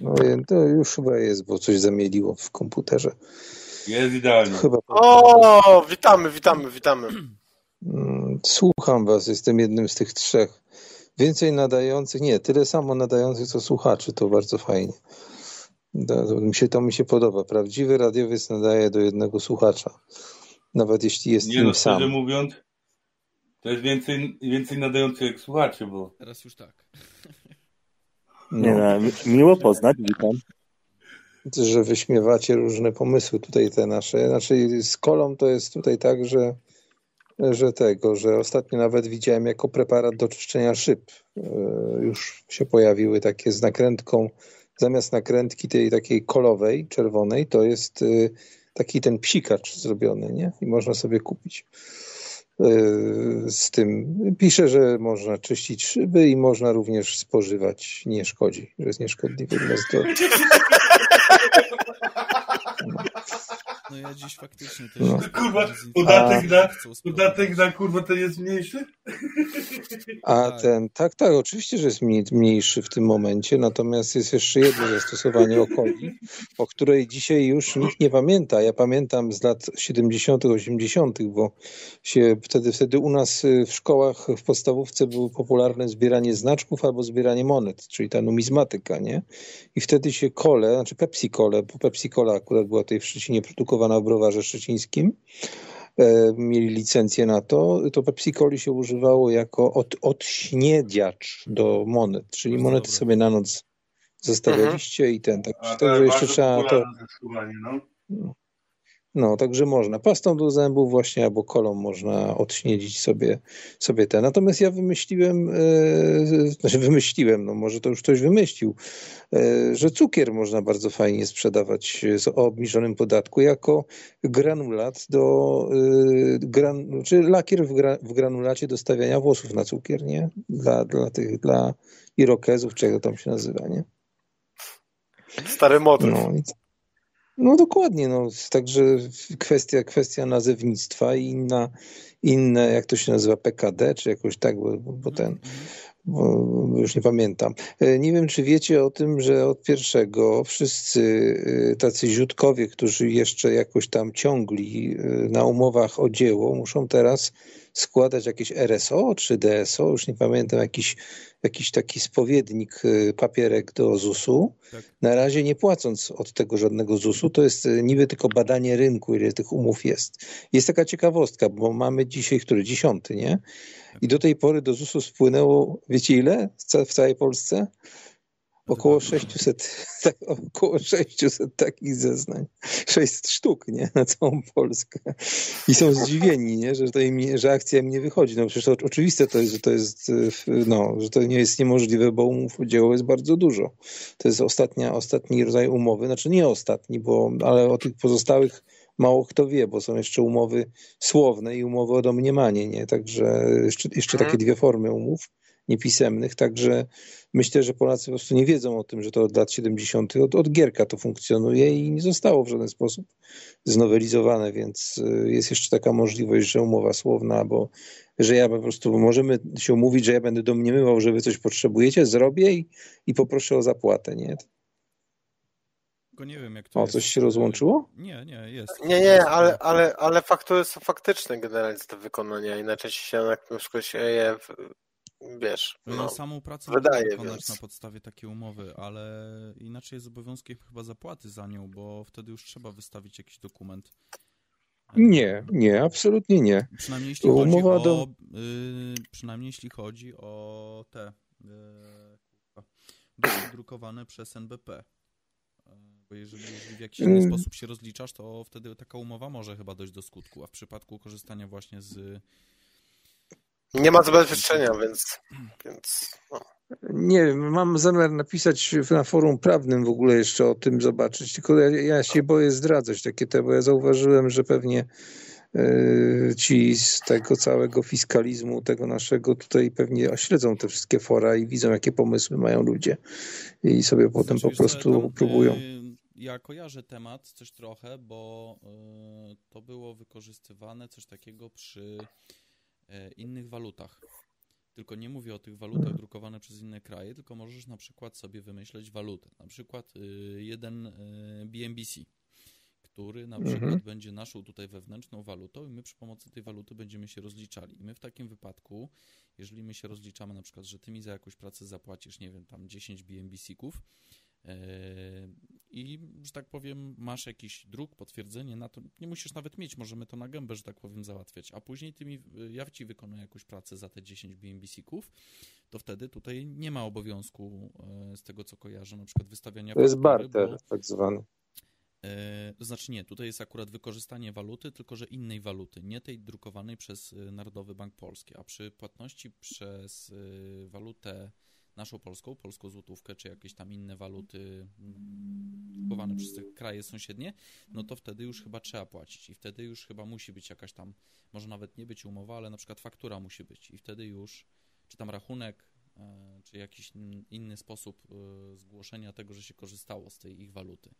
No to już chyba jest, bo coś zamieliło w komputerze. Jest idealnie. Chyba... O, witamy, witamy, witamy. Mm, słucham was, jestem jednym z tych trzech. Więcej nadających, nie, tyle samo nadających co słuchaczy, to bardzo fajnie. To, to, mi się, to mi się podoba. Prawdziwy radiowiec nadaje do jednego słuchacza. Nawet jeśli jest nie, no, sam. mówiąc, to jest więcej, więcej nadających jak słuchaczy, bo... Teraz już tak. No. Nie, no, miło poznać, witam. Że wyśmiewacie różne pomysły tutaj te nasze. Znaczy z kolą to jest tutaj tak, że że tego, że ostatnio nawet widziałem jako preparat do czyszczenia szyb. E, już się pojawiły takie z nakrętką, zamiast nakrętki tej takiej kolowej, czerwonej, to jest e, taki ten psikacz zrobiony, nie? I można sobie kupić. E, z tym pisze, że można czyścić szyby i można również spożywać, nie szkodzi, że jest nieszkodliwy dla zdrowia. No ja dziś faktycznie też... No. Kurwa, podatek na, podatek na kurwa ten jest mniejszy? A tak. ten, tak, tak, oczywiście, że jest mniejszy w tym momencie, natomiast jest jeszcze jedno zastosowanie okoli, o której dzisiaj już nikt nie pamięta. Ja pamiętam z lat 70., 80., bo się wtedy, wtedy u nas y, w szkołach w podstawówce było popularne zbieranie znaczków albo zbieranie monet, czyli ta numizmatyka, nie? I wtedy się kole, znaczy Pepsi Kole, bo Pepsi Cola akurat była tutaj w Szczecinie produkowana w browarze szczecińskim, e, mieli licencję na to, to Pepsi Coli się używało jako od, odśniedziacz do monet, czyli monety sobie na noc zostawialiście mhm. i ten. Tak, także jeszcze trzeba to. No. No, także można. Pastą do zębów właśnie albo kolą można odśniedzić sobie, sobie te. Natomiast ja wymyśliłem, e, znaczy wymyśliłem, no może to już ktoś wymyślił, e, że cukier można bardzo fajnie sprzedawać z obniżonym podatku jako granulat do, e, gran, czy lakier w, gra, w granulacie do stawiania włosów na cukier, nie? Dla, dla tych, dla irokezów, czego tam się nazywa, nie? Stary motyw. No, no dokładnie, no, także kwestia, kwestia nazewnictwa i inna, inne, jak to się nazywa, PKD, czy jakoś tak, bo, bo ten, bo już nie pamiętam. E, nie wiem, czy wiecie o tym, że od pierwszego wszyscy e, tacy ziutkowie, którzy jeszcze jakoś tam ciągli e, na umowach o dzieło, muszą teraz składać jakieś RSO czy DSO, już nie pamiętam, jakiś, jakiś taki spowiednik, y, papierek do ZUS-u, tak. na razie nie płacąc od tego żadnego ZUS-u, to jest y, niby tylko badanie rynku, ile tych umów jest. Jest taka ciekawostka, bo mamy dzisiaj, który dziesiąty, nie? I do tej pory do ZUS-u spłynęło, wiecie ile w całej Polsce? Około 600, tak, około 600 takich zeznań. 600 sztuk, nie? Na całą Polskę. I są zdziwieni, nie? Że, to im, że akcja im nie wychodzi. No przecież to oczywiste to jest, że to jest, no, że to nie jest niemożliwe, bo umów o dzieło jest bardzo dużo. To jest ostatnia, ostatni rodzaj umowy. Znaczy nie ostatni, bo, ale o tych pozostałych mało kto wie, bo są jeszcze umowy słowne i umowy o domniemanie, nie? Także jeszcze, jeszcze takie dwie formy umów niepisemnych, także myślę, że Polacy po prostu nie wiedzą o tym, że to od lat 70. od, od Gierka to funkcjonuje i nie zostało w żaden sposób znowelizowane, więc y, jest jeszcze taka możliwość, że umowa słowna, bo że ja po prostu możemy się umówić, że ja będę domniemywał, że wy coś potrzebujecie, zrobię i, i poproszę o zapłatę, nie? nie wiem, jak to O, coś się rozłączyło? Nie, nie, jest. Nie, nie, ale, ale, ale faktury są faktyczne generalnie do wykonania, inaczej się na przykład się je wiesz, no, samą pracę wydaje, wykonać więc... na podstawie takiej umowy, ale inaczej jest obowiązkiem chyba zapłaty za nią, bo wtedy już trzeba wystawić jakiś dokument. Nie, nie, absolutnie nie. Przynajmniej jeśli Umowa chodzi do... o, y, przynajmniej jeśli chodzi o te y, drukowane przez NBP. Y, bo jeżeli, jeżeli w jakiś inny mm. sposób się rozliczasz, to wtedy taka umowa może chyba dojść do skutku, a w przypadku korzystania właśnie z nie ma zabezpieczenia, więc, więc no. Nie wiem, mam zamiar napisać na forum prawnym w ogóle jeszcze o tym zobaczyć, tylko ja, ja się boję zdradzać takie te, bo ja zauważyłem, że pewnie e, ci z tego całego fiskalizmu, tego naszego tutaj pewnie śledzą te wszystkie fora i widzą, jakie pomysły mają ludzie i sobie potem po prostu tam, próbują. Y, ja kojarzę temat coś trochę, bo y, to było wykorzystywane coś takiego przy E, innych walutach. Tylko nie mówię o tych walutach drukowanych przez inne kraje, tylko możesz na przykład sobie wymyśleć walutę. Na przykład y, jeden y, BNBC, który na przykład Mhm. będzie naszą tutaj wewnętrzną walutą i my przy pomocy tej waluty będziemy się rozliczali. I my w takim wypadku, jeżeli my się rozliczamy na przykład, że ty mi za jakąś pracę zapłacisz, nie wiem, tam 10 BNBC-ków, I, że tak powiem, masz jakiś druk, potwierdzenie na to, nie musisz nawet mieć, możemy to na gębę, że tak powiem, załatwiać, a później ty mi, ja ci wykonuję jakąś pracę za te 10 BNBC-ków, to wtedy tutaj nie ma obowiązku, e, z tego co kojarzę, na przykład wystawiania To jest faktury, barter bo- tak zwany. E, To znaczy nie, tutaj jest akurat wykorzystanie waluty, tylko że innej waluty, nie tej drukowanej przez e, Narodowy Bank Polski, a przy płatności przez e, walutę naszą polską, polską złotówkę, czy jakieś tam inne waluty mm, drukowane przez te kraje sąsiednie, no to wtedy już chyba trzeba płacić. I wtedy już chyba musi być jakaś tam, może nawet nie być umowa, ale na przykład faktura musi być. I wtedy już, czy tam rachunek, e, czy jakiś in- inny sposób e, zgłoszenia tego, że się korzystało z tej ich waluty.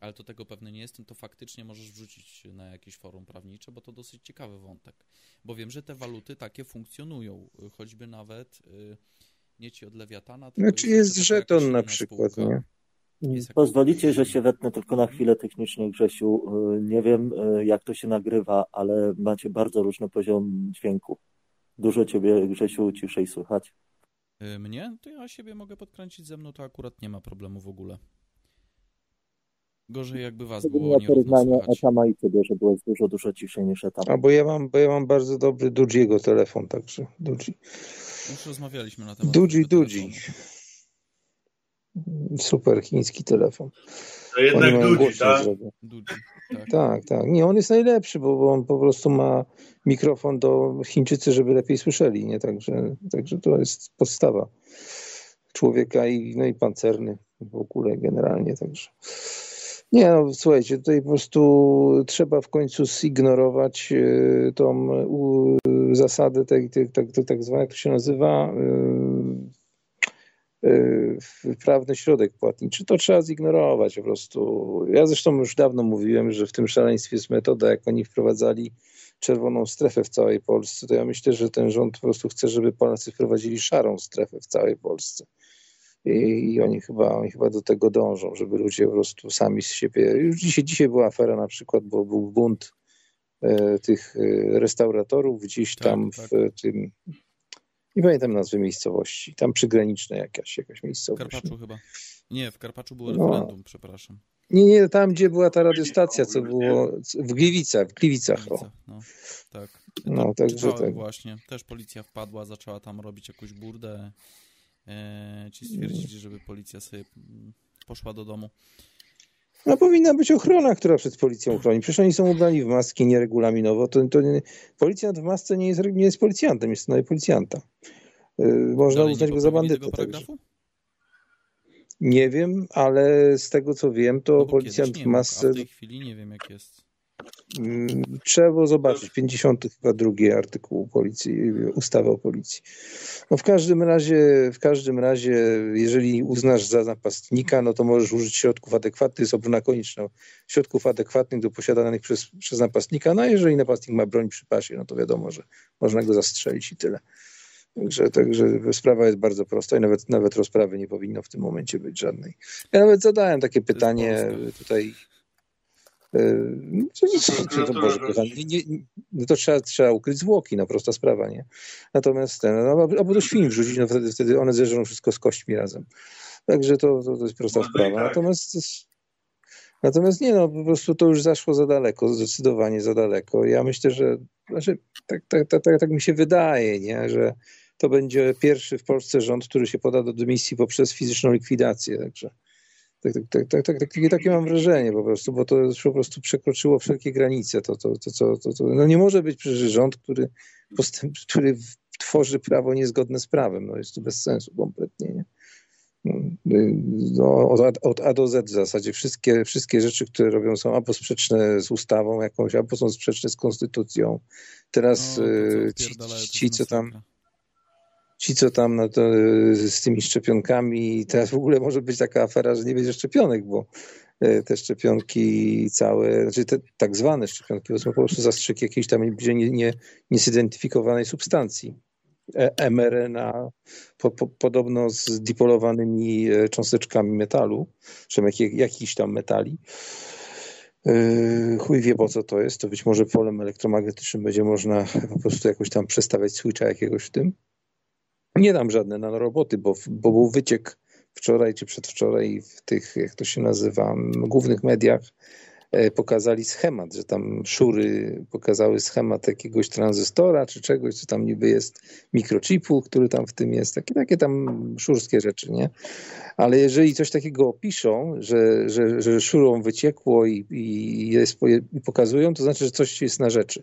Ale to tego pewny nie jestem, to faktycznie możesz wrzucić na jakieś forum prawnicze, bo to dosyć ciekawy wątek. Bo wiem, że te waluty takie funkcjonują, y, choćby nawet nie ci od Lewiatana, tylko Znaczy jest żeton na przykład, spółka. nie? Jak- Pozwolicie, że się wetnę tylko na chwilę technicznie, Grzesiu. Y, Nie wiem, y, jak to się nagrywa, ale macie bardzo różny poziom dźwięku. Dużo ciebie, Grzesiu, ciszej słychać. Y, Mnie? To ja siebie mogę podkręcić ze mną, to akurat nie ma problemu w ogóle. Gorzej jakby was było Zrobiła nierówno porównanie. Etama i ciebie, że byłeś dużo, dużo ciszej niż Etam. A bo ja mam, bo ja mam bardzo dobry Dudziego telefon, także Dudzi. Już rozmawialiśmy na temat Dudzi. telefonu. Super chiński telefon. To jednak Oni mają ludzi, głośno tak? Dudzi, tak. Tak, tak. Nie, on jest najlepszy, bo, bo on po prostu ma mikrofon do Chińczycy, żeby lepiej słyszeli, nie? Także, także to jest podstawa człowieka i, no i pancerny w ogóle generalnie, także. Nie, no słuchajcie, tutaj po prostu trzeba w końcu zignorować e, tą u, zasadę tej, tej, tak, tak, zwanej, jak to się nazywa, e, e, prawny środek płatniczy. To trzeba zignorować po prostu. Ja zresztą już dawno mówiłem, że w tym szaleństwie jest metoda, jak oni wprowadzali czerwoną strefę w całej Polsce, to ja myślę, że ten rząd po prostu chce, żeby Polacy wprowadzili szarą strefę w całej Polsce. I, oni, chyba, oni chyba do tego dążą, żeby ludzie po prostu sami z siebie. Już dzisiaj, dzisiaj była afera na przykład, bo był bunt e, tych e, restauratorów gdzieś Tak, tam tak. w tym. Nie pamiętam nazwy miejscowości. Tam przygraniczna jakaś, jakaś W miejscowość. Karpaczu chyba. Nie, w Karpaczu było No. referendum, przepraszam. Nie, nie, tam gdzie była ta radiostacja, co było w Gliwicach, w Gliwicach. O. Gliwice, no, tak. No, także tak. właśnie. Też policja wpadła, zaczęła tam robić jakąś burdę. E, ci stwierdzili, żeby policja sobie mm, poszła do domu. No powinna być ochrona, która przed policją chroni. Przecież oni są ubrani w maski nieregulaminowo. To, to nie, policjant w masce nie jest, nie jest policjantem, jest to policjanta. Yy, Można uznać go za bandytę. Nie wiem, ale z tego co wiem, to No policjant w mógł, masce w tej chwili nie wiem jak jest. Mm, Trzeba było zobaczyć 50 chyba drugi artykuł policji, ustawy o policji. No w każdym razie, w każdym razie, jeżeli uznasz za napastnika, no to możesz użyć środków adekwatnych, jest obrona konieczna, środków adekwatnych do posiadanych przez, przez napastnika, no a jeżeli napastnik ma broń przy pasie, no to wiadomo, że można go zastrzelić i tyle. Także, także sprawa jest bardzo prosta i nawet, nawet rozprawy nie powinno w tym momencie być żadnej. Ja nawet zadałem takie pytanie tutaj Co, co to Boże, kochany, nie, nie, no to trzeba, trzeba ukryć zwłoki, no prosta sprawa, nie? Natomiast ten, no, albo do świn wrzucić, no wtedy, wtedy one zeżrą wszystko z kośćmi razem. Także to, to, to jest prosta i sprawa. tak. Natomiast Natomiast nie, no po prostu to już zaszło za daleko, zdecydowanie za daleko. Ja myślę, że znaczy, tak, tak, tak, tak, tak mi się wydaje, nie? że to będzie pierwszy w Polsce rząd, który się poda do dymisji poprzez fizyczną likwidację. Także tak, tak, tak, tak, tak, takie, takie mam wrażenie po prostu, bo to już po prostu przekroczyło wszelkie granice. To, to, to, to, to, to, no nie może być przecież rząd, który, postęp, który tworzy prawo niezgodne z prawem. No jest to bez sensu kompletnie. Nie? No, od, od A do Z w zasadzie wszystkie, wszystkie rzeczy, które robią są albo sprzeczne z ustawą jakąś, albo są sprzeczne z konstytucją. Teraz No, e, ci, ci, jest co tam. Ci, co tam no to, e, z tymi szczepionkami, teraz w ogóle może być taka afera, że nie będzie szczepionek, bo e, te szczepionki całe, znaczy te tak zwane szczepionki, to są po prostu zastrzyk jakiejś tam nie, nie, niezidentyfikowanej substancji e, mRNA po, po, podobno z dipolowanymi e, cząsteczkami metalu, czy jak, jakichś tam metali. Chuj wie po co to jest, to być może polem elektromagnetycznym będzie można po prostu jakoś tam przestawiać switcha jakiegoś w tym. Nie dam żadne nanoroboty, bo, bo był wyciek wczoraj czy przedwczoraj w tych, jak to się nazywa, głównych mediach E, pokazali schemat, że tam szury pokazały schemat jakiegoś tranzystora czy czegoś, co tam niby jest mikrochipu, który tam w tym jest, takie, takie tam szurskie rzeczy, nie? Ale jeżeli coś takiego opiszą, że, że, że szurą wyciekło i, i, jest, i pokazują, to znaczy, że coś jest na rzeczy.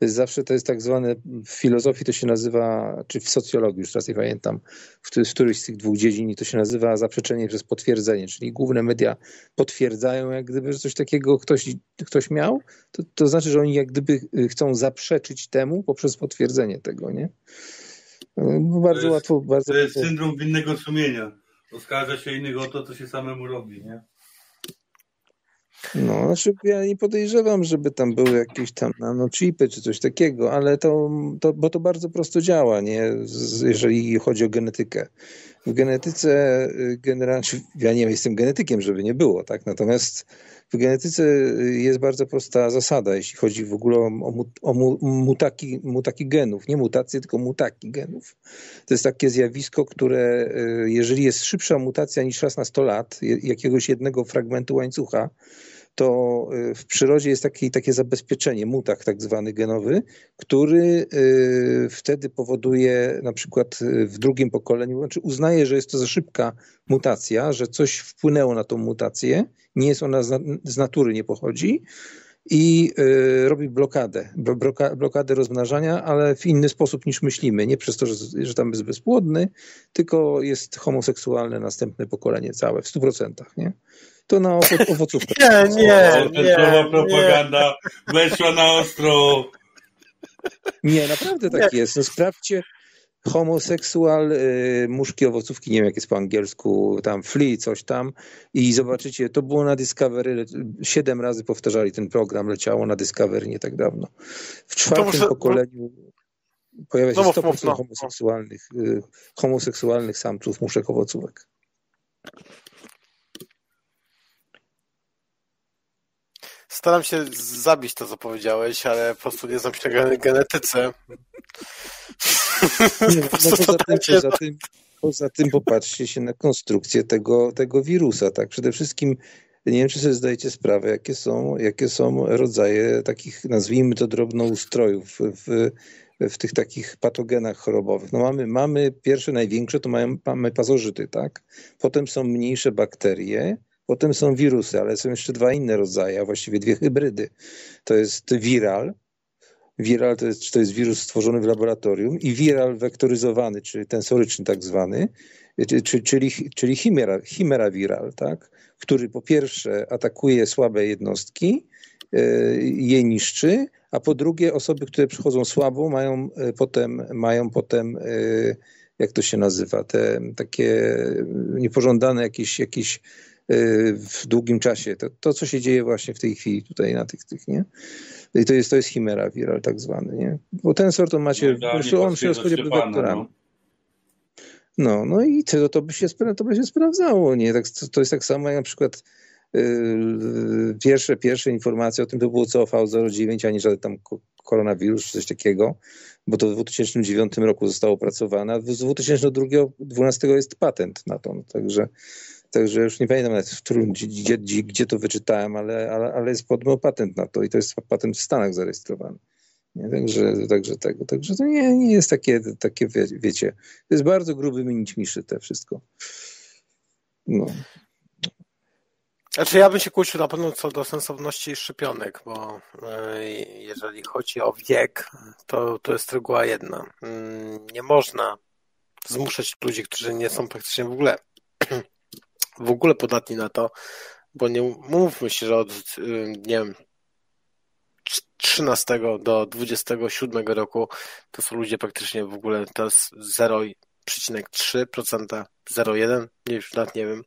Zawsze, to jest tak zwane, w filozofii to się nazywa, czy w socjologii, już teraz nie pamiętam, w, w którymś z tych dwóch dziedzin to się nazywa zaprzeczenie przez potwierdzenie, czyli główne media potwierdzają jak gdyby, że coś takiego ktoś, ktoś miał, to, to znaczy, że oni jak gdyby chcą zaprzeczyć temu poprzez potwierdzenie tego, nie? No, bardzo to jest, łatwo. Bardzo to jest łatwo. syndrom winnego sumienia. Oskarża się innych o to, co się samemu robi, nie? No, znaczy ja nie podejrzewam, żeby tam były jakieś tam nanochipy czy coś takiego, ale to, to, bo to bardzo prosto działa, nie? Z, jeżeli chodzi o genetykę. W genetyce y, generalnie, ja nie jestem genetykiem, żeby nie było, tak? Natomiast w genetyce jest bardzo prosta zasada, jeśli chodzi w ogóle o, o, o mutaki, mutaki genów. Nie mutacje, tylko mutaki genów. To jest takie zjawisko, które y, jeżeli jest szybsza mutacja niż raz na 100 lat, jakiegoś jednego fragmentu łańcucha, to y, w przyrodzie jest taki, takie zabezpieczenie, mutak tak zwany genowy, który y, wtedy powoduje na przykład y, w drugim pokoleniu, znaczy uznaje, że jest to za szybka mutacja, że coś wpłynęło na tą mutację, nie jest ona z natury, nie pochodzi, i robi blokadę, blokadę rozmnażania, ale w inny sposób niż myślimy. Nie przez to, że, że tam jest bezpłodny, tylko jest homoseksualne następne pokolenie całe w 100%. Nie? To na owocówkę. Nie, nie, nie. propaganda nie. weszła na ostro. Nie, naprawdę tak nie. jest. No sprawdźcie homoseksual, y, muszki owocówki, nie wiem jak jest po angielsku, tam flea, coś tam i zobaczycie, to było na Discovery, siedem razy powtarzali ten program, leciało na Discovery nie tak dawno. W czwartym muszę... pokoleniu pojawia się no, 100% no. homoseksualnych, y, homoseksualnych samców muszek owocówek. Staram się zabić to, co powiedziałeś, ale po prostu nie znam się na genetyce. Nie, no, poza, tym, poza, tym, poza tym popatrzcie się na konstrukcję tego, tego wirusa. Tak? Przede wszystkim nie wiem, czy sobie zdajecie sprawę, jakie są, jakie są rodzaje takich, nazwijmy to drobnoustrojów w, w tych takich patogenach chorobowych. No mamy, mamy pierwsze, największe, to mają, mamy pazożyty, tak? Potem są mniejsze bakterie, Potem są wirusy, ale są jeszcze dwa inne rodzaje, a właściwie dwie hybrydy. To jest viral. Viral to jest, to jest wirus stworzony w laboratorium i viral wektoryzowany, czyli tensoryczny tak zwany, czyli, czyli chimera, chimera viral, tak? który po pierwsze atakuje słabe jednostki, e, je niszczy, a po drugie osoby, które przychodzą słabo, mają e, potem, mają potem e, jak to się nazywa, te takie niepożądane jakieś, jakieś w długim czasie. To, to, co się dzieje właśnie w tej chwili tutaj na tych, tych nie? I to jest, to jest chimera viral tak zwany, nie? Bo ten sort on macie, no, on się rozchodzi wektorami. No. no, no i to, to, by się, to by się sprawdzało, nie? Tak, to, to jest tak samo jak na przykład yy, pierwsze, pierwsze informacje o tym to było COV09, a nie żaden tam koronawirus czy coś takiego, bo to w 2009 roku zostało opracowane, a z 2012 jest patent na to, no, także Także już nie pamiętam nawet, w którym, gdzie, gdzie, to wyczytałem, ale, ale, ale jest podobno patent na to i to jest patent w Stanach zarejestrowany. Nie? Także, także tego. Także to nie, nie jest takie, takie, wiecie, to jest bardzo gruby minić miszy te wszystko. No. Znaczy ja bym się kłócił na pewno co do sensowności szczepionek, bo e, jeżeli chodzi o wiek, to, to jest reguła jedna. Mm, nie można zmuszać ludzi, którzy nie są praktycznie w ogóle w ogóle podatni na to, bo nie mówmy się, że od nie wiem 13 do 27 roku to są ludzie praktycznie w ogóle to jest 0,3%, 0,1, nie już nawet nie wiem,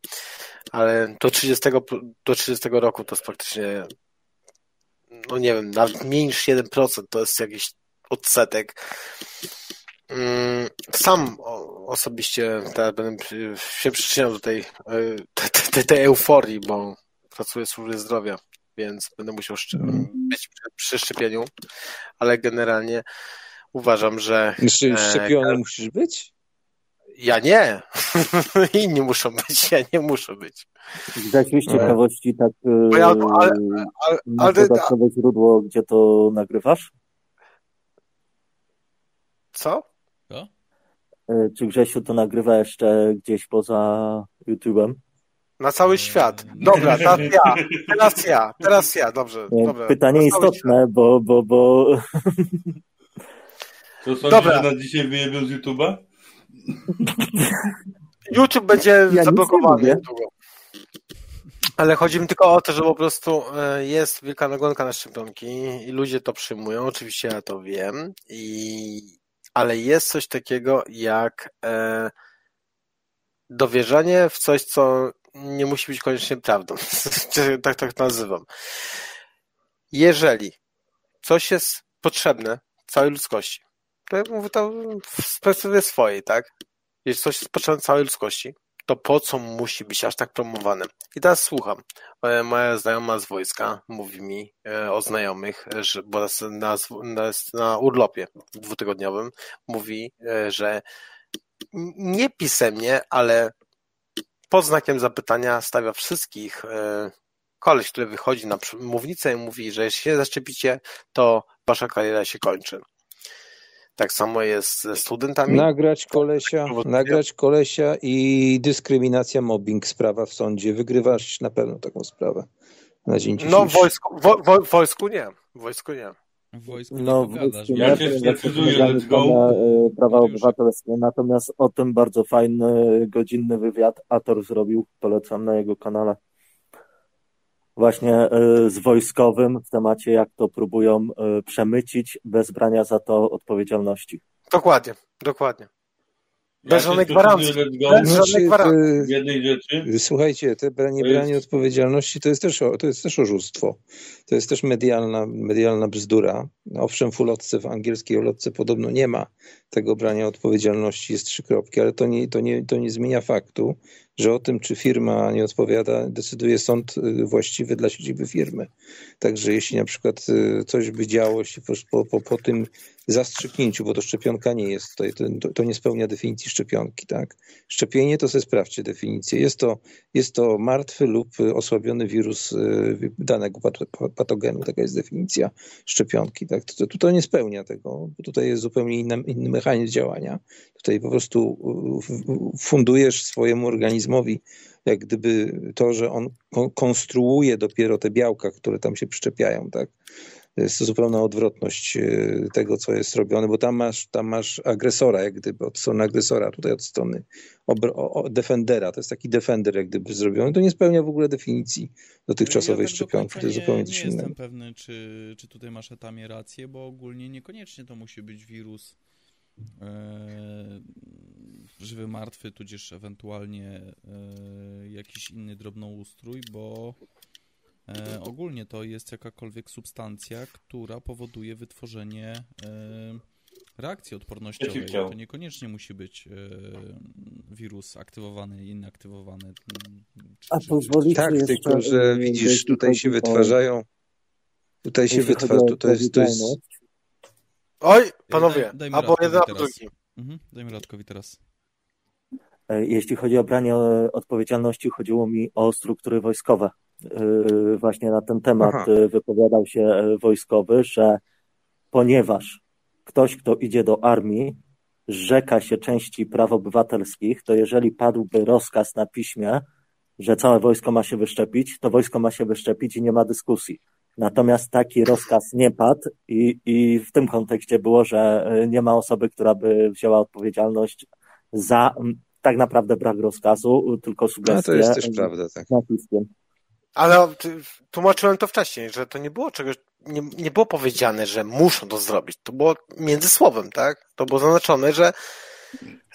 ale do 30, do 30 roku to jest praktycznie no nie wiem, nawet mniej niż 1% to jest jakiś odsetek sam osobiście teraz będę się przyczyniał do tej, tej, tej, tej euforii, bo pracuję w służbie zdrowia, więc będę musiał mhm. być przy szczepieniu, ale generalnie uważam, że... Czy e, szczepiony e, musisz być? Ja nie. Inni muszą być, ja nie muszę być. Zdać ciekawości tak ja, ale, ale, ale, dodatkowe źródło, gdzie to nagrywasz? Co? E, czy Grzesiu to nagrywa jeszcze gdzieś poza YouTube'em? Na cały świat. Dobra, teraz ja. Teraz ja. Teraz ja. Dobrze. dobra. Pytanie istotne, bo, bo, bo... Co sądzisz, Dobra. że na dzisiaj wyjebią z YouTube'a? YouTube będzie ja zablokowany Ale chodzi mi tylko o to, że po prostu e, jest wielka nagonka na szczepionki i ludzie to przyjmują. Oczywiście ja to wiem, i... ale jest coś takiego jak e... dowierzanie w coś, co nie musi być koniecznie prawdą. tak, tak nazywam. Jeżeli coś jest potrzebne całej ludzkości, to ja mówię to w perspektywie swojej, tak? Jeśli coś jest potrzebne całej ludzkości, to po co musi być aż tak promowane? I teraz słucham. E, moja znajoma z wojska mówi mi e, o znajomych, że, bo na, na, na urlopie dwutygodniowym mówi, e, że nie pisemnie, ale pod znakiem zapytania stawia wszystkich koleś, który wychodzi na mównicę i mówi, że jeśli się zaszczepicie, to wasza kariera się kończy. Tak samo jest ze studentami. Nagrać kolesia, nagrać kolesia i dyskryminacja, mobbing, sprawa w sądzie. Wygrywasz na pewno taką sprawę na dzień dzisiejszy. No w wojsku, wo, wo, wojsku nie. W wojsku nie. W wojsku no, nie wojsku ja się zdecyduję, let's go. E, prawa obywatelskie. Natomiast o tym bardzo fajny, godzinny wywiad Ator zrobił. Polecam na jego kanale właśnie e, z wojskowym w temacie, jak to próbują e, przemycić bez brania za to odpowiedzialności. Dokładnie, dokładnie. Bez żadnej gwarancji. Bez żadnej gwarancji. Jednej rzeczy. Słuchajcie, te branie, branie odpowiedzialności to jest, też, to jest też oszustwo. To jest też medialna, medialna bzdura. Owszem, w ulotce, w angielskiej ulotce podobno nie ma tego brania odpowiedzialności, jest trzy kropki, ale to nie, to nie, to nie zmienia faktu, że o tym, czy firma nie odpowiada, decyduje sąd y, właściwy dla siedziby firmy. Także jeśli na przykład y, coś by działo się po, po, po tym zastrzyknięciu, bo to szczepionka nie jest tutaj, to, to nie spełnia definicji szczepionki, tak? Szczepienie to sobie sprawdźcie definicję. Jest to, jest to martwy lub osłabiony wirus y, danego patogenu, taka jest definicja szczepionki, tak? To, to nie spełnia tego, bo tutaj jest zupełnie inny, inny mechanizm działania. Tutaj po prostu fundujesz swojemu organizmowi jak gdyby to, że on konstruuje dopiero te białka, które tam się przyczepiają, tak? Jest to zupełna odwrotność e, tego, co jest robione, bo tam masz, tam masz agresora, jak gdyby od strony agresora, tutaj od strony defendera. To jest taki defender, jak gdyby zrobiony. To nie spełnia w ogóle definicji dotychczasowej ja tak szczepionki. To jest zupełnie coś innego. Nie jestem pewny, czy, czy tutaj masz etamie rację, bo ogólnie niekoniecznie to musi być wirus e, żywy, martwy, tudzież ewentualnie e, jakiś inny drobnoustrój, bo E, ogólnie to jest jakakolwiek substancja, która powoduje wytworzenie e, reakcji odpornościowej. To niekoniecznie musi być e, wirus aktywowany, inaktywowany. Czy, A pozwolicie Tak, tylko że widzisz, tutaj się wytwarzają tutaj się wytwarza, tutaj jest, to jest... Oj, panowie, daj, albo jeden, albo drugi. Mhm, dajmy Radkowi teraz. E, jeśli chodzi o branie odpowiedzialności, chodziło mi o struktury wojskowe. E, właśnie na ten temat Aha. E, wypowiadał się e, wojskowy, że ponieważ ktoś, kto idzie do armii, rzeka się części praw obywatelskich, to jeżeli padłby rozkaz na piśmie, że całe wojsko ma się wyszczepić, to wojsko ma się wyszczepić i nie ma dyskusji. Natomiast taki rozkaz nie padł i, i w tym kontekście było, że nie ma osoby, która by wzięła odpowiedzialność za tak naprawdę brak rozkazu, tylko sugestię. No to jest też prawda, tak. Naciskiem. Ale tłumaczyłem to wcześniej, że to nie było czegoś, nie, nie było powiedziane, że muszą to zrobić. To było między słowem, tak? To było zaznaczone, że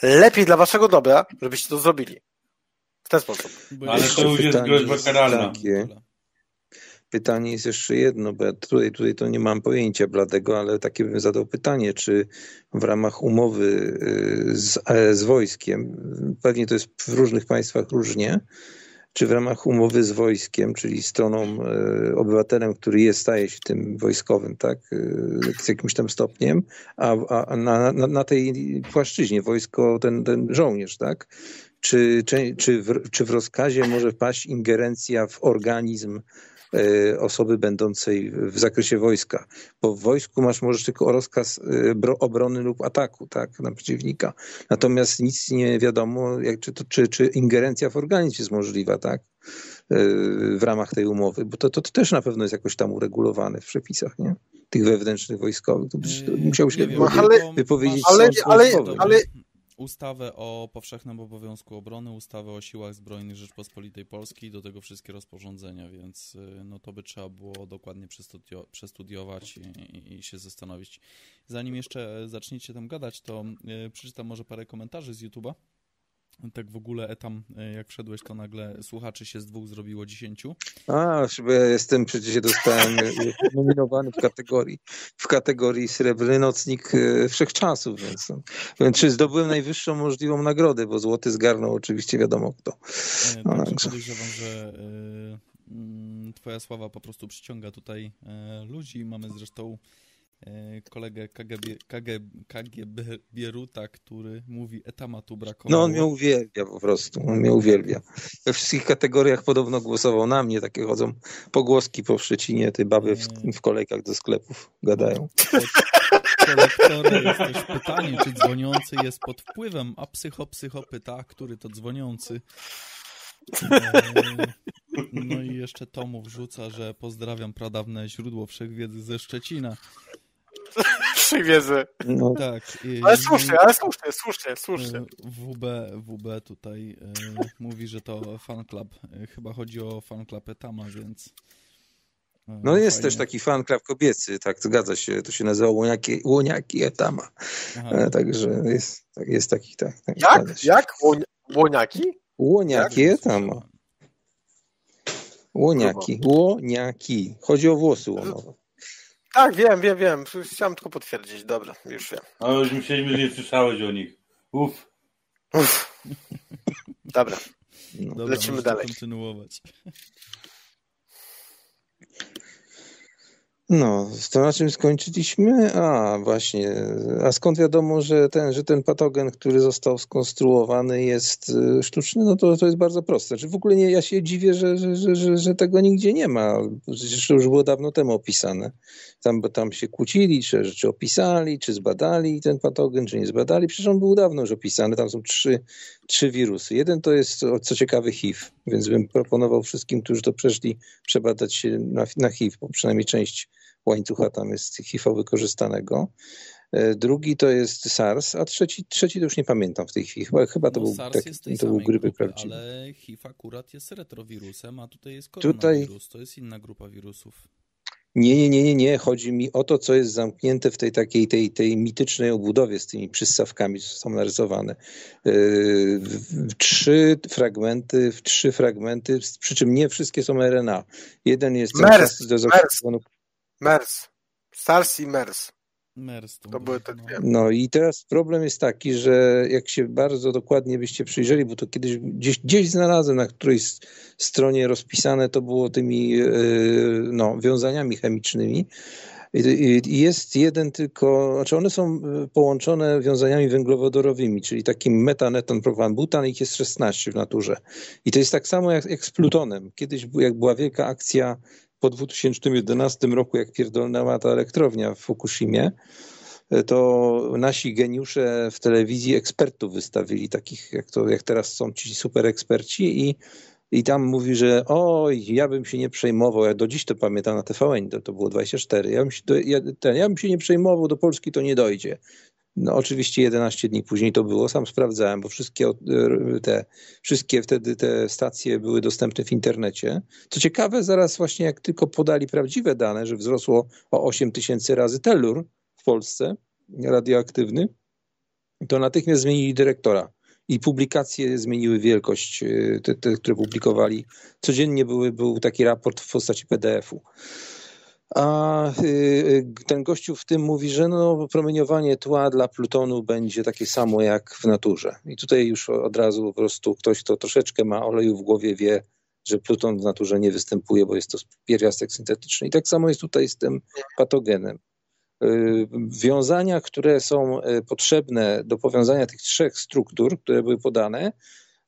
lepiej dla waszego dobra, żebyście to zrobili. W ten sposób. Ale to już jest groźba karalna. pytanie jest jeszcze jedno, bo ja tutaj, tutaj to nie mam pojęcia bladego, ale takie bym zadał pytanie, czy w ramach umowy y, z, e, z wojskiem, pewnie to jest w różnych państwach różnie, czy w ramach umowy z wojskiem, czyli stroną, e, obywatelem, który jest, staje się tym wojskowym, tak, e, z jakimś tam stopniem, a, a na, na, na tej płaszczyźnie wojsko, ten, ten żołnierz, tak, czy, czy, czy, w, czy w rozkazie może wpaść ingerencja w organizm osoby będącej w zakresie wojska. Bo w wojsku masz możesz tylko rozkaz e, obrony lub ataku tak, na przeciwnika. Natomiast nic nie wiadomo, jak, czy, to, czy, czy ingerencja w organizm jest możliwa, tak? E, w ramach tej umowy, bo to, to, to też na pewno jest jakoś tam uregulowane w przepisach, nie? Tych wewnętrznych wojskowych. To musiał się wypowiedzieć ale, ale, ale, ustawę o powszechnym obowiązku obrony, ustawę o siłach zbrojnych Rzeczpospolitej Polskiej, do tego wszystkie rozporządzenia, więc y, no to by trzeba było dokładnie przestudiować i, i się zastanowić. Zanim jeszcze zaczniecie tam gadać, to y, przeczytam może parę komentarzy z YouTube'a tak w ogóle etam, e, jak wszedłeś, to nagle słuchaczy się z dwóch zrobiło dziesięciu. A, ja jestem, przecież się dostałem e, nominowany w kategorii, w kategorii Srebrny Nocnik e, Wszechczasów, więc, więc czy zdobyłem najwyższą możliwą nagrodę, bo złoty zgarnął oczywiście wiadomo kto. No, także podejrzewam, że y, twoja sława po prostu przyciąga tutaj y, ludzi. Mamy zresztą kolegę KGB, KGB, KGB Bieruta, który mówi etamatu brakowało. No on mnie uwielbia po prostu, on mnie uwielbia. We wszystkich kategoriach podobno głosował na mnie, takie chodzą pogłoski po Szczecinie, te baby w, w kolejkach do sklepów gadają. Kolektora jest też pytanie, czy dzwoniący jest pod wpływem, a psycho, psycho pyta, który to dzwoniący. E, no i jeszcze Tomu wrzuca, że pozdrawiam pradawne źródło wszechwiedzy ze Szczecina. Przywiezy. No. Tak. I, ale słusznie, ale słusznie, słusznie, słusznie. WB, WB tutaj e, mówi, że to fan club. E, chyba chodzi o fan club Etama, więc... E, no jest fajnie. też taki fan club kobiecy, tak, zgadza się, to się nazywa Łoniaki, Łoniaki Etama. E, także jest, tak, jest taki, tak. tak Jak? Jak? Łoniaki? Łoniaki Etama. Łoniaki, łoniaki. Chodzi o włosy łonowe. Tak, wiem, wiem, wiem. Chciałem tylko potwierdzić. Dobra, już wiem. No już myśleliśmy, że nie słyszałeś o nich. Uff. Uf. Dobra. Dobra. Lecimy dalej. kontynuować. No, to na czym skończyliśmy? A, właśnie. A skąd wiadomo, że ten, że ten patogen, który został skonstruowany jest y, sztuczny? No to, to jest bardzo proste. Znaczy w ogóle nie, ja się dziwię, że, że, że, że, tego nigdzie nie ma. To już było dawno temu opisane. Tam, tam się kłócili, czy, czy opisali, czy zbadali ten patogen, czy nie zbadali. Przecież on był dawno już opisany. Tam są trzy, trzy wirusy. Jeden to jest, co ciekawe, HIV, więc bym proponował wszystkim, którzy to przeszli, przebadać się na, na HIV, bo przynajmniej część łańcucha tam jest HIV wykorzystanego. E, drugi to jest SARS, a trzeci, trzeci to już nie pamiętam w tej chwili. Chyba, chyba to, no, był, SARS tak, to był grypy prawdziwy. Ale HIV akurat jest retrowirusem, a tutaj jest koronawirus. Tutaj... To jest inna grupa wirusów. Nie, nie, nie, nie, nie. Chodzi mi o to, co jest zamknięte w tej takiej tej, tej mitycznej obudowie z tymi przystawkami, co są narysowane. Yy, trzy fragmenty, w trzy fragmenty, przy czym nie wszystkie są RNA. Jeden jest MERS, MERS. MERS. SARS i MERS. MERS to, to były te dwie. No i teraz problem jest taki, że jak się bardzo dokładnie byście przyjrzeli, bo to kiedyś gdzieś, gdzieś znalazłem na którejś stronie rozpisane, to było tymi e, no, wiązaniami chemicznymi. I jest jeden tylko, znaczy one są e, połączone wiązaniami węglowodorowymi, czyli takim metaneton, propan, butan, ich jest 16 w naturze. I to jest tak samo jak, jak z plutonem. Kiedyś, jak była wielka akcja po 2011 roku, jak pierdolnęła ta elektrownia w Fukushimie, to nasi geniusze w telewizji ekspertów wystawili, takich jak, to, jak teraz są ci super eksperci i, i tam mówi, że oj, ja bym się nie przejmował, ja do dziś to pamiętam na TVN, to, to było 24, ja bym, się, ja, ten, ja bym się nie przejmował, do Polski to nie dojdzie. No oczywiście 11 dni później to było, sam sprawdzałem, bo wszystkie te, wszystkie wtedy te stacje były dostępne w internecie. Co ciekawe, zaraz właśnie jak tylko podali prawdziwe dane, że wzrosło o 8 tysięcy razy telur w Polsce, radioaktywny, to natychmiast zmienili dyrektora i publikacje zmieniły wielkość, y, te, te które publikowali. Codziennie były, był taki raport w postaci PDF-u. A y, ten gościu w tym mówi, że no, promieniowanie tła dla plutonu będzie takie samo jak w naturze. I tutaj już od razu po prostu ktoś, kto troszeczkę ma oleju w głowie, wie, że pluton w naturze nie występuje, bo jest to pierwiastek syntetyczny. I tak samo jest tutaj z tym patogenem. Y, wiązania, które są y, potrzebne do powiązania tych trzech struktur, które były podane,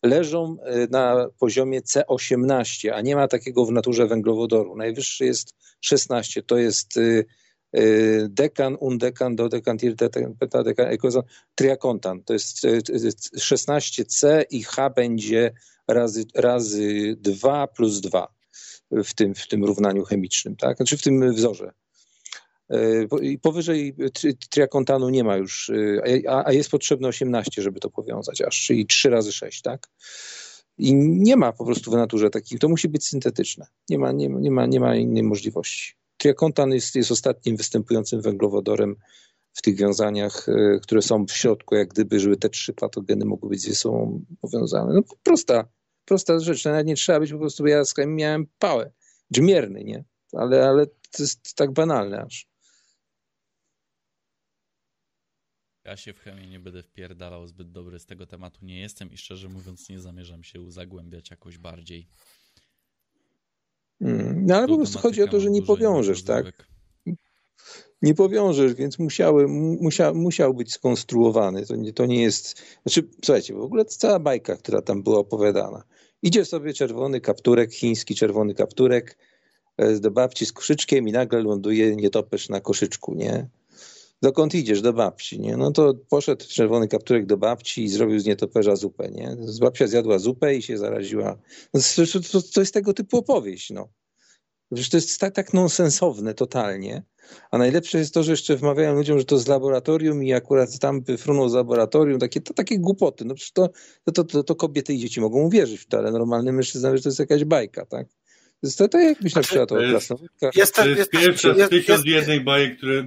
leżą y, na poziomie C18, a nie ma takiego w naturze węglowodoru. Najwyższy jest 16, to jest dekan, undekan, dodekan, tirdekan, pentadekan, triakontan. To jest 16C i H będzie razy, razy 2 plus 2 w tym, w tym równaniu chemicznym, tak? Znaczy w tym wzorze. E, powyżej triakontanu nie ma już, e, a jest potrzebne 18, żeby to powiązać aż, czyli 3 razy 6, tak? I nie ma po prostu w naturze takich, to musi być syntetyczne. Nie ma, nie, nie ma, nie ma innej możliwości. Triakontan jest, jest ostatnim występującym węglowodorem w tych wiązaniach, e, które są w środku, jak gdyby, żeby te trzy patogeny mogły być ze sobą powiązane. No prosta, prosta rzecz, nawet nie trzeba być po prostu, ja miałem pałę, dżmierny, nie? Ale, ale to jest tak banalne aż. Ja się w chemię nie będę wpierdalał, zbyt dobry z tego tematu nie jestem i szczerze mówiąc nie zamierzam się zagłębiać jakoś bardziej. Hmm, no ale po prostu chodzi o to, że nie powiążesz, tak? Nie powiążesz, więc musiały, musia, musiał być skonstruowany. To nie, to nie jest. Znaczy, słuchajcie, w ogóle cała bajka, która tam była opowiadana. Idzie sobie czerwony kapturek, chiński czerwony kapturek e, do babci z koszyczkiem i nagle ląduje nietoperz na koszyczku, nie? Dokąd idziesz? Do babci, nie? No to poszedł czerwony kapturek do babci i zrobił z nietoperza zupę, nie? Babcia zjadła zupę i się zaraziła. No to, to, to jest tego typu opowieść, no. Przecież to jest tak, tak nonsensowne totalnie. A najlepsze jest to, że jeszcze wmawiają ludziom, że to z laboratorium i akurat tam frunął z laboratorium. Takie, to takie głupoty. No przecież to, to, to, to kobiety i dzieci mogą uwierzyć w to, ale normalny mężczyzna, że to jest jakaś bajka, tak? To, to jakbyś na przykład o krasnoludkach. Jest, to jest pierwsza z tysiąc jednej bajek, które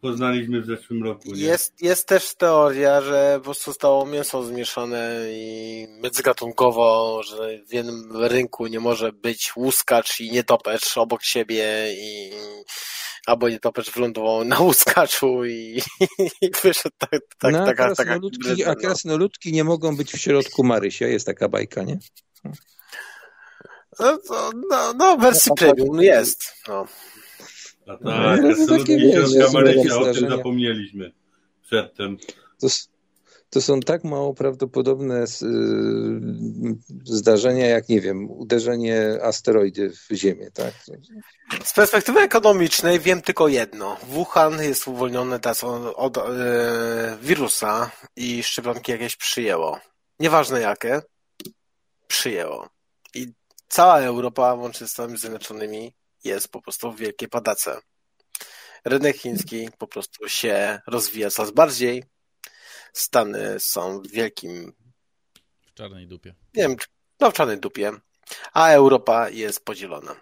poznaliśmy w zeszłym roku. Nie? Jest, jest też teoria, że po prostu zostało mięso zmieszane i międzygatunkowo, że w jednym rynku nie może być łuskacz i nietopecz obok siebie i albo nietopecz wylądował na łuskaczu i, i wyszedł tak, tak, no, taka, taka a no. krasnoludki nie mogą być w środku Marysia, jest taka bajka, nie? No, no, no wersji premium jest. No. A tak, no, to takie, wiesz, Marysia, o tym zapomnieliśmy przedtem. To, to są tak mało prawdopodobne y, zdarzenia, jak nie wiem, uderzenie asteroidy w Ziemię, tak? Z perspektywy ekonomicznej wiem tylko jedno. Wuhan jest uwolniony teraz od, od yy, wirusa i szczepionki jakieś przyjęło. Nieważne jakie, przyjęło. I cała Europa, łącznie z Stanami Zjednoczonymi, jest po prostu w wielkiej padace. Rynek chiński po prostu się rozwija coraz bardziej. Stany są w wielkim. W czarnej dupie. Nie wiem, no w czarnej dupie. A Europa jest podzielona.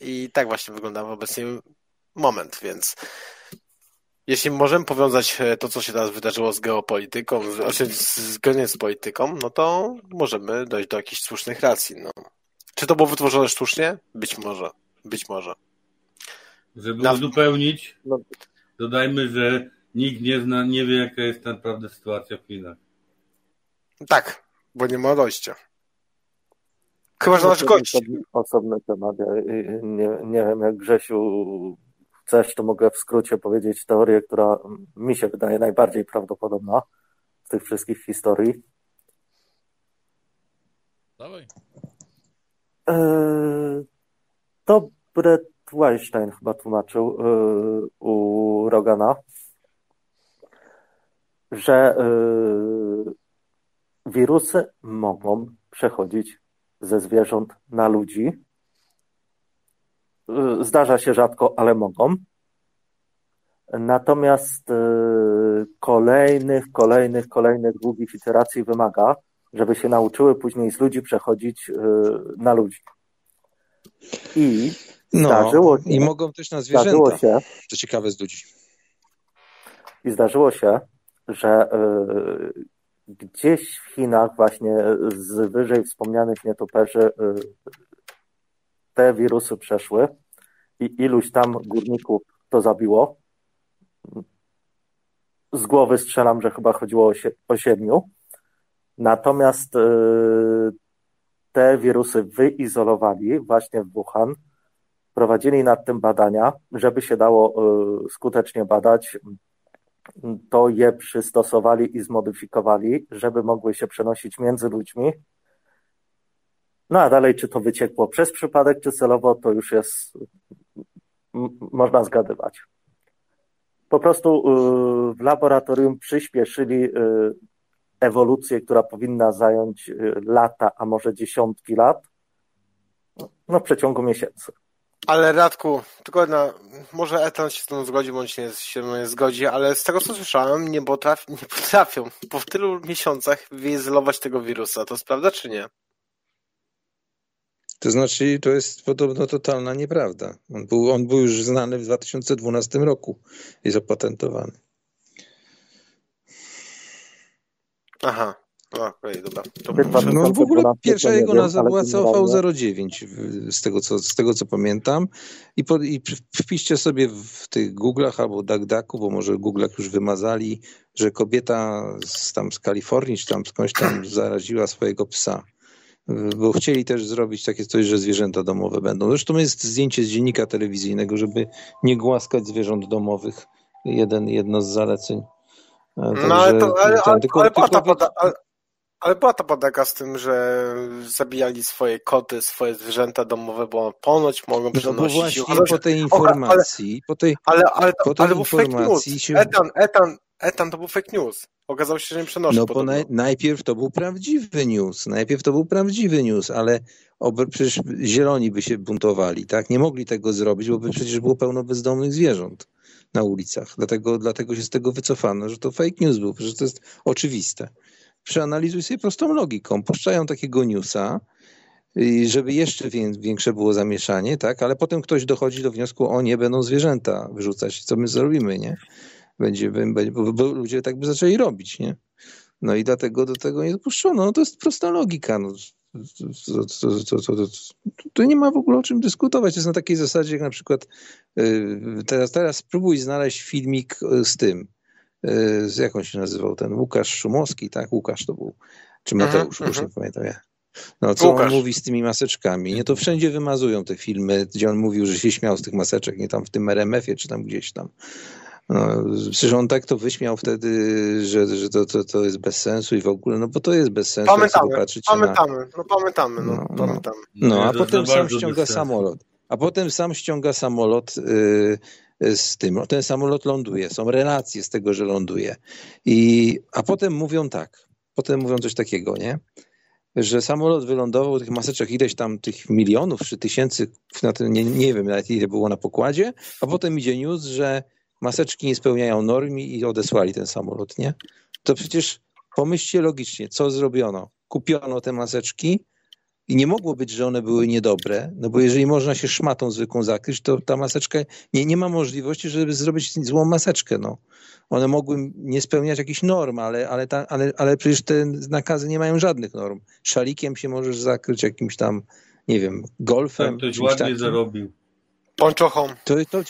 I tak właśnie wygląda obecnie moment, więc jeśli możemy powiązać e, to, co się teraz wydarzyło z geopolityką, znaczy zgodnie z polityką, no to możemy dojść do jakichś słusznych racji. No. Czy to było wytworzone sztucznie? Być może. Być może. Żeby Na... uzupełnić, no. dodajmy, że nikt nie zna, nie wie, jaka jest naprawdę sytuacja w Chinach. Tak, bo nie ma dojścia. Chyba, że nasz gość. Osobny temat. nie, nie wiem, jak Grzesiu chcesz, to mogę w skrócie powiedzieć teorię, która mi się wydaje najbardziej prawdopodobna z tych wszystkich historii. Dawaj. E, to Brett Weinstein chyba tłumaczył e, u Rogana, że e, wirusy mogą przechodzić ze zwierząt na ludzi zdarza się rzadko, ale mogą. Natomiast y, kolejnych, kolejnych, kolejnych długich iteracji wymaga, żeby się nauczyły później z ludzi przechodzić y, na ludzi. I no, zdarzyło się, i mogą też na zwierzęta. Się, to ciekawe z ludzi. I zdarzyło się, że gdzieś w Chinach właśnie z wyżej wspomnianych nietoperzy te wirusy przeszły i iluś tam górników to zabiło. Z głowy strzelam, że chyba chodziło o, sie, o siedmiu. Natomiast te wirusy wyizolowali właśnie w Wuhan, prowadzili nad tym badania, żeby się dało skutecznie badać to je przystosowali i zmodyfikowali, żeby mogły się przenosić między ludźmi. No a dalej, czy to wyciekło przez przypadek, czy celowo, to już jest, można zgadywać. Po prostu y, w laboratorium przyspieszyli y, ewolucję, która powinna zająć y, lata, a może dziesiątki lat, no w przeciągu miesięcy. Ale Radku, tylko jedna, może Etan się z tym zgodzi, bądź nie się nie zgodzi, ale z tego co słyszałem, nie, nie potrafią po tylu miesiącach wyizolować tego wirusa. To jest prawda czy nie? To znaczy, to jest podobno totalna nieprawda. On był, on był już znany w 2012 roku. Jest opatentowany. Aha. Okay, No w ogóle pierwsza jego nazwa była CV09 z tego, co, z tego co pamiętam i, po, i wpiszcie sobie w tych Google'ach albo DuckDucku, bo może Google'ach już wymazali, że kobieta z, tam z Kalifornii czy tam skądś tam zaraziła swojego psa bo chcieli też zrobić takie coś, że zwierzęta domowe będą. Zresztą jest zdjęcie z dziennika telewizyjnego, żeby nie głaskać zwierząt domowych. Jeden, jedno z zaleceń. Także, no ale to, ale, ale, tylko, ale, tylko, ale, ale była ta podaka z tym, że zabijali swoje koty, swoje zwierzęta domowe, bo ponoć mogą przynosić... No właśnie po tej informacji, po tej, ale, ale, po tej ale informacji... Się... Etan, Etan, Etan, to był fake news. Okazało się, że nie przenosi. No bo naj, najpierw to był prawdziwy news, najpierw to był prawdziwy news, ale przecież zieloni by się buntowali, tak? Nie mogli tego zrobić, bo by przecież było pełno bezdomnych zwierząt na ulicach. Dlatego, dlatego się z tego wycofano, że to fake news był, że to jest oczywiste przeanalizuj sobie prostą logiką. Puszczają takiego newsa, żeby jeszcze większe było zamieszanie, tak? Ale potem ktoś dochodzi do wniosku, o nie, będą zwierzęta wyrzucać, co my zrobimy, nie? Będzie, będzie bo, ludzie tak by zaczęli robić, nie? No i dlatego do tego nie dopuszczono. No to jest prosta logika. No. To, to, to, to, nie ma w ogóle o czym dyskutować. To jest na takiej zasadzie, jak na przykład y, teraz, teraz spróbuj znaleźć filmik z tym, z jak on się nazywał, ten Łukasz Szumowski, tak? Łukasz to był, czy Mateusz, już nie pamiętam ja. No, co Łukasz. on mówi z tymi maseczkami? Nie, to wszędzie wymazują te filmy, gdzie on mówił, że się śmiał z tych maseczek, nie tam w tym RMF-ie, czy tam gdzieś tam. No, przecież on tak to wyśmiał wtedy, że, że to, to, to jest bez sensu i w ogóle, no bo to jest bez sensu. Pamiętamy, pamiętamy, na... no pamiętamy, no, no, pamiętamy. No, a potem sam ściąga samolot. A potem sam ściąga samolot yy, z tym. Ten samolot ląduje, są relacje z tego, że ląduje. I, a potem mówią tak, potem mówią coś takiego, nie? Że samolot wylądował tych maseczek ileś tam tych milionów czy tysięcy, na tym, nie, nie wiem nawet ile było na pokładzie, a potem idzie news, że maseczki nie spełniają norm i odesłali ten samolot, nie? To przecież pomyślcie logicznie, co zrobiono. Kupiono te maseczki, i nie mogło być, że one były niedobre, no bo jeżeli można się szmatą zwykłą zakryć, to ta maseczka nie, nie ma możliwości, żeby zrobić złą maseczkę. No. One mogły nie spełniać jakichś norm, ale, ale, ta, ale, ale przecież te nakazy nie mają żadnych norm. Szalikiem się możesz zakryć jakimś tam, nie wiem, golfem. Tak, ktoś ładnie takim. zarobił. Ponczochą. To, to,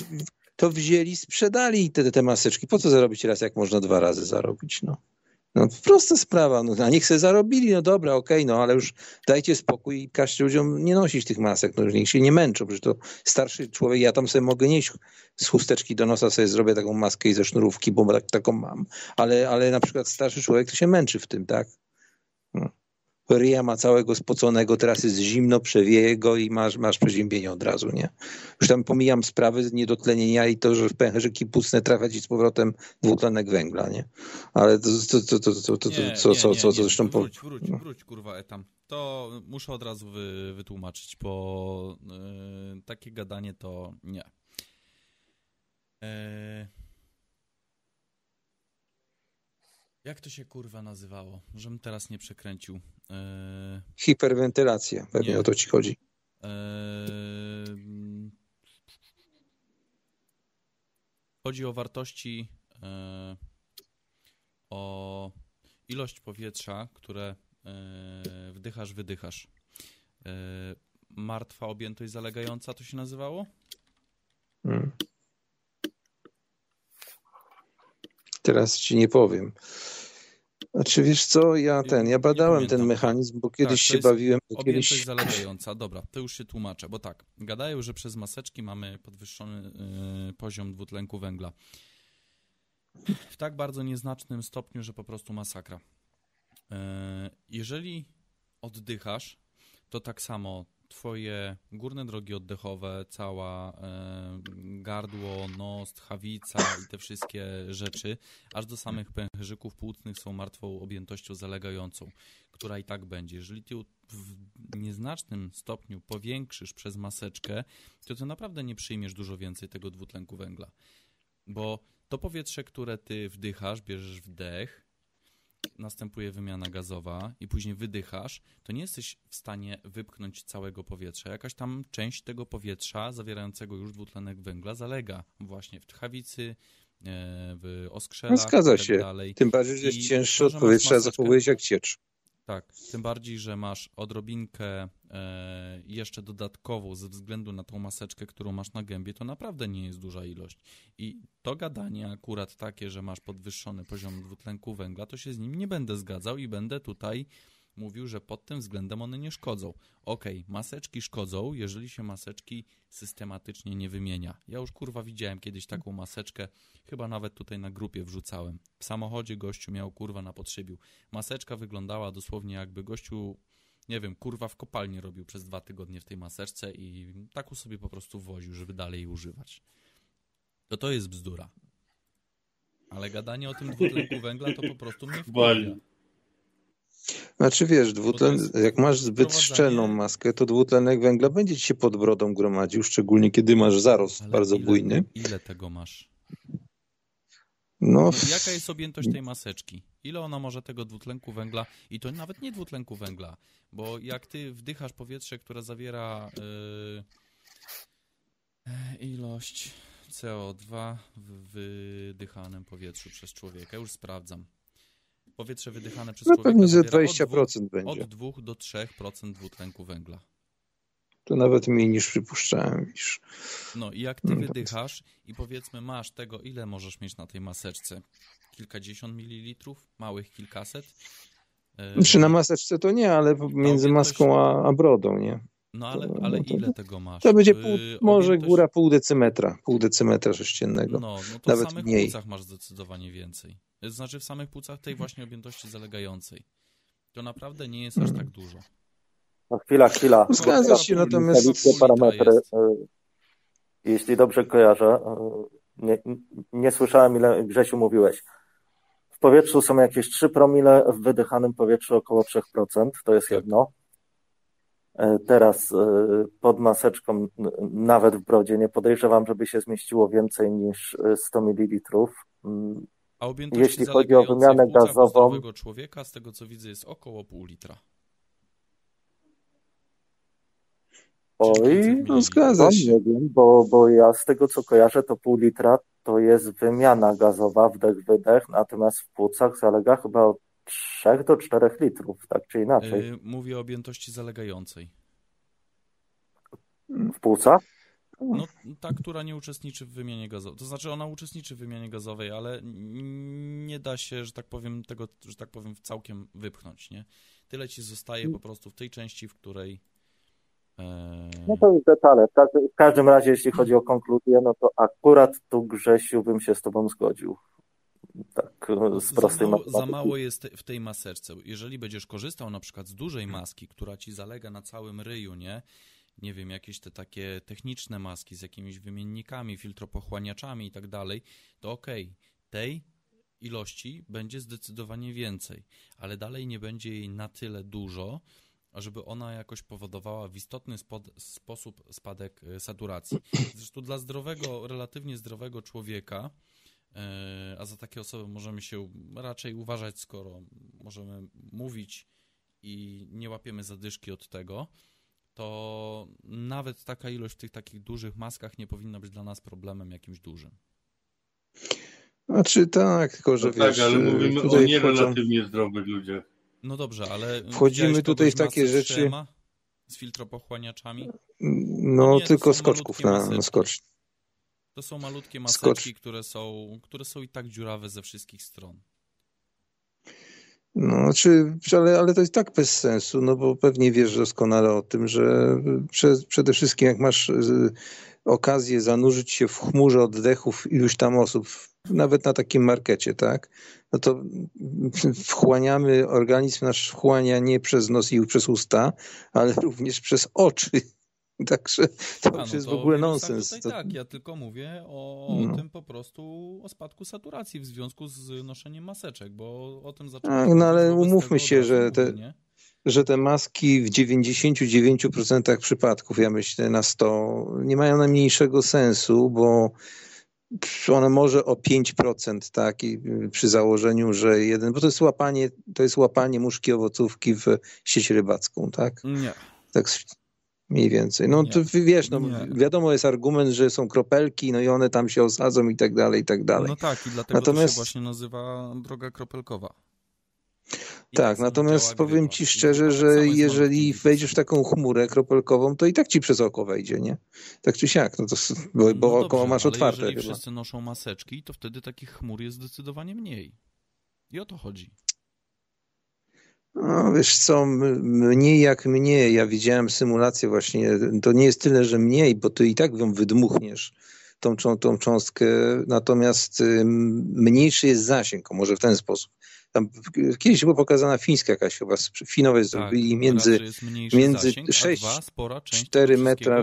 to wzięli, sprzedali te, te maseczki. Po co zarobić raz, jak można dwa razy zarobić? No. No prosta sprawa, no, a niech sobie zarobili, no dobra, okej, okay, no ale już dajcie spokój i każcie ludziom nie nosić tych masek, no niech się nie męczą, przecież to starszy człowiek, ja tam sobie mogę nieść z chusteczki do nosa, sobie zrobię taką maskę i ze sznurówki, bo tak, taką mam, ale, ale na przykład starszy człowiek to się męczy w tym, tak? Ryja ma całego spoconego, teraz jest zimno, przewieje go i masz, masz przeziębienie od razu, nie? Już tam pomijam sprawy niedotlenienia i to, że w pęcherzyki pustne trafia ci z powrotem dwutlenek węgla, nie? Ale to, to, to, to, to, to, nie, co, nie, co, nie, co, co zresztą... Wróć, wróć, no. wróć, kurwa, etam. To muszę od razu wy, wytłumaczyć, bo yy, takie gadanie to nie. Yy... Jak to się kurwa nazywało? Żebym teraz nie przekręcił. Eee... Hiperwentylacja, pewnie nie. o to ci chodzi. Eee... Chodzi o wartości, eee... o ilość powietrza, które wdychasz, wydychasz. Martwa objętość zalegająca to się nazywało? Hmm. Teraz ci nie powiem. Znaczy wiesz co, ja ten, ja badałem ten mechanizm, bo kiedyś tak, się bawiłem. Kiedyś... zalegająca, dobra, to już się tłumaczę, bo tak, gadają, że przez maseczki mamy podwyższony y, poziom dwutlenku węgla. W tak bardzo nieznacznym stopniu, że po prostu masakra. Y, jeżeli oddychasz, to tak samo twoje górne drogi oddechowe, cała e, gardło, nos, tchawica i te wszystkie rzeczy, aż do samych pęcherzyków płucnych są martwą objętością zalegającą, która i tak będzie. Jeżeli ty w nieznacznym stopniu powiększysz przez maseczkę, to ty naprawdę nie przyjmiesz dużo więcej tego dwutlenku węgla. Bo to powietrze, które ty wdychasz, bierzesz wdech, następuje wymiana gazowa i później wydychasz, to nie jesteś w stanie wypchnąć całego powietrza. Jakaś tam część tego powietrza zawierającego już dwutlenek węgla zalega właśnie w tchawicy, e, w oskrzelach. No zgadza tak się. Dalej. Tym bardziej, że jest cięższy od powietrza, zachowuje się jak ciecz. Tak, tym bardziej, że masz odrobinkę e, jeszcze dodatkową ze względu na tą maseczkę, którą masz na gębie, to naprawdę nie jest duża ilość. I to gadanie akurat takie, że masz podwyższony poziom dwutlenku węgla, to się z nim nie będę zgadzał i będę tutaj mówił, że pod tym względem one nie szkodzą. Okej, okay, maseczki szkodzą, jeżeli się maseczki systematycznie nie wymienia. Ja już kurwa widziałem kiedyś taką maseczkę, chyba nawet tutaj na grupie wrzucałem. W samochodzie gościu miał kurwa na podszybiu. Maseczka wyglądała dosłownie jakby gościu, nie wiem, kurwa w kopalni robił przez dwa tygodnie w tej maseczce i taką sobie po prostu woził, żeby dalej jej używać. To to jest bzdura. Ale gadanie o tym dwutlenku węgla to po prostu mnie wpływa. Znaczy wiesz, dwutlen, jak masz zbyt szczelną maskę, to dwutlenek węgla będzie ci się pod brodą gromadził, szczególnie kiedy masz zarost Ale bardzo ile, bujny. Ile tego masz? No, Jaka jest objętość tej maseczki? Ile ona może tego dwutlenku węgla, i to nawet nie dwutlenku węgla, bo jak ty wdychasz powietrze, które zawiera yy, ilość CO2 w wydychanym powietrzu przez człowieka, już sprawdzam. Powietrze wydychane przez no człowieka pewnie ze 20% od 2, będzie. Od 2 do 3% dwutlenku węgla. To nawet mniej niż przypuszczałem. Niż... No i jak ty no wydychasz i powiedzmy masz tego, ile możesz mieć na tej maseczce? Kilkadziesiąt mililitrów? Małych kilkaset? Czy znaczy, na maseczce to nie, ale między maską a, a brodą, nie? No ale, ale no ile tego masz? To będzie pół, może góra pół decymetra, pół decymetra sześciennego. No, no to Nawet w samych mniej. płucach masz zdecydowanie więcej. Znaczy w samych płucach tej właśnie objętości zalegającej. To naprawdę nie jest aż tak dużo. No chwila, chwila. Zgadza się, natomiast... parametry. E, jeśli dobrze kojarzę, nie, nie słyszałem ile Grzesiu mówiłeś. W powietrzu są jakieś 3 promile, w wydychanym powietrzu około 3%, to jest tak. jedno. E, teraz pod maseczką, nawet w brodzie, nie podejrzewam, żeby się zmieściło więcej niż 100 ml. A Jeśli chodzi o wymianę gazową. człowieka, z tego co widzę, jest około pół litra. Oj, no zgadza się. Nie wiem, bo, bo ja z tego co kojarzę, to pół litra to jest wymiana gazowa, wdech, wydech, natomiast w płucach zalega chyba od 3 do 4 litrów, tak czy inaczej. Yy, mówię o objętości zalegającej. W płucach? No, ta, która nie uczestniczy w wymianie gazowej. To znaczy, ona uczestniczy w wymianie gazowej, ale nie da się, że tak powiem, tego, że tak powiem, całkiem wypchnąć, nie? Tyle ci zostaje po prostu w tej części, w której. E... No to już detale. W każdym razie, jeśli chodzi o konkluzję, no to akurat tu, Grzesiu, bym się z Tobą zgodził. Tak, z prostej za mało, za mało jest w tej maseczce. Jeżeli będziesz korzystał na przykład z dużej maski, która ci zalega na całym ryju, nie? nie wiem, jakieś te takie techniczne maski z jakimiś wymiennikami, filtropochłaniaczami i tak dalej, to okej, okay, tej ilości będzie zdecydowanie więcej, ale dalej nie będzie jej na tyle dużo, żeby ona jakoś powodowała w istotny sposób spadek e, saturacji. Zresztą dla zdrowego, relatywnie zdrowego człowieka, a za takie osoby możemy się raczej uważać, skoro możemy mówić i nie łapiemy zadyszki od tego, to nawet taka ilość w tych takich dużych maskach nie powinna być dla nas problemem jakimś dużym. Znaczy tak, tylko że no wiesz... Tak, ale mówimy o nierelatywnie wchodzą... zdrowych ludziach. No dobrze, ale... Wchodzimy tutaj w takie rzeczy... Z filtropochłaniaczami? No, no nie, tylko skoczków na, na skocz. To są malutkie maseczki, które są, które są i tak dziurawe ze wszystkich stron. No, znaczy, ale, ale to jest tak bez sensu, no bo pewnie wiesz doskonale o tym, że przede wszystkim jak masz y, okazję zanurzyć się w chmurze oddechów iluś tam osób, nawet na takim markecie, tak? No to wchłaniamy, organizm nasz wchłania nie przez nos i przez usta, ale również przez oczy. Także to A, no jest to w ogóle nonsens. To... Tak, ja tylko mówię o, no. tym po prostu, o spadku saturacji w związku z noszeniem maseczek, bo o tym zacząłem. Tak, no ale umówmy się, że te, że te maski w 99% przypadków, ja myślę na 100, nie mają najmniejszego sensu, bo one może o 5%, tak, I przy założeniu, że jeden, bo to jest łapanie, to jest łapanie muszki owocówki w sieć rybacką, tak? Nie. Tak mniej więcej. No to wiesz, no, wiadomo jest argument, że są kropelki, no i one tam się osadzą i tak dalej, i tak dalej. No tak, i dlatego Natomiast... to się właśnie nazywa droga kropelkowa. I tak, tak natomiast powiem ci szczerze, że jeżeli wejdziesz w taką chmurę kropelkową, to i tak ci przez oko wejdzie, nie? Tak czy siak, no to, bo, no bo oko masz otwarte jeżeli chyba. wszyscy noszą maseczki, to wtedy takich chmur jest zdecydowanie mniej. I o to chodzi. No, wiesz co, mniej jak mniej. Ja widziałem symulację właśnie. To nie jest tyle, że mniej, bo ty i tak ją wydmuchniesz, tą, tą cząstkę. Natomiast mniejszy jest zasięg, może w ten sposób. Tam kiedyś była pokazana fińska jakaś chyba, Finowie tak, zrobili między, między 6-4 metra,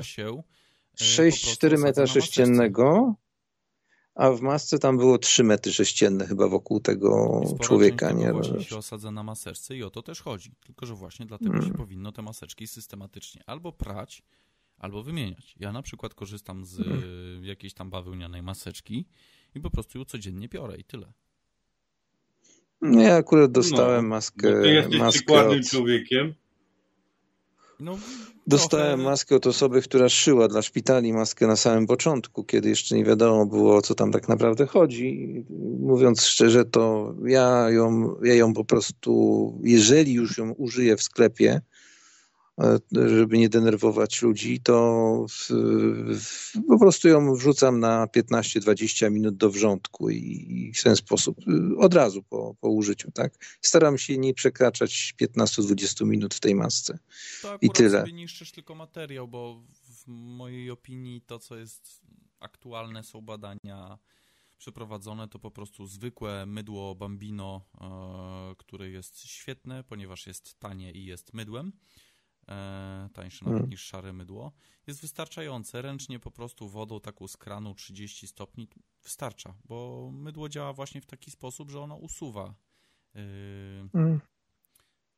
6-4 e, metra sześciennego, a w masce tam było 3 metry sześcienne chyba wokół tego człowieka. Nie? właśnie się osadza na maseczce i o to też chodzi. Tylko, że właśnie dlatego hmm. się powinno te maseczki systematycznie albo prać, albo wymieniać. Ja na przykład korzystam z hmm. jakiejś tam bawełnianej maseczki i po prostu ją codziennie piorę i tyle. No ja akurat dostałem no, maskę. Ty jesteś maskę przykładnym od... człowiekiem. No, Dostałem trochę... maskę od osoby, która szyła dla szpitali maskę na samym początku, kiedy jeszcze nie wiadomo było, o co tam tak naprawdę chodzi. Mówiąc szczerze, to ja ją, ja ją po prostu, jeżeli już ją użyję w sklepie, żeby nie denerwować ludzi, to w, w, po prostu ją wrzucam na 15-20 minut do wrzątku i, i, w ten sposób y, od razu po, po użyciu, tak? Staram się nie przekraczać 15-20 minut w tej masce. To I tyle. sobie niszczysz tylko materiał, bo w mojej opinii to, co jest aktualne, są badania przeprowadzone, to po prostu zwykłe mydło Bambino, e, które jest świetne, ponieważ jest tanie i jest mydłem e, tańsze nawet hmm. niż szare mydło, jest wystarczające. Ręcznie po prostu wodą taką z kranu 30 stopni wystarcza, bo mydło działa właśnie w taki sposób, że ono usuwa. Yy,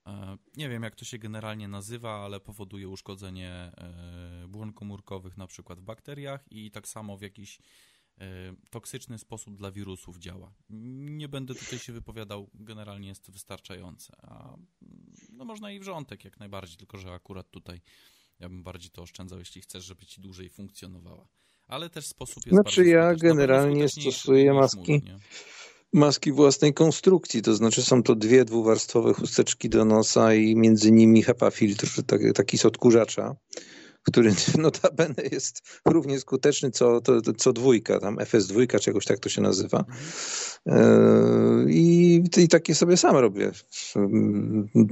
e, nie wiem, jak to się generalnie nazywa, ale powoduje uszkodzenie e, błon komórkowych na przykład w bakteriach i tak samo w jakiś E, toksyczny sposób dla wirusów działa. Nie będę tutaj się wypowiadał, generalnie jest to wystarczające. A no można i wrzątek jak najbardziej, tylko że akurat tutaj ja bym bardziej to oszczędzał, jeśli chcesz, żeby ci dłużej funkcjonowała. Ale też sposób jest Znaczy ja generalnie stosuję maski. maski własnej konstrukcji, to znaczy są to dwie dwuwarstwowe chusteczki do nosa i między nimi HEPA filtr, taki, taki z odkurzacza który notabene jest równie skuteczny co, to, co dwójka, tam FS2 czy jakoś tak to się nazywa. E, I, I takie sobie sam robię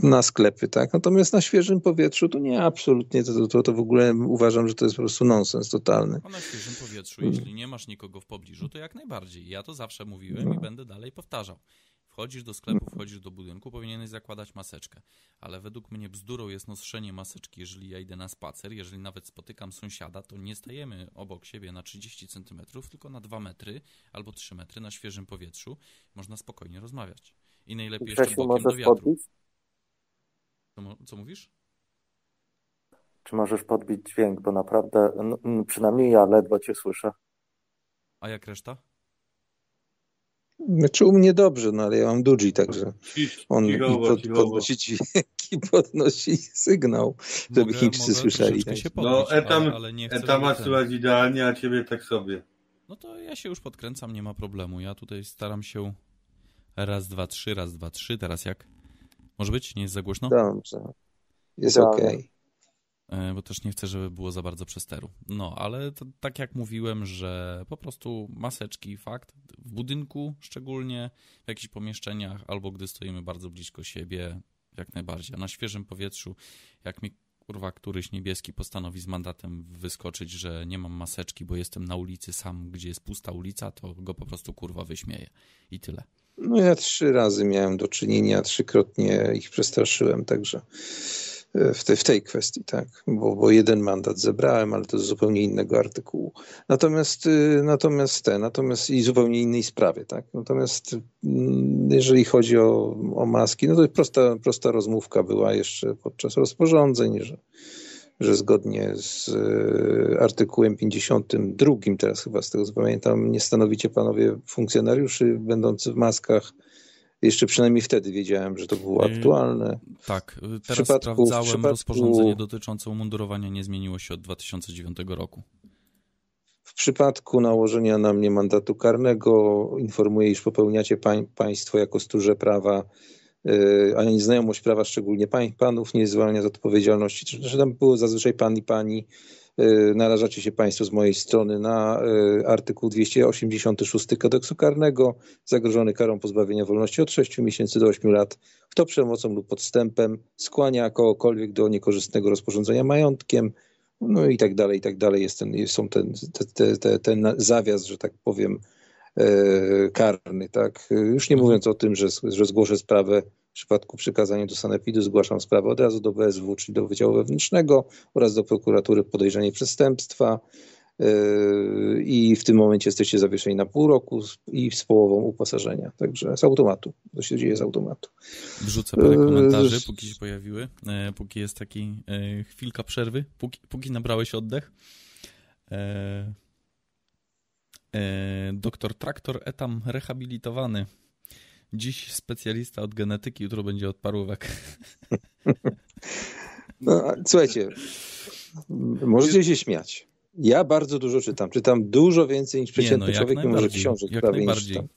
na sklepy, tak? Natomiast na świeżym powietrzu to nie, absolutnie, to, to, to w ogóle uważam, że to jest po prostu nonsens totalny. A na świeżym powietrzu, jeśli nie masz nikogo w pobliżu, to jak najbardziej. Ja to zawsze mówiłem no. i będę dalej powtarzał. Wchodzisz do sklepu, wchodzisz do budynku, powinieneś zakładać maseczkę. Ale według mnie bzdurą jest noszenie maseczki, jeżeli ja idę na spacer. Jeżeli nawet spotykam sąsiada, to nie stajemy obok siebie na 30 cm, tylko na 2 metry albo 3 metry na świeżym powietrzu. Można spokojnie rozmawiać. I najlepiej jeszcze bokiem do wiatru. Co, co mówisz? Czy możesz podbić dźwięk, bo naprawdę, no, przynajmniej ja ledwo cię słyszę. A jak reszta? Znaczy u mnie dobrze, no ale ja mam Duji, także on cichowo, pod, podnosi dźwięk i podnosi sygnał, żeby mogę, chińscy mogę słyszeli. Tak. No etam, etam ma słychać idealnie, a ciebie tak sobie. No to ja się już podkręcam, nie ma problemu. Ja tutaj staram się raz, dwa, trzy, raz, dwa, trzy. Teraz jak? Może być? Nie jest za głośno? Dobrze. Jest ok. E, bo też nie chcę, żeby było za bardzo przesteru. No, ale to, tak jak mówiłem, że po prostu maseczki, fakt, w budynku szczególnie, w jakichś pomieszczeniach, albo gdy stoimy bardzo blisko siebie, jak najbardziej. A na świeżym powietrzu, jak mi kurwa któryś niebieski postanowi z mandatem wyskoczyć, że nie mam maseczki, bo jestem na ulicy sam, gdzie jest pusta ulica, to go po prostu kurwa wyśmieje. I tyle. No ja trzy razy miałem do czynienia, trzykrotnie ich przestraszyłem, także w, te, w tej kwestii, tak, bo, bo jeden mandat zebrałem, ale to z zupełnie innego artykułu. Natomiast, y, natomiast te, natomiast i zupełnie innej sprawie, tak. Natomiast mm, jeżeli chodzi o, o maski, no to prosta, prosta rozmówka była jeszcze podczas rozporządzeń, że że zgodnie z y, artykułem 52, teraz chyba z tego pamiętam, nie stanowicie panowie funkcjonariuszy będący w maskach jeszcze przynajmniej wtedy wiedziałem, że to było yy, aktualne. Tak, teraz w przypadku, sprawdzałem, w przypadku... rozporządzenie dotyczące umundurowania nie zmieniło się od 2009 roku. W przypadku nałożenia na mnie mandatu karnego informuję, iż popełniacie pań, państwo jako stróże prawa, yy, a nieznajomość prawa, szczególnie pań, panów, nie zwalnia z odpowiedzialności. Że tam było zazwyczaj pan i pani, narażacie się Państwo z mojej strony na y, artykuł 286 kodeksu karnego, zagrożony karą pozbawienia wolności od 6 miesięcy do 8 lat, kto przemocą lub podstępem skłania kogokolwiek do niekorzystnego rozporządzenia majątkiem, no i tak dalej, i tak dalej. Jest ten, są ten, te, te, ten zawias, że tak powiem, y, karny, tak? Już nie mhm. mówiąc o tym, że, że zgłoszę sprawę w przypadku przekazania do sanepidu zgłaszam sprawę od razu do BSW, czyli do Wydziału Wewnętrznego oraz do prokuratury podejrzenie przestępstwa yy, i w tym momencie jesteście zawieszeni na pół roku i z połową uposażenia. Także z automatu. To się dzieje z automatu. Wrzucę parę komentarzy, yy, póki się pojawiły, yy, póki jest taki chwilka przerwy, póki, póki nabrałeś oddech. Doktor Traktor Etam rehabilitowany. Dziś specjalista od genetyki, jutro będzie od parówek. No, słuchajcie, możecie się śmiać. Ja bardzo dużo czytam. Czytam dużo więcej niż przeciętny no, człowiek, mimo że książek jak prawie niż czytam.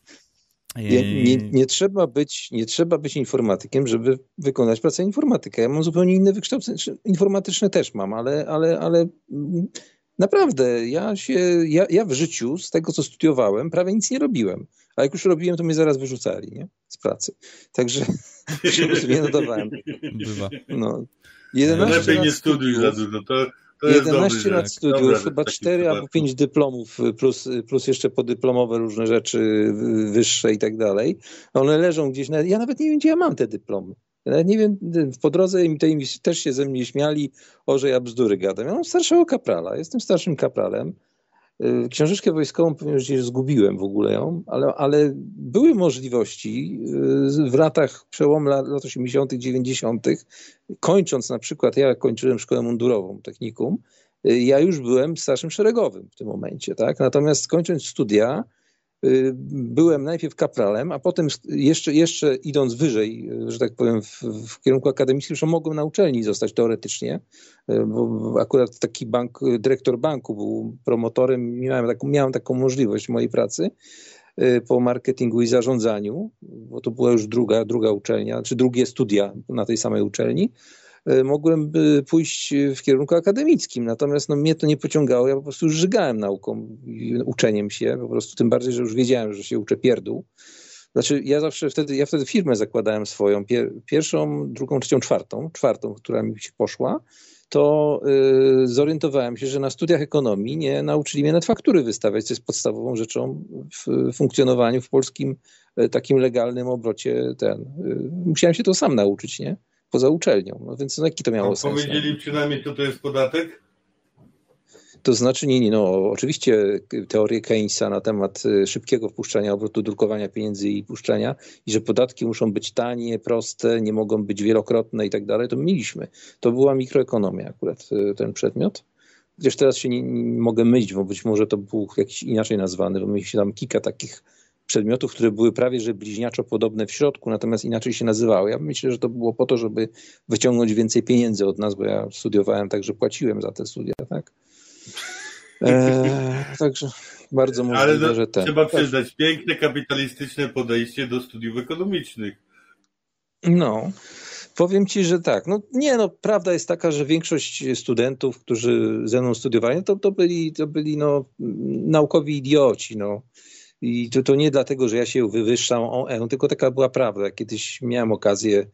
Nie, nie, nie, trzeba być, nie trzeba być informatykiem, żeby wykonać pracę informatyka. Ja mam zupełnie inne wykształcenie. Informatyczne też mam, ale, ale, ale naprawdę ja się, ja, ja w życiu z tego, co studiowałem, prawie nic nie robiłem. A jak już robiłem, to mnie zaraz wyrzucali nie? z pracy. Także się nie nadawałem. Bywa. No. 11 Lepiej nie studiuj za dużo. To, to 11 lat studiów, Dobra, chyba 4 albo 5 dyplomów, plus, plus jeszcze podyplomowe różne rzeczy wyższe i tak dalej. One leżą gdzieś, na, ja nawet nie wiem, gdzie ja mam te dyplomy. Nawet nie wiem, po drodze im, też się ze mnie śmiali, o, że ja bzdury gadam. Ja mam starszego kaprala, jestem starszym kapralem. Y, książeczkę wojskową pewnie już zgubiłem w ogóle ją, ale, ale były możliwości y, w latach, przełom lat, lat 80., 90., kończąc na przykład, ja kończyłem szkołę mundurową, technikum, ja już byłem starszym szeregowym w tym momencie, tak? Natomiast kończąc studia, byłem najpierw kapralem, a potem jeszcze, jeszcze idąc wyżej, że tak powiem, w, w kierunku akademickim, że mogłem na uczelni zostać teoretycznie, y, bo akurat taki bank, dyrektor banku był promotorem, miałem taką, miałem taką możliwość w mojej pracy y, po marketingu i zarządzaniu, bo to była już druga, druga uczelnia, czy drugie studia na tej samej uczelni. E, mogłem pójść w kierunku akademickim. Natomiast no, mnie to nie pociągało. Ja po prostu już żygałem nauką, uczeniem się, po prostu tym bardziej, że już wiedziałem, że się uczę pierdół. Znaczy, ja zawsze wtedy, ja wtedy firmę zakładałem swoją, pierwszą, drugą, trzecią, czwartą, czwartą, która mi się poszła, to zorientowałem się, że na studiach ekonomii nie nauczyli mnie nawet faktury wystawiać, co jest podstawową rzeczą w funkcjonowaniu w polskim takim legalnym obrocie. Ten. Musiałem się to sam nauczyć, nie? Poza uczelnią. No więc no, jaki to miało sens? Powiedzieli przynajmniej, co to jest podatek? To znaczy, nie, nie, no oczywiście teorie Keynesa na temat y, szybkiego wpuszczania obrotu, drukowania pieniędzy i puszczenia i że podatki muszą być tanie, proste, nie mogą być wielokrotne i tak dalej, to mieliśmy. To była mikroekonomia akurat y, ten przedmiot. Chociaż teraz się nie, nie mogę mylić, bo być może to był jakiś inaczej nazwany, bo mieliśmy tam kilka takich przedmiotów, które były prawie że bliźniaczo podobne w środku, natomiast inaczej się nazywały. Ja myślę, że to było po to, żeby wyciągnąć więcej pieniędzy od nas, bo ja studiowałem tak, że płaciłem za te studia, tak? E, także bardzo możliwe, Ale że ten. Trzeba przyznać, piękne kapitalistyczne podejście do studiów ekonomicznych. No, powiem ci, że tak. No nie, no prawda jest taka, że większość studentów, którzy ze mną studiowali, to, to byli, to byli no, naukowi idioci, no. I to, to nie dlatego, że ja się wywyższam o E, tylko taka była prawda. Kiedyś miałem okazję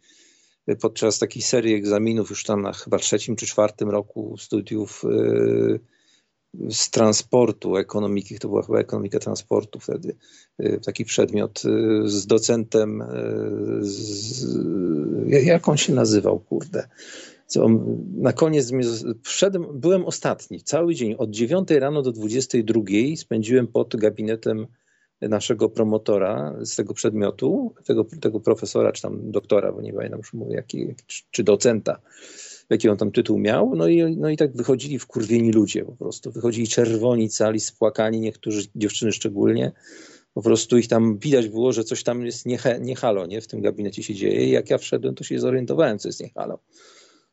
podczas takiej serii egzaminów, już tam na chyba trzecim czy czwartym roku studiów yy, z transportu, ekonomiki, to była chyba ekonomika transportu wtedy, yy, taki przedmiot yy, z docentem, z, jak on się nazywał, kurde. Co, na koniec wszedłem, byłem ostatni, cały dzień, od 9 rano do 22 spędziłem pod gabinetem naszego promotora z tego przedmiotu, tego, tego profesora, czy tam doktora, bo nie pamiętam już mówię, jaki, czy docenta, jaki on tam tytuł miał. No i, no i tak wychodzili wkurwieni ludzie po prostu. Wychodzili czerwoni, cali, spłakani, niektórzy, dziewczyny szczególnie. Po prostu ich tam widać było, że coś tam jest nie, nie halo, nie? W tym gabinecie się dzieje. I jak ja wszedłem, to się zorientowałem, co jest nie halo.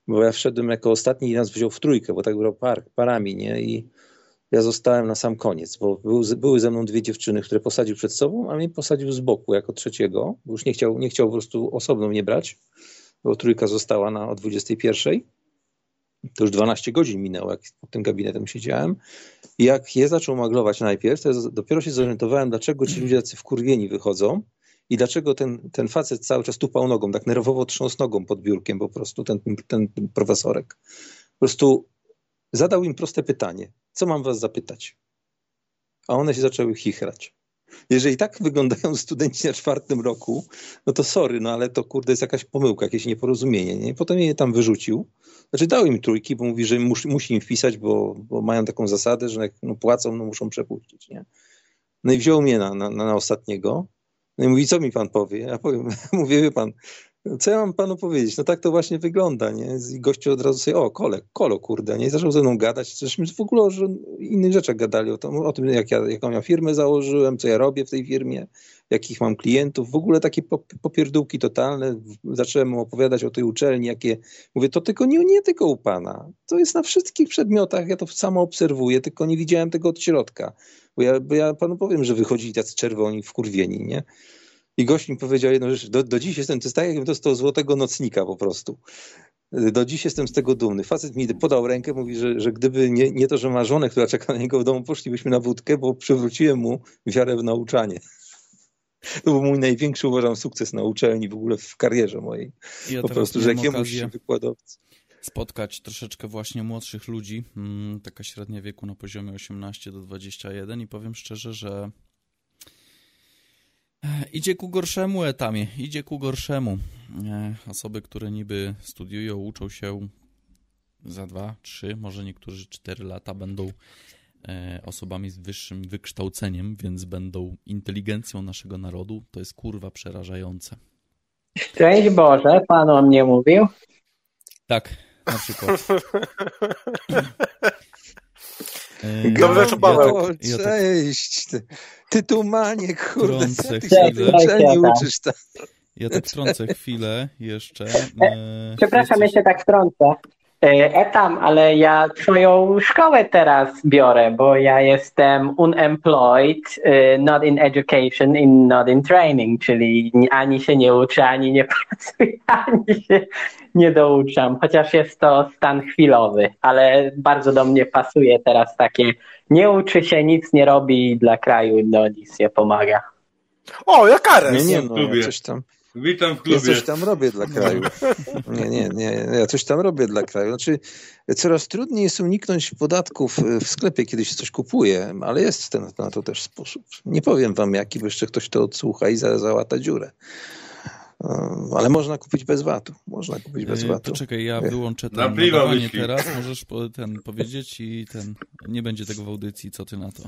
Bo ja wszedłem jako ostatni i nas wziął w trójkę, bo tak było par, parami, nie? I ja zostałem na sam koniec, bo był, były ze mną dwie dziewczyny, które posadził przed sobą, a mnie posadził z boku jako trzeciego, bo już nie chciał, nie chciał po prostu osobno mnie brać, bo trójka została na o 21. To już 12 godzin minęło, jak pod tym gabinetem siedziałem. I jak je zaczął maglować najpierw, to ja dopiero się zorientowałem, dlaczego ci ludzie tacy wkurwieni wychodzą i dlaczego ten, ten facet cały czas tupał nogą, tak nerwowo trząsł nogą pod biurkiem po prostu, ten, ten, ten profesorek. Po prostu zadał im proste pytanie co mam was zapytać? A one się zaczęły chichrać. Jeżeli tak wyglądają studenci na czwartym roku, no to sorry, no ale to kurde jest jakaś pomyłka, jakieś nieporozumienie. Nie? Potem je tam wyrzucił. Znaczy dał im trójki, bo mówi, że mus, musi im wpisać, bo, bo mają taką zasadę, że jak no, płacą, no muszą przepuścić. Nie? No i wziął mnie na, na, na ostatniego. No i mówi, co mi pan powie? Ja powiem, mówię, wie pan, co ja mam panu powiedzieć? No tak to właśnie wygląda, nie? I od razu sobie, o, kole, kolo, kurde, nie? I zaczął ze mną gadać, żeśmy w ogóle o innych rzeczach gadali, o, tym, o tym jak ja, jaką ja firmę założyłem, co ja robię w tej firmie, jakich mam klientów, w ogóle takie popierdółki totalne. Zacząłem mu opowiadać o tej uczelni, jakie, mówię, to tylko nie, nie tylko u pana, to jest na wszystkich przedmiotach, ja to samo obserwuję, tylko nie widziałem tego od środka, bo ja, bo ja panu powiem, że wychodzili tacy czerwoni, wkurwieni, nie? I gość mi powiedział jedną rzecz, do, do dziś jestem, to jest tak jakbym dostał złotego nocnika po prostu. Do dziś jestem z tego dumny. Facet mi podał rękę, mówi, że, że gdyby nie, nie to, że ma żonę, która czeka na niego w domu, poszlibyśmy na wódkę, bo przywróciłem mu wiarę w nauczanie. To był mój największy, uważam, sukces na uczelni, w ogóle w karierze mojej. Ja po prostu, że jakiemuś wykładowcy spotkać troszeczkę właśnie młodszych ludzi, mm, taka średnia wieku na poziomie 18 do 21 i powiem szczerze, że Idzie ku gorszemu etamie, idzie ku gorszemu. E, osoby, które niby studiują, uczą się za dwa, trzy, może niektórzy cztery lata będą e, osobami z wyższym wykształceniem, więc będą inteligencją naszego narodu. To jest kurwa przerażające. Szczęść Boże, Pan o mnie mówił? Tak, na przykład. E, Dobry Paweł. Ja tak, cześć. Ty, ty tu maniek, kurde, ty się uczysz tam. Ja tak wtrącę chwilę jeszcze. E, e, przepraszam, ja się tak wtrącę. E, etam, ale ja twoją szkołę teraz biorę, bo ja jestem unemployed, e, not in education, in, not in training, czyli ani się nie uczę, ani nie pracuję, ani się nie douczam, chociaż jest to stan chwilowy, ale bardzo do mnie pasuje teraz takie nie uczy się, nic nie robi dla kraju, no nic nie pomaga. O, jak Ares! Nie, nie, no, ja coś tam... Witam w klubie. Ja coś tam robię dla kraju. Nie, nie, nie, ja coś tam robię dla kraju. Znaczy, coraz trudniej jest uniknąć podatków w sklepie, kiedy się coś kupuje, ale jest ten, na to też sposób. Nie powiem wam jaki, bo jeszcze ktoś to odsłucha i za, załata dziurę. Ale można kupić bez VAT-u. Można kupić bez VAT-u. Poczekaj, ja wyłączę ten nadawanie teraz. Możesz ten powiedzieć i ten nie będzie tego w audycji. Co ty na to?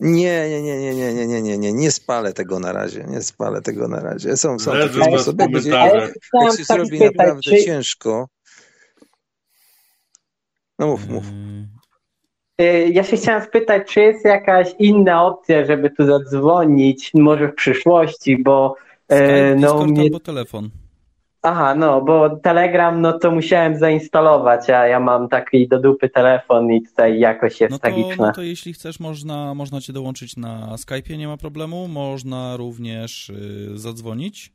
Nie, nie, nie, nie, nie, nie, nie, nie, nie, nie spalę tego na razie, nie spalę tego na razie. Są, są takie sposoby, jak, jak się zrobi naprawdę ciężko. No mów, mów. Y, ja się chciałem spytać, czy jest jakaś inna opcja, żeby tu zadzwonić, może w przyszłości, bo Skype, no, Discord mnie... albo telefon. Aha, no, bo Telegram, no to musiałem zainstalować, a ja mam taki do dupy telefon i tutaj jakoś jest no to, tragiczna. No to jeśli chcesz, można, można cię dołączyć na Skype'ie, nie ma problemu. Można również y, zadzwonić.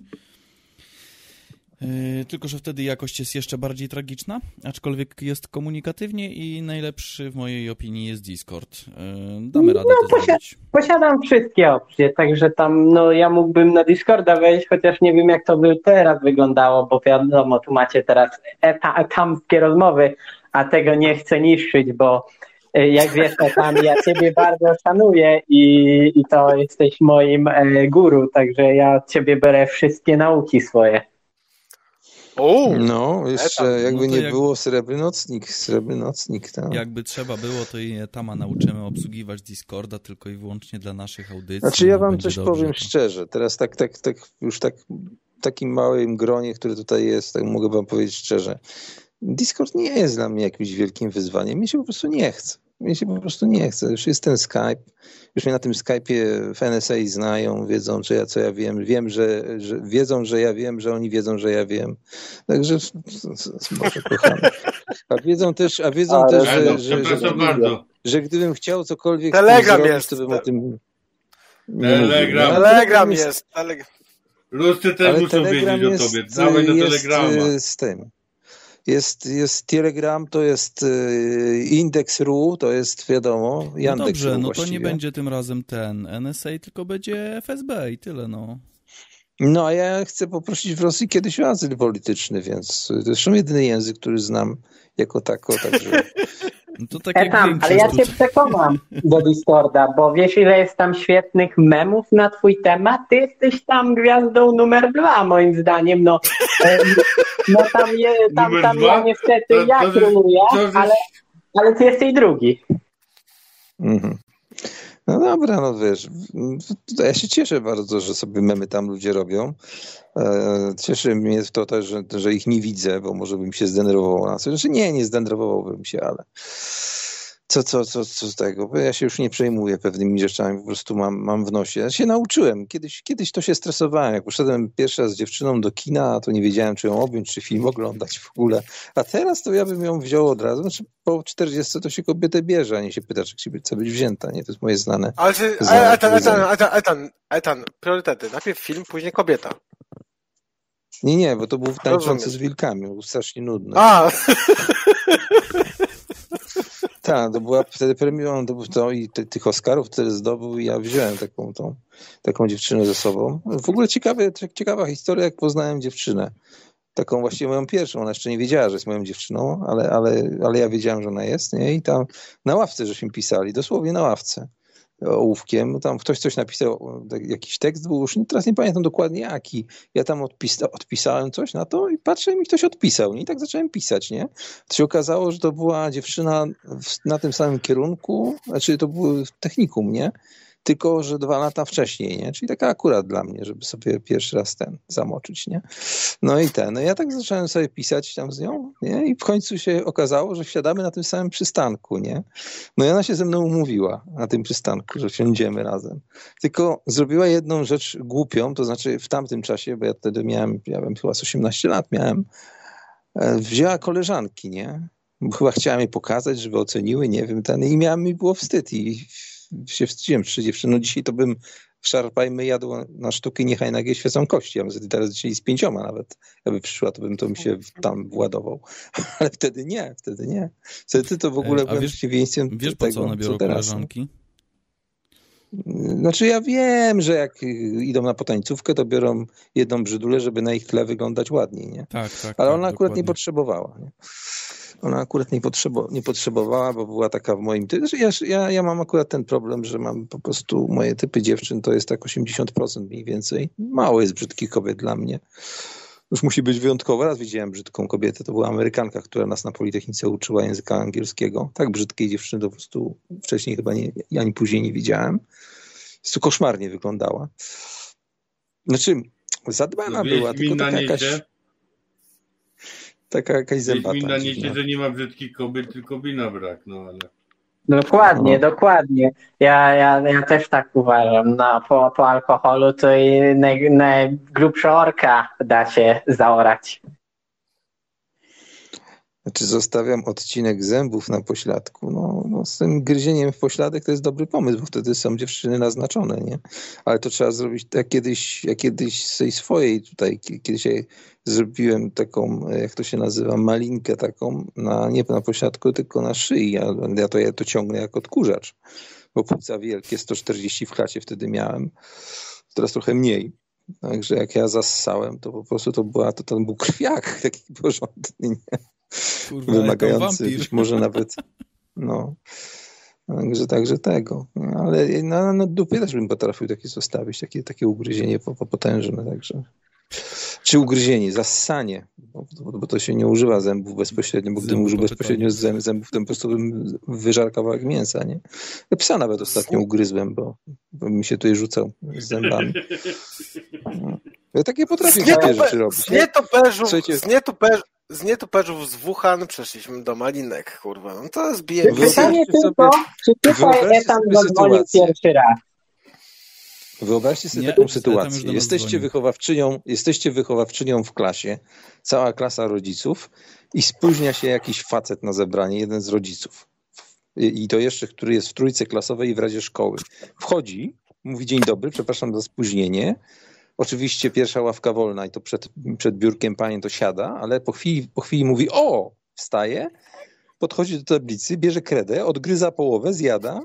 Y, tylko, że wtedy jakość jest jeszcze bardziej tragiczna, aczkolwiek jest komunikatywnie i najlepszy w mojej opinii jest Discord. Y, damy radę no, to posi zrobić. Posiadam wszystkie opcje, także tam no ja mógłbym na Discorda wejść, chociaż nie wiem jak to by teraz wyglądało, bo wiadomo, tu macie teraz eta etamskie rozmowy, a tego nie chcę niszczyć, bo y, jak wiesz, tam ja ciebie bardzo szanuję i, i to jesteś moim e, guru, także ja ciebie biorę wszystkie nauki swoje. O, no, jeszcze etam. jakby no nie jak... było srebrny nocnik, srebrny nocnik, tak. Jakby trzeba było, to i Tama nauczymy obsługiwać Discorda tylko i wyłącznie dla naszych audycji. Znaczy ja wam coś dobrze, powiem to... szczerze, teraz tak, tak, tak, już tak w takim małym gronie, które tutaj jest, tak mogę wam powiedzieć szczerze, Discord nie jest dla mnie jakimś wielkim wyzwaniem, mi się po prostu nie chce. Mi się po prostu nie chce. Już jest ten Skype. Już mnie na tym Skype'ie w NSA znają, wiedzą, że ja co ja wiem. Wiem, że, że wiedzą, że ja wiem, że oni wiedzą, że ja wiem. Także Boże kochany. A wiedzą też, a wiedzą też, że, no, że, że, że, że gdybym chciał cokolwiek Telegram zrobić, jest. to bym o tym Telegram. Telegram jest. Ludzie też muszą wiedzieć o tobie. Dawaj do Telegrama. z tym jest, jest Telegram, to jest y, Index.ru, to jest wiadomo, no Yandex. No dobrze, no to nie będzie tym razem ten NSA, tylko będzie FSB i tyle, no. No, a ja chcę poprosić w Rosji kiedyś o azyl polityczny, więc to jest jedyny język, który znam jako tako, także... No to tak Etam, ale ja cię przekonam do Discorda, bo wiesz ile jest tam świetnych memów na twój temat? Ty jesteś tam gwiazdą numer dwa moim zdaniem, no. No tam, je, tam, tam ja niestety ja króluję, ale, ale ty jesteś drugi. Mhm. No dobra, no wiesz, ja się cieszę bardzo, że sobie memy tam ludzie robią. E, cieszy mnie to też, że, że ich nie widzę, bo może bym się zdenerwował na coś. Znaczy nie, nie zdenerwowałbym się, ale co, co, co, co z tego? Bo ja się już nie przejmuję pewnymi rzeczami, po prostu mam, mam w nosie. Ja się nauczyłem. Kiedyś, kiedyś to się stresowałem. Jak poszedłem pierwszy raz z dziewczyną do kina, to nie wiedziałem, czy ją objąć, czy film oglądać w ogóle. A teraz to ja bym ją wziął od razu. Znaczy po 40 to się kobietę bierze, a nie się pyta, czy chce być wzięta. Nie, to jest moje znane. Ale czy, znane Etan, Etan, Etan, Etan, Etan, priorytety. Najpierw film, później kobieta. Nie, nie, bo to był tańczący z wilkami. Był strasznie nudny. A! Tak, to była wtedy premierą to, to i ty, tych Oscarów wtedy zdobył i ja wziąłem taką, tą, taką dziewczynę ze sobą. W ogóle ciekawe, ciekawa historia, jak poznałem dziewczynę. Taką właściwie moją pierwszą. Ona jeszcze nie wiedziała, że jest moją dziewczyną, ale, ale, ale ja wiedziałem, że ona jest. Nie? I tam na ławce żeśmy pisali, dosłownie na ławce ołówkiem, tam ktoś coś napisał, jakiś tekst był, już teraz nie pamiętam dokładnie jaki. Ja tam odpisa odpisałem coś na to i patrzę, mi ktoś odpisał. Nie? I tak zacząłem pisać, nie? To się okazało, że to była dziewczyna na tym samym kierunku, znaczy to było technikum, nie? Tylko że dwa lata wcześniej, nie? Czyli taka akurat dla mnie, żeby sobie pierwszy raz ten zamoczyć, nie? No i ten, no ja tak zacząłem sobie pisać tam z nią, nie? I w końcu się okazało, że wsiadamy na tym samym przystanku, nie? No i ona się ze mną umówiła na tym przystanku, że wsiądziemy razem. Tylko zrobiła jedną rzecz głupią, to znaczy w tamtym czasie, bo ja wtedy miałem, ja bym chyba z 18 lat miałem, e, wzięła koleżanki, nie? Bo chyba chciała mi pokazać, żeby oceniły, nie wiem, ten i miałem, mi było wstyd i się wstydziłem dziewczyny. No dzisiaj to bym w Szarpajmy jadł na sztuki niechaj nagie świecą kości. Ja bym teraz dzisiaj z pięcioma nawet. Jakby przyszła, to bym to mi się tam władował. Ale wtedy nie, wtedy nie. Wtedy to w ogóle byłem wiesz, przeciwieństwem wiesz, po co one biorą koleżanki? Znaczy ja wiem, że jak idą na potańcówkę, to biorą jedną brzydulę, żeby na ich tle wyglądać ładniej, nie? Tak, tak. Ale tak, ona akurat nie potrzebowała. Nie? Ona akurat nie, potrzebo, nie potrzebowała, bo była taka w moim typie. Znaczy, ja, ja, ja mam akurat ten problem, że mam po prostu moje typy dziewczyn to jest tak 80% mniej więcej. Mało jest brzydkich kobiet dla mnie. Już musi być wyjątkowo. Raz widziałem brzydką kobietę, to była Amerykanka, która nas na Politechnice uczyła języka angielskiego. Tak brzydkiej dziewczyny to po prostu wcześniej chyba nie, ani później nie widziałem. To koszmarnie wyglądała. Znaczy, zadbana była, tylko taka jakaś taka jakaś zębata. Gdzieś mi na że nie ma brzydkich kobiet, tylko wina brak, no ale... Dokładnie, no. dokładnie. Ja, ja, ja też tak uważam. No, po, po alkoholu to i naj, najgrubsza orka da się zaorać. Znaczy zostawiam odcinek zębów na pośladku. No, no, z tym gryzieniem w pośladek to jest dobry pomysł, bo wtedy są dziewczyny naznaczone, nie? Ale to trzeba zrobić, jak kiedyś, jak kiedyś z tej swojej tutaj, kiedyś zrobiłem taką, jak to się nazywa, malinkę taką, na, nie na pośladku, tylko na szyi. Ja, ja, to, ja to ciągnę jak odkurzacz, bo płuca wielkie, 140 w klacie wtedy miałem. Teraz trochę mniej. Także jak ja zassałem, to po prostu to była, to ten był krwiak taki porządny, nie? Kurwa, wymagający być może nawet no. Także, także tego. Ale na, na dupie też bym potrafił takie zostawić, takie, takie ugryzienie potężne. Także. Czy ugryzienie, zassanie, bo, bo, to się nie używa zębów bezpośrednio, bo gdybym użył bezpośrednio z zębów, to po prostu bym wyżarł kawałek mięsa, nie? Psa nawet ostatnio ugryzłem, bo, bo mi się tutaj rzucał z zębami. No. Ja takie potrafię takie rzeczy robić. Z nietoperzów, z nietoperzów, z nietoperzów z Wuhan przeszliśmy do Malinek, kurwa. No to zbije... Pytanie tylko, czy tutaj Etan zadzwonił pierwszy raz? Wyobraźcie sobie nie, taką sytuację. Jesteście wychowawczynią, jesteście wychowawczynią w klasie, cała klasa rodziców i spóźnia się jakiś facet na zebranie, jeden z rodziców. I to jeszcze, który jest w trójce klasowej i w razie szkoły. Wchodzi, mówi dzień dobry, przepraszam za spóźnienie. Oczywiście pierwsza ławka wolna i to przed, przed biurkiem pani to siada, ale po chwili, po chwili mówi o, wstaje, podchodzi do tablicy, bierze kredę, odgryza połowę, zjada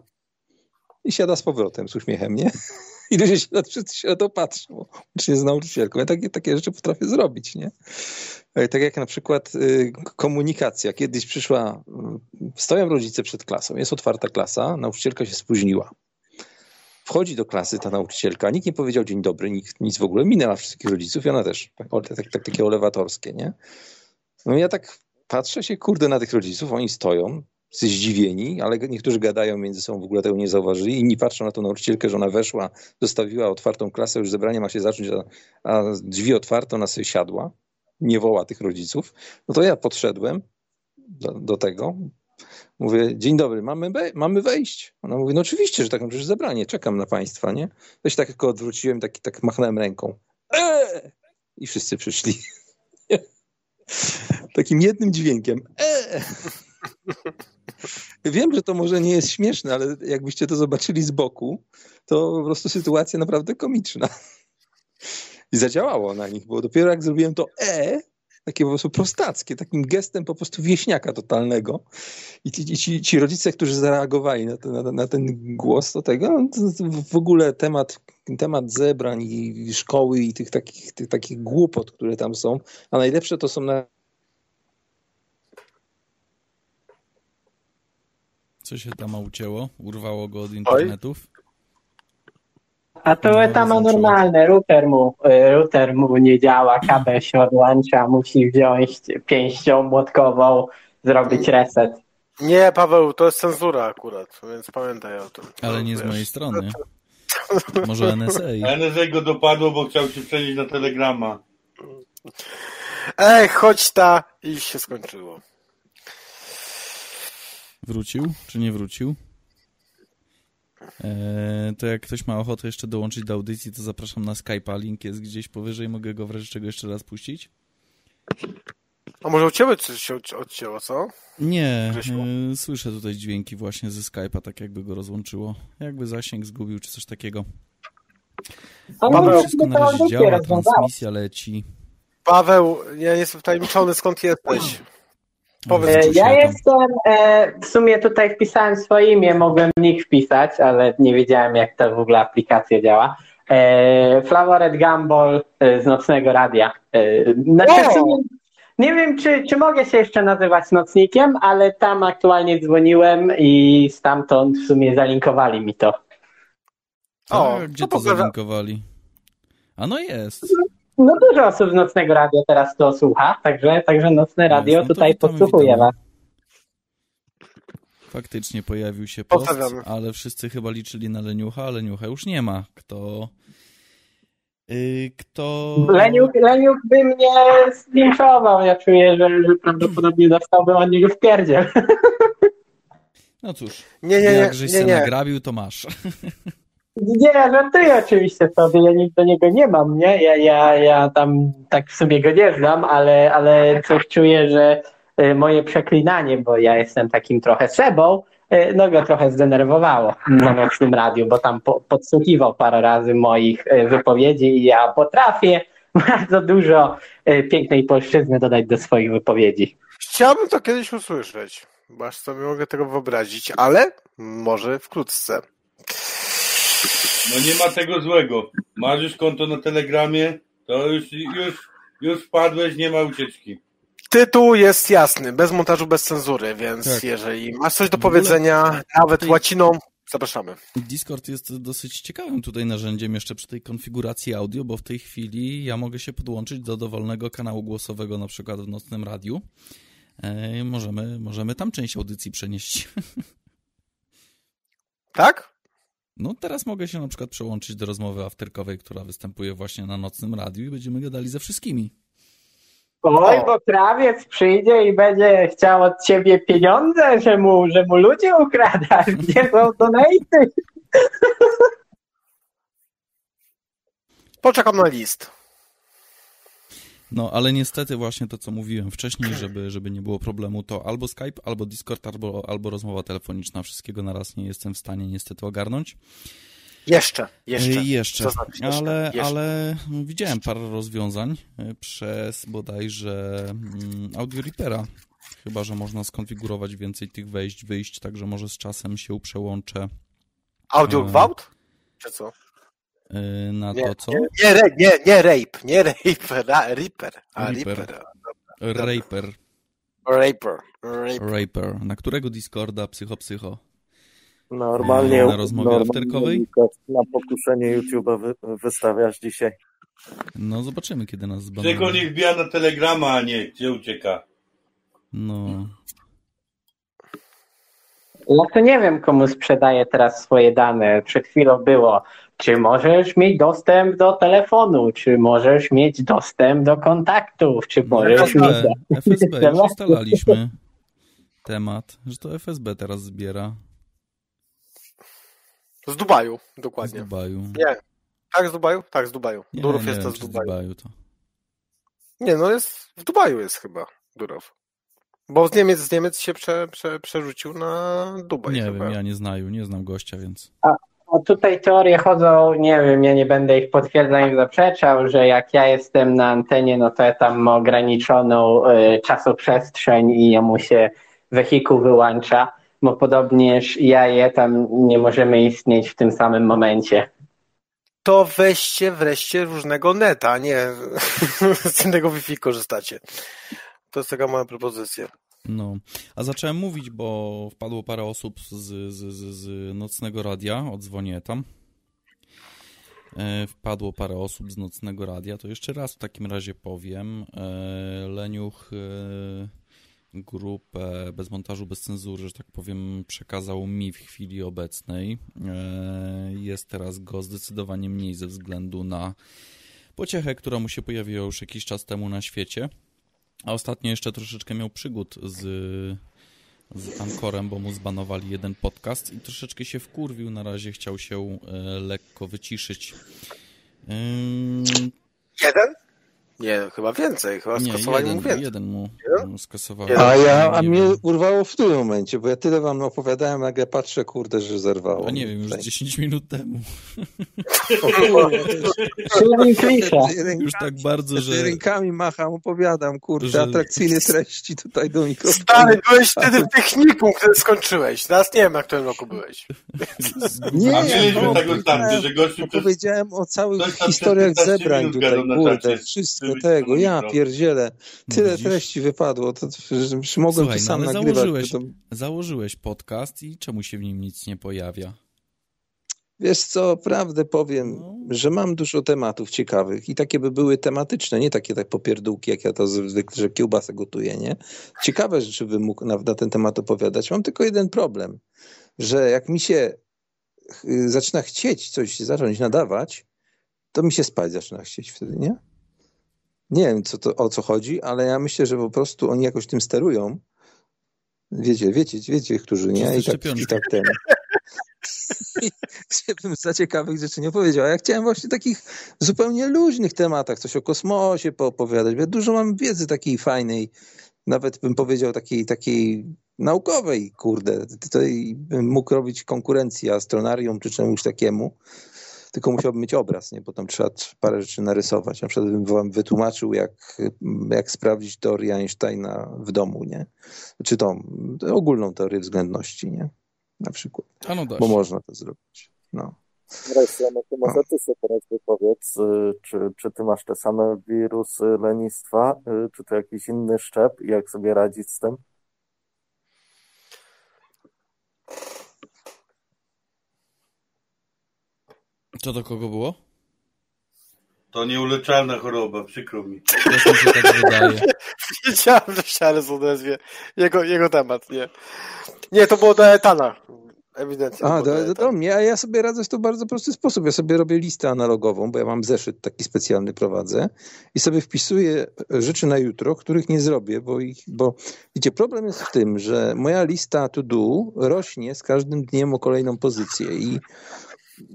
i siada z powrotem z uśmiechem, nie? I ludzie się, wszyscy się na to patrzą, łącznie z nauczycielką. Ja takie, takie rzeczy potrafię zrobić, nie? E, tak jak na przykład y, komunikacja. Kiedyś przyszła, y, stoją rodzice przed klasą, jest otwarta klasa, nauczycielka się spóźniła. Wchodzi do klasy ta nauczycielka, nikt nie powiedział dzień dobry, nikt, nic w ogóle, minęła wszystkich rodziców i ona też, tak, tak, tak, takie olewatorskie, nie? No ja tak patrzę się, kurde, na tych rodziców, oni stoją, zdziwieni, ale niektórzy gadają między sobą, w ogóle tego nie zauważyli. Inni patrzą na tą nauczycielkę, że ona weszła, zostawiła otwartą klasę, już zebranie ma się zacząć, a, a drzwi otwarte, ona sobie siadła, nie woła tych rodziców. No to ja podszedłem do, do tego, Mówię, dzień dobry, mamy, mamy wejść. Ona mówi, no oczywiście, że tak, no przecież zebranie, czekam na państwa, nie? To się tak tylko odwróciłem, tak, tak machnąłem ręką. Eee! I wszyscy przyszli. Takim jednym dźwiękiem. Eee! Wiem, że to może nie jest śmieszne, ale jakbyście to zobaczyli z boku, to po prostu sytuacja naprawdę komiczna. I zadziałało na nich, bo dopiero jak zrobiłem to E, takie po prostu prostackie, takim gestem po prostu wieśniaka totalnego. I ci, ci, ci rodzice, którzy zareagowali na, na, na ten głos, to tego, no, to w ogóle temat, temat zebrań i szkoły i tych takich, tych takich głupot, które tam są, a najlepsze to są na Co się tam ucięło? Urwało go od internetów? A to no, tam ma normalne, router mu, y, router mu nie działa, kabel się odłącza, musi wziąć pięścią młotkową, zrobić reset. Nie, Paweł, to jest cenzura akurat, więc pamiętaj o tym. Ale nie z mojej strony. Może NSA. NSA go dopadło, bo chciał się przenieść na Telegrama. Ej, chodź ta i się skończyło. Wrócił, czy nie wrócił? Eee, to jak ktoś ma ochotę jeszcze dołączyć do audycji, to zapraszam na Skype'a. Link jest gdzieś powyżej. Mogę go w razie czego jeszcze raz puścić? A może u ciebie coś się odcięło, co? Nie, e, słyszę tutaj dźwięki właśnie ze Skype'a, tak jakby go rozłączyło. Jakby zasięg zgubił, czy coś takiego. Ale wszystko na razie działa, transmisja leci. Paweł, ja nie jestem wtajemniczony, skąd jesteś? Powiedz, e, ja jestem, e, w sumie tutaj wpisałem swoje imię, mogłem nick wpisać, ale nie wiedziałem jak ta w ogóle aplikacja działa. E, Flavored Gumball z Nocnego Radia. Znaczy, nie wiem, czy, czy mogę się jeszcze nazywać nocnikiem, ale tam aktualnie dzwoniłem i stamtąd w sumie zalinkowali mi to. O, gdzie to zalinkowali? A no jest. No dużo osób z Nocnego Radio teraz to słucha, także, także Nocne Radio no, tutaj podsłuchuje was. Faktycznie pojawił się post, ale wszyscy chyba liczyli na Leniucha, a Leniucha już nie ma. Kto... Yy, kto... Leniuch, Leniuch by mnie zlinczował. Ja czuję, że, że prawdopodobnie dostałbym od niego w pierdziel. No cóż, nie, nie, jak żeś nie, się nie. nagrabił, to masz. Nie, żartuję oczywiście sobie, ja nic do niego nie mam, nie? Ja, ja, ja tam tak w sobie go nie znam, ale, ale coś czuję, że y, moje przeklinanie, bo ja jestem takim trochę sebą, y, no go trochę zdenerwowało na nocnym radiu, bo tam po, podsłuchiwał parę razy moich y, wypowiedzi i ja potrafię bardzo dużo pięknej polszczyzny dodać do swoich wypowiedzi. Chciałbym to kiedyś usłyszeć, bo aż sobie mogę tego wyobrazić, ale może wkrótce. No nie ma tego złego. Masz już konto na Telegramie, to już, już, już wpadłeś, nie ma ucieczki. Tytuł jest jasny, bez montażu, bez cenzury, więc Tak. jeżeli masz coś do powiedzenia, nawet tej- łaciną, zapraszamy. Discord jest dosyć ciekawym tutaj narzędziem jeszcze przy tej konfiguracji audio, bo w tej chwili ja mogę się podłączyć do dowolnego kanału głosowego, na przykład w nocnym radiu. E, możemy, możemy tam część audycji przenieść. Tak? No teraz mogę się na przykład przełączyć do rozmowy afterkowej, która występuje właśnie na nocnym radiu i będziemy gadali ze wszystkimi. Oj, bo krawiec przyjdzie i będzie chciał od ciebie pieniądze, że mu, że mu ludzie ukradasz. Gdzie są donaty? Poczekam na list. No, ale niestety właśnie to, co mówiłem wcześniej, żeby, żeby nie było problemu, to albo Skype, albo Discord, albo, albo rozmowa telefoniczna. Wszystkiego naraz nie jestem w stanie niestety ogarnąć. Jeszcze, jeszcze. E, jeszcze. Znaczy jeszcze? Ale, Jeszcze. ale widziałem parę rozwiązań e, przez bodajże mm, Audio Reapera. Chyba, że można skonfigurować więcej tych wejść, wyjść, także może z czasem się przełączę Audio gwałt? Czy co? E, na Nie, to, co? nie, nie, nie, nie rape, nie rape, ra, Reaper. A, Reaper. Reaper. Raper. Raper. Raper. Raper. Na którego Discorda? Psycho, psycho. Normalnie, Na rozmowie normalnie afterkowej? na pokuszenie YouTube'a wy, wystawiasz dzisiaj. No zobaczymy, kiedy nas Tylko zbanują. niech wbija na Telegrama, a nie gdzie ucieka. No, Ja to nie wiem, komu sprzedaję teraz swoje dane. Przed chwilą było, czy możesz mieć dostęp do telefonu, czy możesz mieć dostęp do kontaktów, czy możesz mieć... FSB, FSB, już ustalaliśmy temat, że to FSB teraz zbiera Z Dubaju, z dokładnie. Dubaju. Nie. Tak, z Dubaju? Tak, z Dubaju. Nie, Durów nie jest wiem, to z czy z Dubaju. Dubaju to. Nie, no jest, w Dubaju jest chyba Durów. Bo z Niemiec, z Niemiec się prze, prze, przerzucił na Dubaj Nie chyba. wiem, ja nie znaju, nie znam gościa, więc Tutaj teorie chodzą, nie wiem, ja nie będę ich potwierdzał i zaprzeczał, że jak ja jestem na antenie, no to ja tam mam ograniczoną y, czasoprzestrzeń i jemu się wehikuł wyłącza, bo podobnież ja je tam nie możemy istnieć w tym samym momencie. To weźcie wreszcie różnego neta, nie z innego Wi-Fi korzystacie. To jest taka moja propozycja. No. A zacząłem mówić, bo wpadło parę osób z, z, z, z nocnego radia, odzwonię tam. E, Wpadło parę osób z nocnego radia, to jeszcze raz w takim razie powiem. E, Leniuch e, grupę bez montażu, bez cenzury, że tak powiem, przekazał mi w chwili obecnej. E, Jest teraz go zdecydowanie mniej ze względu na pociechę, która mu się pojawiła już jakiś czas temu na świecie. A ostatnio jeszcze troszeczkę miał przygód z, z Ankorem, bo mu zbanowali jeden podcast i troszeczkę się wkurwił. Na razie chciał się e, lekko wyciszyć. Jeden? Nie, chyba więcej. Chyba nie, skasowali mu jeden, więcej. jeden mu mu skasowali. A ja, a Nie mnie urwało w którym momencie, bo ja tyle wam opowiadałem, nagle patrzę, kurde, że zerwało. A nie wiem, już 10 minut temu. O już- tak bardzo, że... rękami macham, opowiadam, kurde, że- atrakcyjne treści tutaj do mikrofonu. Stary, byłeś wtedy w technikum, który skończyłeś. Teraz nie wiem, na którym roku byłeś. Nie, A mieliśmy no, tego tam, że gościu. Opowiedziałem o całych historiach 15 zebrań tutaj, kurde, wszystko Żeby tego, ja pierdzielę. Tyle Widzisz? treści wypadło, to, że mogłem Słuchaj, to no sam ale nagrywać. założyłeś, To, założyłeś podcast i czemu się w nim nic nie pojawia? wiesz co, prawdę powiem, No. że mam dużo tematów ciekawych i takie by były tematyczne, nie takie tak popierdółki, jak ja to zwykle, że kiełbasę gotuję, nie? Ciekawe rzeczy bym mógł na, na ten temat opowiadać. Mam tylko jeden problem, że jak mi się zaczyna chcieć coś zacząć nadawać, to mi się spać zaczyna chcieć wtedy, nie? Nie wiem, co to, o co chodzi, ale ja myślę, że po prostu oni jakoś tym sterują Wiecie, wiecie, wiecie, którzy nie? I tak, i tak ten. Żebym za ciekawych rzeczy nie powiedział. Ja chciałem właśnie takich zupełnie luźnych tematach, coś o kosmosie poopowiadać. Ja dużo mam wiedzy takiej fajnej, nawet bym powiedział takiej, takiej naukowej, kurde. Tutaj bym mógł robić konkurencję astronarium czy czemuś takiemu tylko musiałbym mieć obraz, nie? bo tam trzeba parę rzeczy narysować. Na przykład bym wam wytłumaczył, jak, jak sprawdzić teorię Einsteina w domu, nie? Czy tą ogólną teorię względności, nie? Na przykład. A no bo można to zrobić. No. Wreszcie, no to może ty sobie teraz wypowiedz, y, czy, czy ty masz te same wirusy lenistwa, y, czy to jakiś inny szczep, jak sobie radzić z tym? Co do kogo było? To nieuleczalna choroba, przykro mi. Też mi się tak wydaje. Wiedziałem, że Charles odezwie. Jego, jego temat, nie. Nie, to było do Etana. Ewidentnie. A, do, do, do mnie, a ja sobie radzę w to bardzo prosty sposób. Ja sobie robię listę analogową, bo ja mam zeszyt taki specjalny prowadzę i sobie wpisuję rzeczy na jutro, których nie zrobię, bo ich, bo wiecie, problem jest w tym, że moja lista to do rośnie z każdym dniem o kolejną pozycję i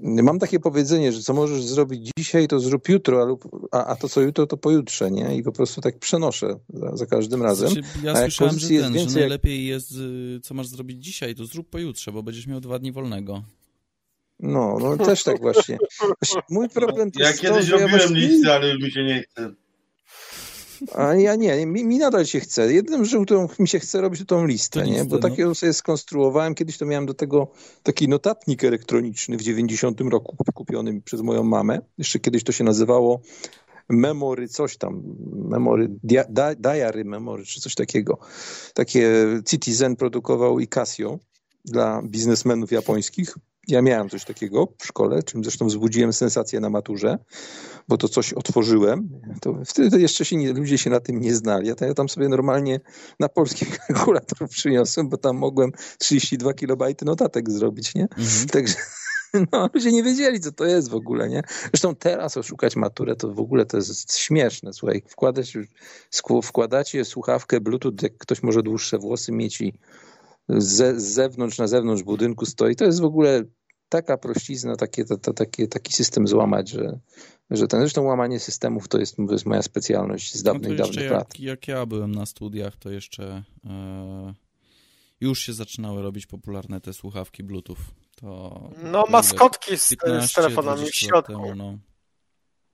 mam takie powiedzenie, że co możesz zrobić dzisiaj, to zrób jutro, a, a to co jutro, to pojutrze, nie? I po prostu tak przenoszę za, za każdym razem. Znaczy, ja a słyszałem, że, ten, więcej, że najlepiej jest, y, co masz zrobić dzisiaj, to zrób pojutrze, bo będziesz miał dwa dni wolnego. No, no też tak właśnie. Mój problem to ja jest kiedyś to, robiłem ja właśnie... listę, ale już mi się nie chce. A ja nie, mi, mi nadal się chce. Jednym rzeczą, którą mi się chce robić, to tą listę, to nie? Bo no. takiego sobie skonstruowałem. Kiedyś to miałem do tego taki notatnik elektroniczny w 90 roku kupiony przez moją mamę. Jeszcze kiedyś to się nazywało memory coś tam, memory, dia, diary memory, czy coś takiego. Takie Citizen produkował i Casio dla biznesmenów japońskich. Ja miałem coś takiego w szkole, czym zresztą wzbudziłem sensację na maturze, bo to coś otworzyłem. To wtedy jeszcze się nie, ludzie się na tym nie znali. Ja, ja tam sobie normalnie na polski kalkulator przyniosłem, bo tam mogłem 32 kilobajty notatek zrobić, nie? Mhm. Także no, ludzie nie wiedzieli, co to jest w ogóle, nie? Zresztą teraz oszukać maturę to w ogóle to jest śmieszne, słuchaj. Wkładać, wkładacie słuchawkę Bluetooth, jak ktoś może dłuższe włosy mieć i z, z zewnątrz na zewnątrz budynku stoi. To jest w ogóle taka prościzna, takie, to, to, takie, taki system złamać, że, że ten, zresztą łamanie systemów to jest, to jest moja specjalność z dawnych, no dawnych jak, lat. Jak ja byłem na studiach, to jeszcze e, już się zaczynały robić popularne te słuchawki Bluetooth. To no maskotki z, 15, z telefonami w środku. Temu, no.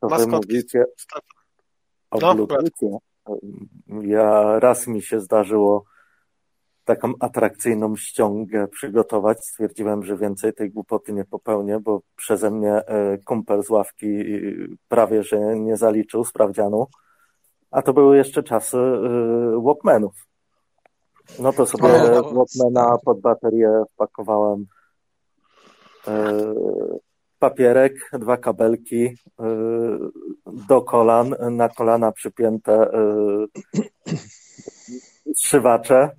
To maskotki. Mówicie o no, Bluetoothie. Ja raz mi się zdarzyło taką atrakcyjną ściągę przygotować. Stwierdziłem, że więcej tej głupoty nie popełnię, bo przeze mnie e, kumpel z ławki prawie, że nie zaliczył sprawdzianu. A to były jeszcze czasy e, Walkmanów. No to sobie Walkmana pod baterię wpakowałem e, papierek, dwa kabelki do kolan, na kolana przypięte zszywacze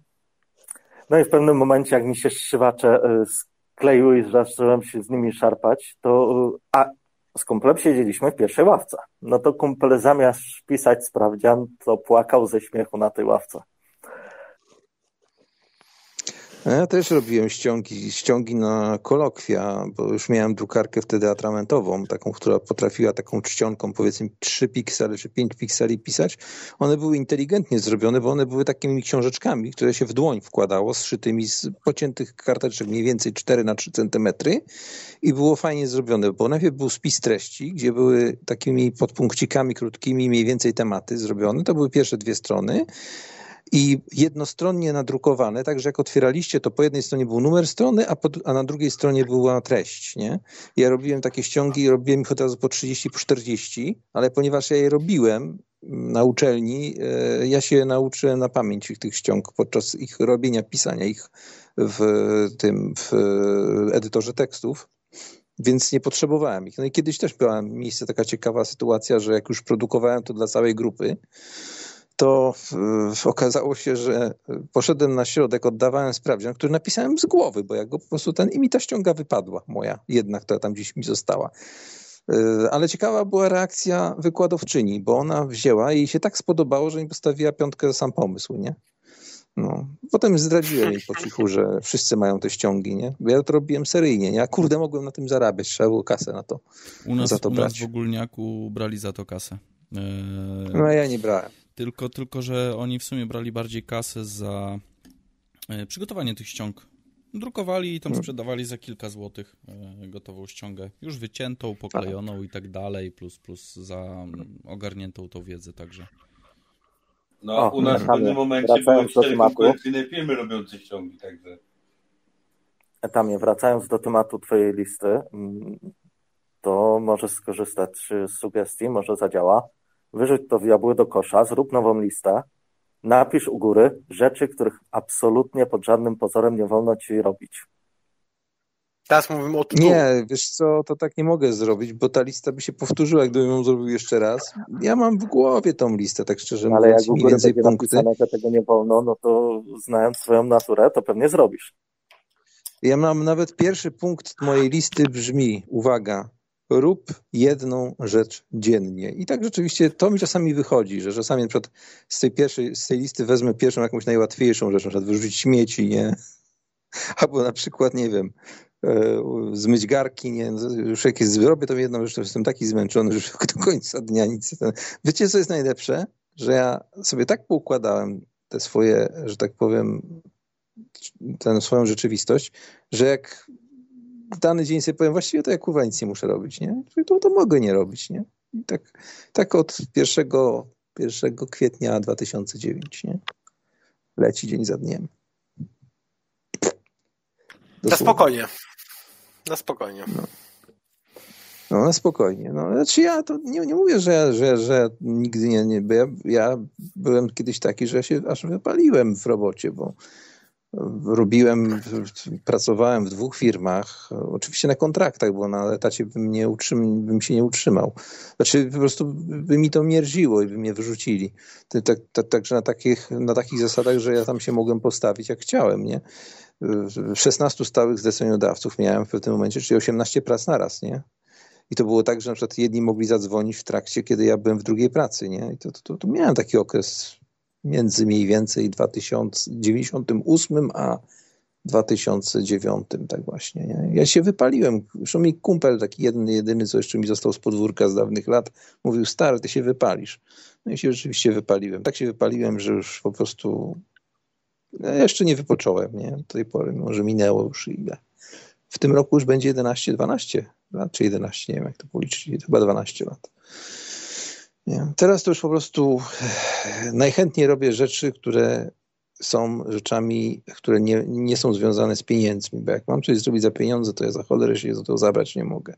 no i w pewnym momencie, jak mi się szywacze e, skleiły i zacząłem się z nimi szarpać, to e, a z kumplem siedzieliśmy w pierwszej ławce. No to kumpel zamiast pisać sprawdzian, to płakał ze śmiechu na tej ławce. Ja też robiłem ściągi, ściągi na kolokwia, bo już miałem drukarkę wtedy atramentową, taką, która potrafiła taką czcionką powiedzmy 3 piksele czy 5 pikseli pisać. One były inteligentnie zrobione, bo one były takimi książeczkami, które się w dłoń wkładało, zszytymi z pociętych karteczek mniej więcej 4 na 3 centymetry i było fajnie zrobione, bo najpierw był spis treści, gdzie były takimi podpunkcikami krótkimi mniej więcej tematy zrobione. To były pierwsze dwie strony i jednostronnie nadrukowane, także jak otwieraliście, to po jednej stronie był numer strony, a, po, a na drugiej stronie była treść. Nie? Ja robiłem takie ściągi i robiłem ich od razu po 30, po 40, ale ponieważ ja je robiłem na uczelni, e, ja się nauczyłem na pamięć tych ściąg podczas ich robienia, pisania ich w tym w edytorze tekstów więc nie potrzebowałem ich. No i kiedyś też była miejsce taka ciekawa sytuacja, że jak już produkowałem to dla całej grupy, to okazało się, że poszedłem na środek, oddawałem sprawdzian, który napisałem z głowy, bo jak go po prostu ten i mi ta ściąga wypadła moja, jedna, która tam gdzieś mi została. E, ale ciekawa była reakcja wykładowczyni, bo ona wzięła i jej się tak spodobało, że mi postawiła piątkę za sam pomysł, nie? No. Potem zdradziłem jej po cichu, że wszyscy mają te ściągi, nie? Bo ja to robiłem seryjnie, nie? Ja kurde mogłem na tym zarabiać, trzeba było kasę na to, U nas, za to u brać. nas w Ogólniaku brali za to kasę. E, No a ja nie brałem. Tylko, tylko, że oni w sumie brali bardziej kasę za e, przygotowanie tych ściąg. Drukowali i tam Hmm. sprzedawali za kilka złotych e, gotową ściągę. Już wyciętą, poklejoną i tak dalej, plus, plus za mm, ogarniętą tą wiedzę także. No, O, u nas w pewnym momencie były do cztery konkurencyjne firmy robiące ściągi, także. Etamie, wracając do tematu Twojej listy, mm, to możesz skorzystać z sugestii, może zadziała. Wyrzuć to diabły do kosza, zrób nową listę, napisz u góry rzeczy, których absolutnie pod żadnym pozorem nie wolno Ci robić. Teraz mówimy o tytule. Nie, wiesz co, to tak nie mogę zrobić, bo ta lista by się powtórzyła, gdybym ją zrobił jeszcze raz. Ja mam w głowie tą listę, tak szczerze Ale jak mówiąc, u mniej góry więcej będzie punkty. napisane, że tego nie wolno, no to znając swoją naturę, to pewnie zrobisz. Ja mam nawet pierwszy punkt mojej listy brzmi, uwaga, rób jedną rzecz dziennie. I tak rzeczywiście to mi czasami wychodzi, że czasami na przykład z tej pierwszej, z tej listy wezmę pierwszą jakąś najłatwiejszą rzecz, na przykład wyrzucić śmieci, nie? Albo na przykład, nie wiem, e, zmyć garki, nie? Już jak zrobię tą jedną rzecz, to jestem taki zmęczony, że już do końca dnia nic. Wiecie, co jest najlepsze? Że ja sobie tak poukładałem te swoje, że tak powiem, tę swoją rzeczywistość, że jak dany dzień sobie powiem, właściwie to ja kurwa nic nie muszę robić, nie? To, to mogę nie robić, nie? I tak, tak od 1, 1 kwietnia 2009, nie? Leci dzień za dniem. Na Dosłownie. spokojnie. Na spokojnie. No, na spokojnie. No, znaczy ja to nie, nie mówię, że, że, że nigdy nie, nie ja, ja byłem kiedyś taki, że się aż wypaliłem w robocie, bo robiłem, pracowałem w dwóch firmach, oczywiście na kontraktach, bo na etacie bym, nie utrzym, bym się nie utrzymał. Znaczy po prostu by mi to mierziło i by mnie wyrzucili. Tak, tak, także na takich, na takich zasadach, że ja tam się mogłem postawić jak chciałem, nie? 16 stałych zleceniodawców miałem w pewnym momencie, czyli 18 prac naraz, nie? I to było tak, że na przykład jedni mogli zadzwonić w trakcie, kiedy ja byłem w drugiej pracy, nie? I to, to, to miałem taki okres między mniej więcej 1998 a 2009, tak właśnie. Nie? Ja się wypaliłem. Zresztą mi kumpel, taki jeden, jedyny, co jeszcze mi został z podwórka z dawnych lat, mówił, stary, ty się wypalisz. No i się rzeczywiście wypaliłem. Tak się wypaliłem, że już po prostu no, jeszcze nie wypocząłem, nie? Do tej pory, może minęło już ile. W tym roku już będzie 11, 12 lat, czy 11, nie wiem jak to policzyć, chyba 12 lat. Nie. Teraz to już po prostu najchętniej robię rzeczy, które są rzeczami, które nie, nie są związane z pieniędzmi, bo jak mam coś zrobić za pieniądze, to ja za cholerę się za to zabrać nie mogę.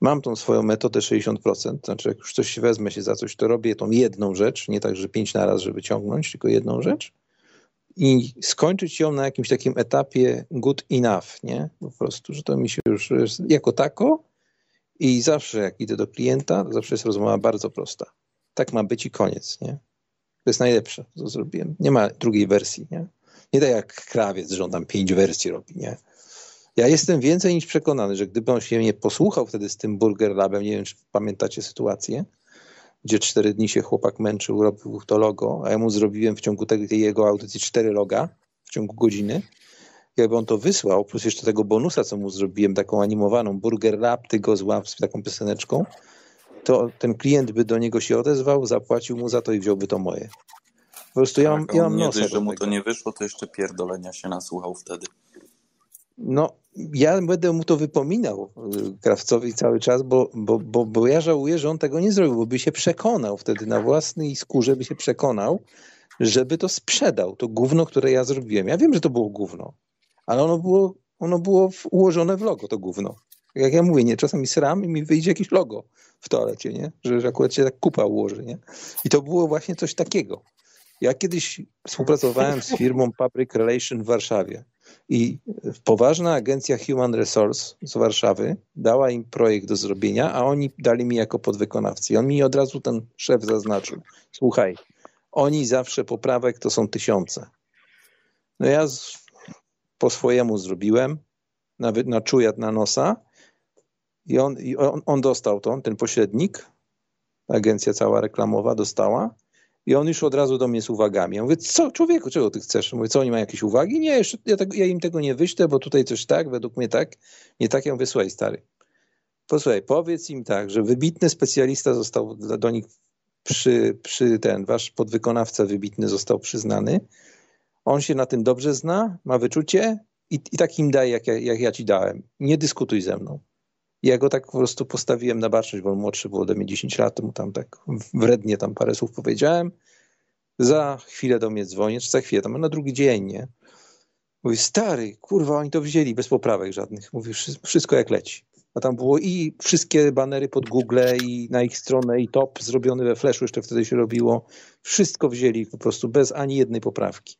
Mam tą swoją metodę 60%, znaczy jak już coś wezmę się za coś, to robię tą jedną rzecz, nie tak, że pięć na raz, żeby ciągnąć, tylko jedną rzecz i skończyć ją na jakimś takim etapie good enough, nie? Po prostu, że to mi się już jako tako i zawsze jak idę do klienta, to zawsze jest rozmowa bardzo prosta. Tak ma być i koniec, nie? To jest najlepsze, co zrobiłem. Nie ma drugiej wersji, nie? Nie tak jak krawiec, że on tam pięć wersji robi, nie? Ja jestem więcej niż przekonany, że gdyby on się mnie posłuchał wtedy z tym Burger Labem, nie wiem, czy pamiętacie sytuację, gdzie cztery dni się chłopak męczył, robił to logo, a ja mu zrobiłem w ciągu tej jego audycji cztery loga w ciągu godziny. Jakby on to wysłał, plus jeszcze tego bonusa, co mu zrobiłem, taką animowaną Burger Lab, ty go złap z taką pioseneczką, to ten klient by do niego się odezwał, zapłacił mu za to i wziąłby to moje. Po prostu ja mam, Tak, ja mam nie nosa dość, do że mu to nie wyszło, to jeszcze pierdolenia się nasłuchał wtedy. No, ja będę mu to wypominał y, Krawcowi cały czas, bo, bo, bo, bo ja żałuję, że on tego nie zrobił, bo by się przekonał wtedy na własnej skórze, by się przekonał, żeby to sprzedał, to gówno, które ja zrobiłem. Ja wiem, że to było gówno, ale ono było, ono było ułożone w logo, to gówno. Jak ja mówię, nie, czasami sram i mi wyjdzie jakieś logo w toalecie, nie? Że, że akurat się tak kupa ułoży, nie? I to było właśnie coś takiego. Ja kiedyś współpracowałem z firmą Public Relation w Warszawie i poważna agencja Human Resource z Warszawy dała im projekt do zrobienia, a oni dali mi jako podwykonawcy. I on mi od razu ten szef zaznaczył. Słuchaj, oni zawsze poprawek to są tysiące. No ja z, po swojemu zrobiłem, nawet na czujat na nosa i on, i on, on dostał to, ten pośrednik, agencja cała reklamowa dostała I on już od razu do mnie z uwagami. Ja mówię, co człowieku, czego ty chcesz? Mówię, co oni mają jakieś uwagi? Nie, jeszcze, ja, tego, ja im tego nie wyślę, bo tutaj coś tak, według mnie tak, nie tak. Ja mówię, słuchaj stary, posłuchaj, powiedz im tak, że wybitny specjalista został do nich przy, przy ten, wasz podwykonawca wybitny został przyznany. On się na tym dobrze zna, ma wyczucie i, i tak im daje, jak ja, jak ja ci dałem. Nie dyskutuj ze mną. Ja go tak po prostu postawiłem na baczność, bo on młodszy był ode mnie 10 lat, mu tam tak wrednie tam parę słów powiedziałem. Za chwilę do mnie dzwoni, czy za chwilę, tam na drugi dzień, nie? Mówi, stary, kurwa, oni to wzięli bez poprawek żadnych. Mówi, wszystko jak leci. A tam było i wszystkie banery pod Google i na ich stronę i top zrobiony we Flashu, jeszcze wtedy się robiło. Wszystko wzięli po prostu bez ani jednej poprawki.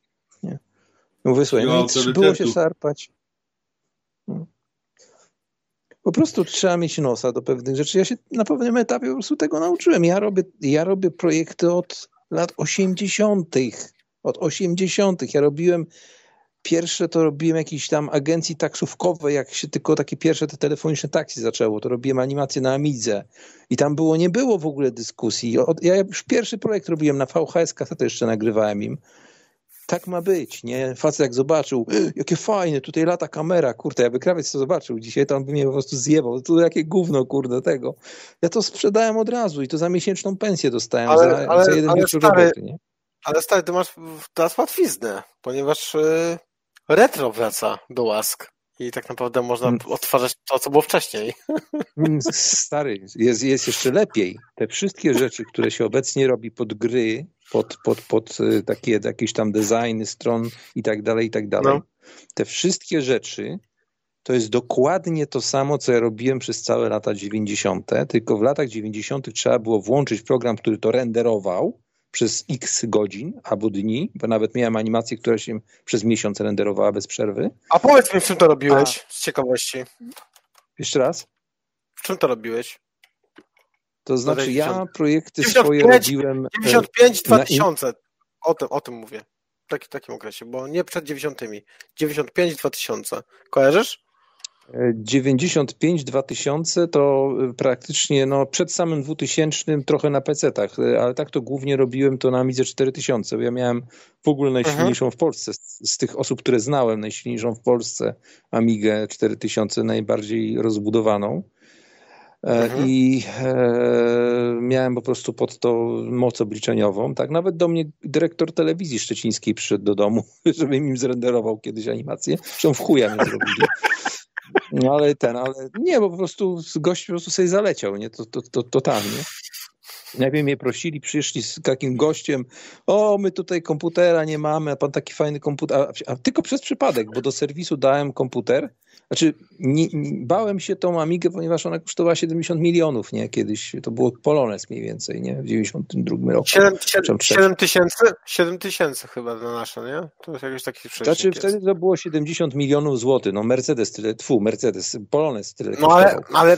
No nic, było się szarpać. No. Po prostu trzeba mieć nosa do pewnych rzeczy. Ja się na pewnym etapie po prostu tego nauczyłem. Ja robię, ja robię projekty od lat 80. Od 80. Ja robiłem pierwsze to robiłem jakiejś tam agencji taksówkowej, jak się tylko takie pierwsze te telefoniczne taksy zaczęło, to robiłem animację na Amidze i tam było, nie było w ogóle dyskusji. Ja już pierwszy projekt robiłem na VHS, kasetę jeszcze nagrywałem im. Tak ma być, nie? Facet jak zobaczył, jakie fajne, tutaj lata kamera, kurde, jakby krawiec to zobaczył dzisiaj, to on by mnie po prostu zjebał. Tu jakie gówno, kurde, tego. Ja to sprzedałem od razu i to za miesięczną pensję dostałem, ale, za, ale, za jeden ale wieczór stary, roboty, nie? Ale stary, ty masz teraz łatwiznę, ponieważ yy, retro wraca do łask. I tak naprawdę można mm. odtwarzać to, co było wcześniej. Mm, stary, jest, jest jeszcze lepiej. Te wszystkie rzeczy, które się obecnie robi pod gry, pod, pod, pod y, takie jakieś tam designy stron i tak dalej, i tak dalej. No. Te wszystkie rzeczy to jest dokładnie to samo, co ja robiłem przez całe lata 90., tylko w latach 90. trzeba było włączyć program, który to renderował przez x godzin albo dni, bo nawet miałem animację, która się przez miesiąc renderowała bez przerwy. A powiedz mi, w czym to robiłeś, A... z ciekawości. Jeszcze raz? W czym to robiłeś? To znaczy, ja projekty 95, swoje robiłem. 95 2000. Na... O, tym, o tym mówię. W taki, takim okresie, bo nie przed 90. 95 2000. Kojarzysz? 95 2000 to praktycznie no, przed samym 2000 trochę na PC-tach, ale tak to głównie robiłem to na Amidze 4000. Ja miałem w ogóle najsilniejszą mhm. w Polsce, z, z, tych osób, które znałem, najsilniejszą w Polsce Amigę 4000, najbardziej rozbudowaną. E, mhm. I e, miałem po prostu pod to moc obliczeniową. Tak, nawet do mnie dyrektor telewizji szczecińskiej przyszedł do domu, żeby im zrenderował kiedyś animację. Zresztą w chuja mnie zrobili. No ale ten, ale nie, bo po prostu gość po prostu sobie zaleciał, nie? To, to, to, totalnie. Nie wiem, mnie prosili, przyszli z takim gościem, o, my tutaj komputera nie mamy, a pan taki fajny komputer, a, a tylko przez przypadek, bo do serwisu dałem komputer, znaczy, nie, nie, bałem się tą Amigę, ponieważ ona kosztowała 70 milionów, nie? Kiedyś to było Polones mniej więcej, nie? W 92 roku. 7, 7, 7 tysięcy? 7 tysięcy chyba na nasze, nie? To jest jakiś taki Znaczy, jest. wtedy to było 70 milionów złotych, no Mercedes tyle, tfu, Mercedes, Polones tyle No ale, ale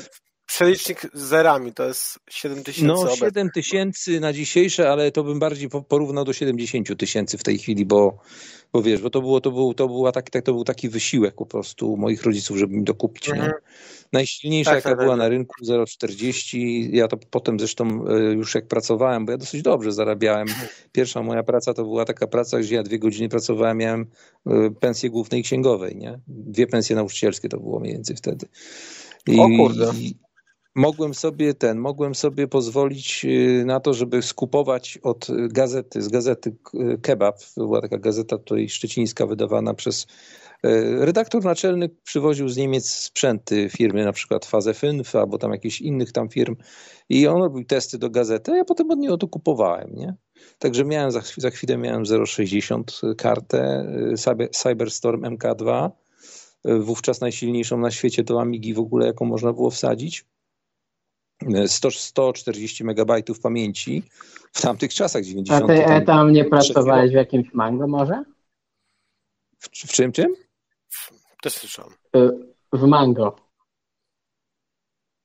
przelicznik z zerami to jest 7 tysięcy. No obecnie. 7 tysięcy na dzisiejsze, ale to bym bardziej porównał do 70 tysięcy w tej chwili, bo, bo wiesz, bo to, było, to, był, to, była taki, to był taki wysiłek po prostu moich rodziców, żeby mi dokupić. Mhm. Nie? Najsilniejsza tak, jaka tak, była tak. na rynku 0,40. Ja to potem zresztą e, już jak pracowałem, bo ja dosyć dobrze zarabiałem. Pierwsza moja praca to była taka praca, gdzie ja dwie godziny pracowałem, miałem e, pensję głównej księgowej, nie? Dwie pensje nauczycielskie to było mniej więcej wtedy. I, o kurde mogłem sobie ten, mogłem sobie pozwolić y, na to, żeby skupować od gazety, z gazety Kebab, to była taka gazeta tutaj szczecińska wydawana przez y, redaktor naczelny przywoził z Niemiec sprzęty firmy, na przykład Fazę Fynf albo tam jakichś innych tam firm i on robił testy do gazety, a ja potem od niego to kupowałem, nie? Także miałem, za, za chwilę miałem 0,60 kartę y, Cyberstorm MK2, wówczas najsilniejszą na świecie to Amigi w ogóle, jaką można było wsadzić. 100, 140 megabajtów pamięci w tamtych czasach 90. A ty tam, tam nie pracowałeś w jakimś Mango może? W, w czym, czym? Też słyszałem. Y, w Mango.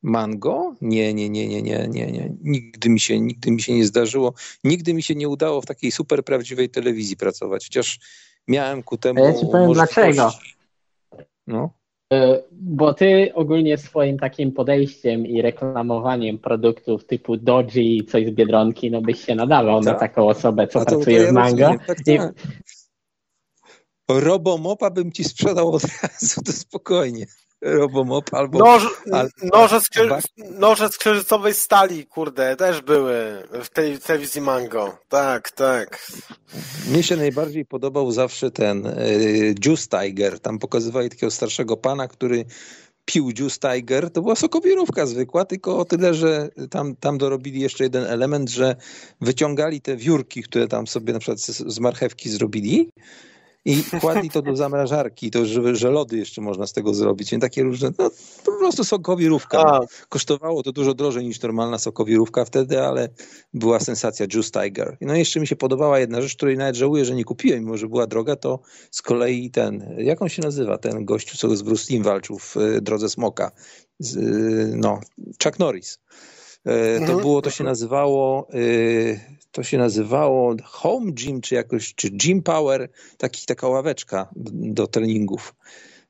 Mango? Nie, nie, nie, nie, nie, nie, nie. Nigdy mi się, nigdy mi się nie zdarzyło. Nigdy mi się nie udało w takiej super prawdziwej telewizji pracować, chociaż miałem ku temu. Ja ci powiem dlaczego. No. Y, bo ty ogólnie swoim takim podejściem i reklamowaniem produktów typu Doji i coś z Biedronki, no byś się nadawał tak. na taką osobę, co to, pracuje ja w Mango. Tak, I... tak. Robomopa bym ci sprzedał od razu, to spokojnie. Robomop albo... Noż, noże, z noże z księżycowej stali, kurde, też były w tej telewizji Mango. Tak, tak. Mnie się najbardziej podobał zawsze ten y, Juice Tiger. Tam pokazywali takiego starszego pana, który pił Juice Tiger. To była sokowirówka zwykła, tylko o tyle, że tam, tam dorobili jeszcze jeden element, że wyciągali te wiórki, które tam sobie na przykład z, z marchewki zrobili i kładli to do zamrażarki, to że, że lody jeszcze można z tego zrobić. I takie różne, no po prostu sokowirówka. A. Kosztowało to dużo drożej niż normalna sokowirówka wtedy, ale była sensacja Juice Tiger. No i jeszcze mi się podobała jedna rzecz, której nawet żałuję, że nie kupiłem, mimo że była droga, to z kolei ten, jak on się nazywa, ten gościu, co z Bruce Lee walczył w y, Drodze Smoka, z, y, no, Chuck Norris. Y, to mhm. było, to się nazywało to się nazywało Home Gym, czy jakoś, czy Gym Power, taki, taka ławeczka do treningów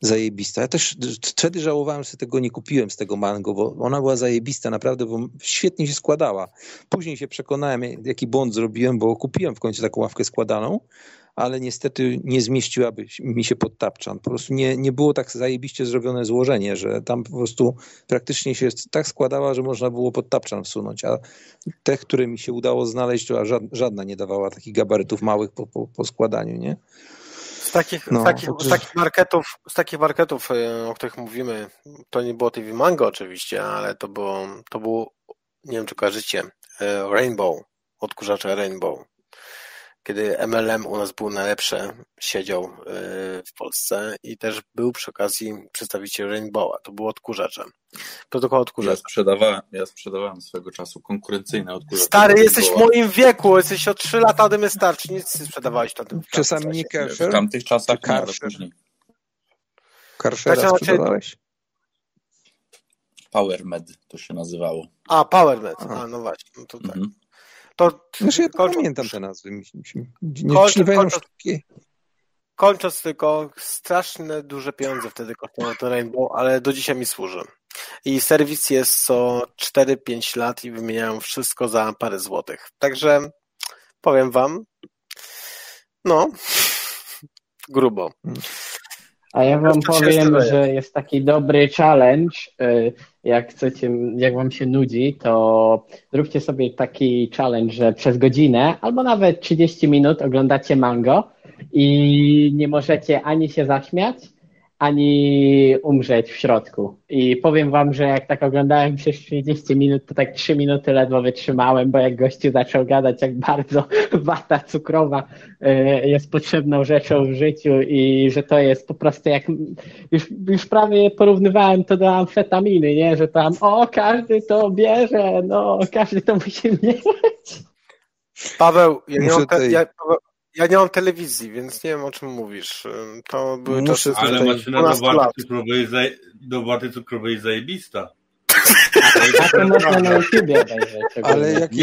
zajebista. Ja też wtedy żałowałem, że tego nie kupiłem z tego mango, bo ona była zajebista, naprawdę, bo świetnie się składała. Później się przekonałem, jaki błąd zrobiłem, bo kupiłem w końcu taką ławkę składaną, ale niestety nie zmieściłaby mi się pod tapczan. Po prostu nie, nie było tak zajebiście zrobione złożenie, że tam po prostu praktycznie się tak składała, że można było pod tapczan wsunąć, a te, które mi się udało znaleźć, to żadna nie dawała takich gabarytów małych po, po, po składaniu, nie? Z takich, no, z, takich, z takich marketów, z takich marketów, e, o których mówimy, to nie było TV Mango oczywiście, ale to było, to było, nie wiem czy kojarzycie, e, Rainbow, odkurzacze Rainbow kiedy MLM u nas był najlepsze, siedział y, w Polsce i też był przy okazji przedstawiciel Rainbowa. To był odkurzaczem. Protokół odkurzacza. Ja sprzedawałem, ja sprzedawałem swego czasu konkurencyjne odkurzacze. Stary, jesteś w moim wieku, jesteś o 3 lata ode mnie starszy, nic nie sprzedawałeś na tym Czasami nie Karcher? W tamtych czasach nie, ale później. Karszera znaczy, sprzedawałeś? PowerMed to się nazywało. A, PowerMed, a no właśnie. No to tak. Mhm. To znaczy, ja kończąc, pamiętam te nazwy. Nie, kończąc, nie kończąc, kończąc tylko, straszne duże pieniądze wtedy kosztowało to Rainbow, ale do dzisiaj mi służy. I serwis jest co 4-5 lat i wymieniają wszystko za parę złotych. Także powiem wam, no, grubo. A ja wam powiem, że jest taki dobry challenge. Jak chcecie, jak wam się nudzi, to zróbcie sobie taki challenge, że przez godzinę albo nawet 30 minut oglądacie mango i nie możecie ani się zaśmiać, ani umrzeć w środku. I powiem wam, że jak tak oglądałem przez 30 minut, to tak 3 minuty ledwo wytrzymałem, bo jak gościu zaczął gadać, jak bardzo wata cukrowa e, jest potrzebną rzeczą w życiu i że to jest po prostu jak, już, już prawie porównywałem to do amfetaminy, nie, że tam o, każdy to bierze, no, każdy to musi mieć. Paweł, ja, nie mam, ja, ja nie mam telewizji, więc nie wiem o czym mówisz. To były Muszę czasy. Ale maszyna do waty, cukrowej jest zaje... do waty cukrowej zajebista. Ale jak,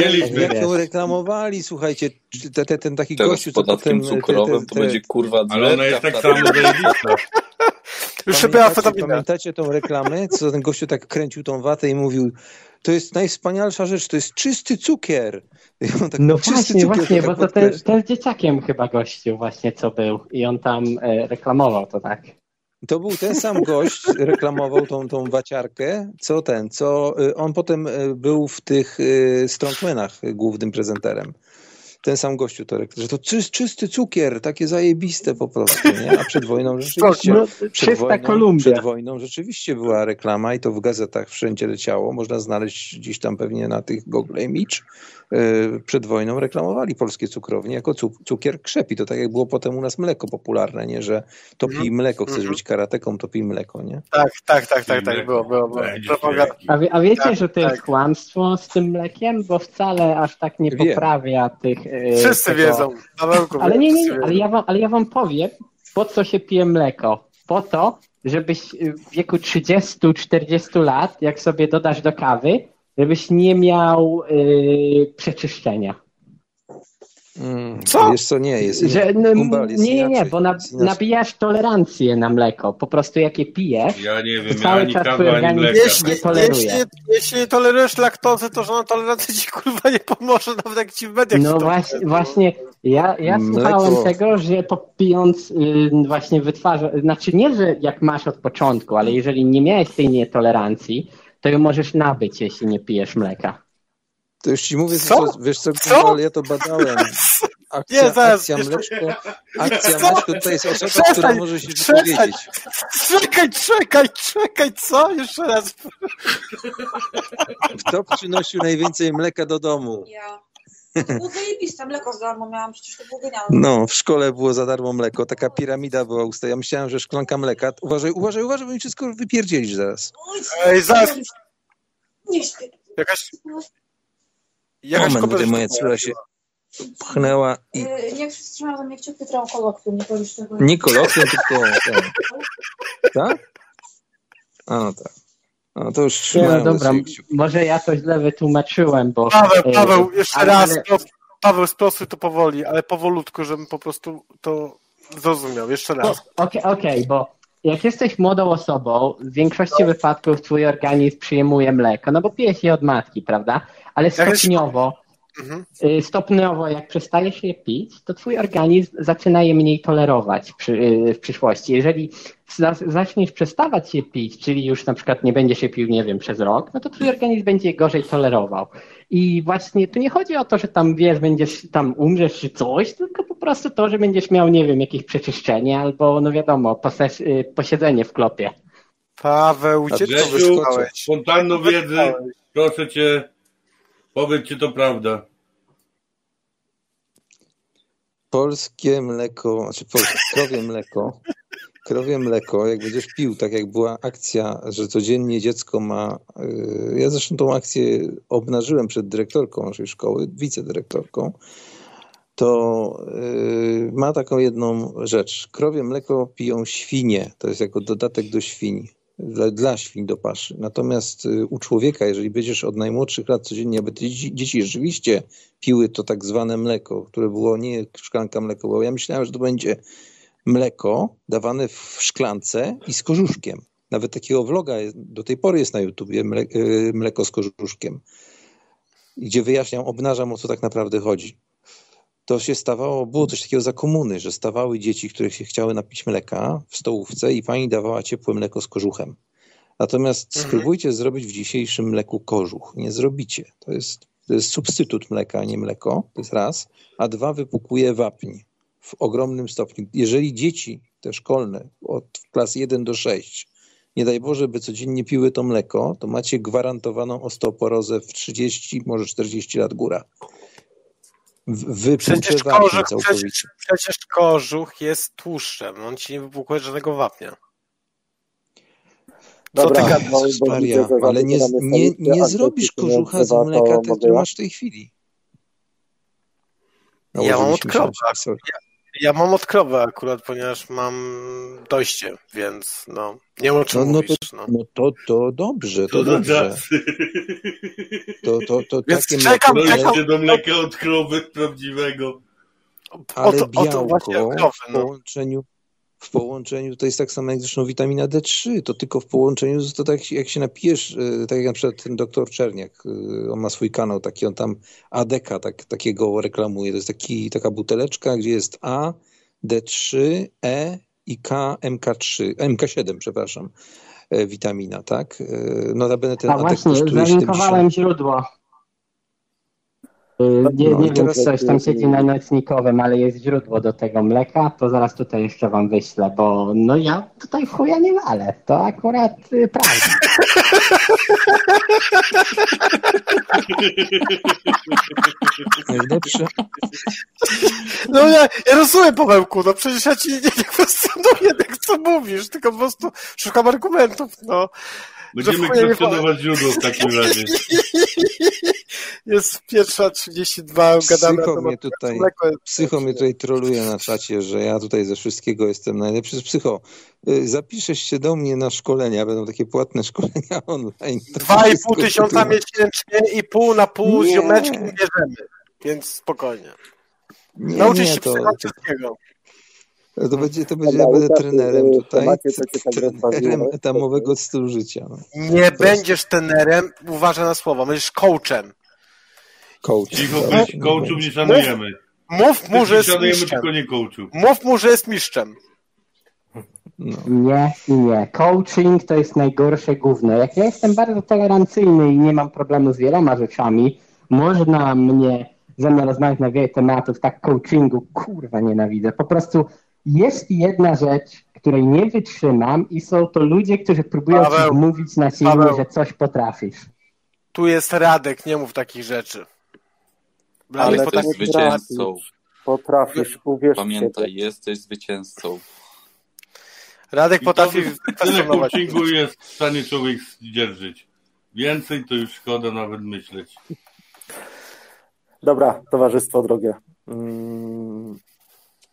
ją reklamowali, słuchajcie, te, te, ten taki Teraz gościu, z podatkiem potem, cukrowym te, te, to będzie kurwa Ale ona jest tak samo zajebista. Pamiętacie, pamiętacie tą reklamę, co ten gościu tak kręcił tą watę i mówił to jest najwspanialsza rzecz, to jest czysty cukier. Tak, no właśnie, właśnie, bo to, te, to jest dzieciakiem chyba gościu właśnie, co był i on tam e, reklamował to tak. To był ten sam gość, reklamował tą, tą waciarkę, co ten, co e, on potem e, był w tych Strongmanach głównym prezenterem ten sam gościu to że to czysty cukier, takie zajebiste po prostu, nie? A przed wojną rzeczywiście, no, przed, wojną, przed wojną rzeczywiście była reklama i to w gazetach wszędzie leciało, można znaleźć gdzieś tam pewnie na tych Google Image, przed wojną reklamowali polskie cukrownie jako cukier krzepi. To tak jak było potem u nas mleko popularne, nie? że to pij mhm. mleko, chcesz mhm. być karateką, to pij mleko, nie? Tak, tak, tak, tak, tak, było, było, było. A, wie, a wiecie, tak, że to jest tak. kłamstwo z tym mlekiem? Bo wcale aż tak nie Wiem. poprawia tych... E, Wszyscy tego... wiedzą. Ale nie, nie, nie, ale ja, wam, ale ja wam powiem, po co się pije mleko? Po to, żebyś w wieku 30-40 lat, jak sobie dodasz do kawy, żebyś nie miał yy, przeczyszczenia. Mm, Co? Wiesz co, nie, jest Że, no, jest nie, nie, nie, inaczej, bo na, inaczej. nabijasz tolerancję na mleko. Po prostu jak je pijesz, Ja nie to wiem, ja cały ani czas kawy, twój ani organizm mleka. Jeśli, nie toleruje. jeśli, jeśli nie tolerujesz laktozy, to żadna tolerancja ci kurwa nie pomoże, nawet jak ci w mediach No to właśnie, właśnie ja, ja Mleko. słuchałem tego, że popijając y, właśnie wytwarza, znaczy nie, że jak masz od początku, ale jeżeli nie miałeś tej nietolerancji, to ją możesz nabyć, jeśli nie pijesz mleka. To już ci mówię, Co? co? wiesz co, Co? ja to badałem. Akcja, Nie, zaraz, akcja mleczko, akcja Co? mleczko, to jest osoba, Przestań, która może się wypowiedzieć. Czekaj, czekaj, czekaj, co? Jeszcze raz. Kto przynosił najwięcej mleka do domu? Ja. To było zajebiste, mleko za darmo miałam, przecież to było genialne. No, w szkole było za darmo mleko, taka piramida była usta. Ja myślałem, że szklanka mleka. Uważaj, uważaj, uważaj, bo mi wszystko wypierdzielisz zaraz. Oj, Ej, zaraz. Nie śpię. Jakaś, jakaś Moment, tutaj moja córa się pchnęła i Yy, Niech wstrzymam za mnie kciuki, trwało kolokwium, nie powiesz tego. nie kolokwium, tylko. Tak? A no tak. No to już Nie, trzymałem no dobra, może ja to źle wytłumaczyłem, bo... Paweł, e, Paweł, jeszcze ale- raz. Paweł, sprostuj to powoli, ale powolutku, żebym po prostu to zrozumiał. Jeszcze No, raz. Okej, okej, bo jak jesteś młodą osobą, w większości wypadków twój organizm przyjmuje mleko, no bo pijesz je od matki, prawda? Ale stopniowo, Mhm. y, stopniowo jak przestajesz je pić, to twój organizm zaczyna je mniej tolerować przy, y, w przyszłości. Jeżeli za- zaczniesz przestawać je pić, czyli już na przykład nie będziesz je pił, nie wiem, przez rok, no to twój organizm będzie je gorzej tolerował. I właśnie tu nie chodzi o to, że tam wiesz, będziesz tam umrzesz czy coś, tylko po prostu to, że będziesz miał, nie wiem, jakieś przeczyszczenie albo, no wiadomo, poses- y, posiedzenie w klopie. Paweł, gdzie to wyszukałeś? spontanną wiedzę, proszę cię, powiedz, czy to prawda. Polskie mleko, znaczy polskie, krowie mleko, krowie mleko, jak będziesz pił, tak jak była akcja, że codziennie dziecko ma, yy, ja zresztą tą akcję obnażyłem przed dyrektorką naszej szkoły, wicedyrektorką, to yy, ma taką jedną rzecz. Krowie mleko piją świnie, to jest jako dodatek do świń, dla, dla świń do paszy. Natomiast yy, u człowieka, jeżeli będziesz od najmłodszych lat codziennie, aby dzieci, dzieci rzeczywiście piły to tak zwane mleko, które było nie szklanka mleka, bo ja myślałem, że to będzie mleko dawane w szklance i z korzuszkiem. Nawet takiego vloga do tej pory jest na YouTubie, yy, mleko z korzuszkiem, gdzie wyjaśniam, obnażam o co tak naprawdę chodzi. To się stawało, było coś takiego za komuny, że stawały dzieci, które się chciały napić mleka w stołówce i pani dawała ciepłe mleko z kożuchem. Natomiast Mhm. spróbujcie zrobić w dzisiejszym mleku kożuch. Nie zrobicie. To jest, to jest substytut mleka, a nie mleko. To jest raz. A dwa, wypukuje wapń w ogromnym stopniu. Jeżeli dzieci, te szkolne, od klas 1 do 6, nie daj Boże, by codziennie piły to mleko, to macie gwarantowaną osteoporozę w 30, może 40 lat góra. Przecież kożuch, przecież, przecież kożuch jest tłuszczem. On ci nie wypłukuje żadnego wapnia. Co Dobra, ty gadasz? bo- bo Maria, ale nie, nie, nie zrobisz kożucha z mleka, to tak, masz w tej chwili. Ja mam od krowa. sorry. Ja mam od krowy akurat, ponieważ mam dojście, więc no, nie wiem o czym No, no, mówisz. to, No. no to, to dobrze, to To do dobrze. To, to, to Więc takie czekam, mleko, czekam. Do mleka od krowy prawdziwego. ale o to, o to właśnie białko krowy, w no. połączeniu w połączeniu to jest tak samo jak zresztą witamina D3, to tylko w połączeniu, to tak jak się napijesz, e, tak jak na przykład ten doktor Czerniak, e, on ma swój kanał taki, on tam ADK tak, takiego reklamuje, to jest taki, taka buteleczka, gdzie jest A, D3, E i K, MK3, MK7, przepraszam, e, witamina, tak? Notabene ten A właśnie, kosztuje 70 zalinkowałem źródło. Y, Nie, No nie i wiem, teraz- czy coś tam siedzi na nocnikowym, ale jest źródło do tego mleka, to zaraz tutaj jeszcze wam wyślę, bo no ja tutaj w chuja nie walę. To akurat y, prawda. Najlepsze, No ja, ja rozumiem, Pawełku, no przecież ja ci nie, nie kwestionuję tego, co mówisz, tylko po prostu szukam argumentów, no. Będziemy nie kwestionować źródło w takim razie. Jest pierwsza 32, gadamy Psycho mnie tutaj- Psycho mnie tutaj troluje na czacie, że ja tutaj ze wszystkiego jestem najlepszy. Psycho, y, zapiszesz się do mnie na szkolenia, będą takie płatne szkolenia online. To Dwa i pół tysiąca miesięcznie i pół na pół z Nie. ziomeczkiem bierzemy, więc spokojnie. Nie, Nauczysz nie, się to, wszystkiego. to będzie, to będzie, Dobra, ja będę trenerem y, tutaj, trenerem etamowego stylu życia. No. Nie będziesz tenerem, uważaj na słowa, będziesz coachem. Coach. Cicho, no coachów nie szanujemy. Mów mu, że jest szanujemy mistrzem. tylko nie coachów. Mów mu, że jest mistrzem. No. Nie i nie. Coaching to jest najgorsze gówno. Jak ja jestem bardzo tolerancyjny i nie mam problemu z wieloma rzeczami, można mnie ze mną rozmawiać na wiele tematów, tak coachingu, kurwa nienawidzę. Po prostu jest jedna rzecz, której nie wytrzymam i są to ludzie, którzy próbują Paweł, ci mówić na siłę, Paweł. że coś potrafisz. Tu jest Radek, nie mów takich rzeczy. Ale jesteś nie potrafi- zwycięzcą. Potrafisz, uwierz Pamiętaj, jesteś zwycięzcą. Radek I potrafi Tyle coachingu jest w stanie człowiek zdzierżyć. Więcej to już szkoda nawet myśleć. Dobra, towarzystwo drogie. Mm,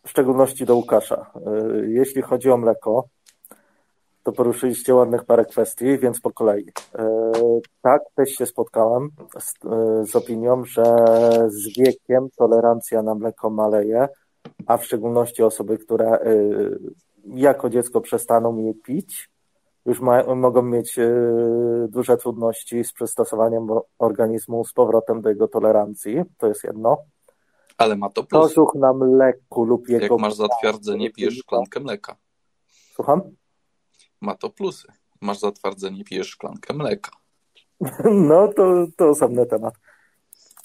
W szczególności do Łukasza. Y, Jeśli chodzi o mleko, to poruszyliście ładnych parę kwestii, więc po kolei. Y, Tak, też się spotkałem z, y, z opinią, że z wiekiem tolerancja na mleko maleje, a w szczególności osoby, które y, jako dziecko przestaną je pić, już ma, mogą mieć duże trudności z przystosowaniem organizmu z powrotem do jego tolerancji. To jest jedno. Ale ma to plus. Kożuch na mleku lub jego... Jak masz zatwardzenie, pijesz szklankę mleka. Słucham? Ma to plusy. Masz zatwardzenie, pijesz szklankę mleka. No to, to osobny temat.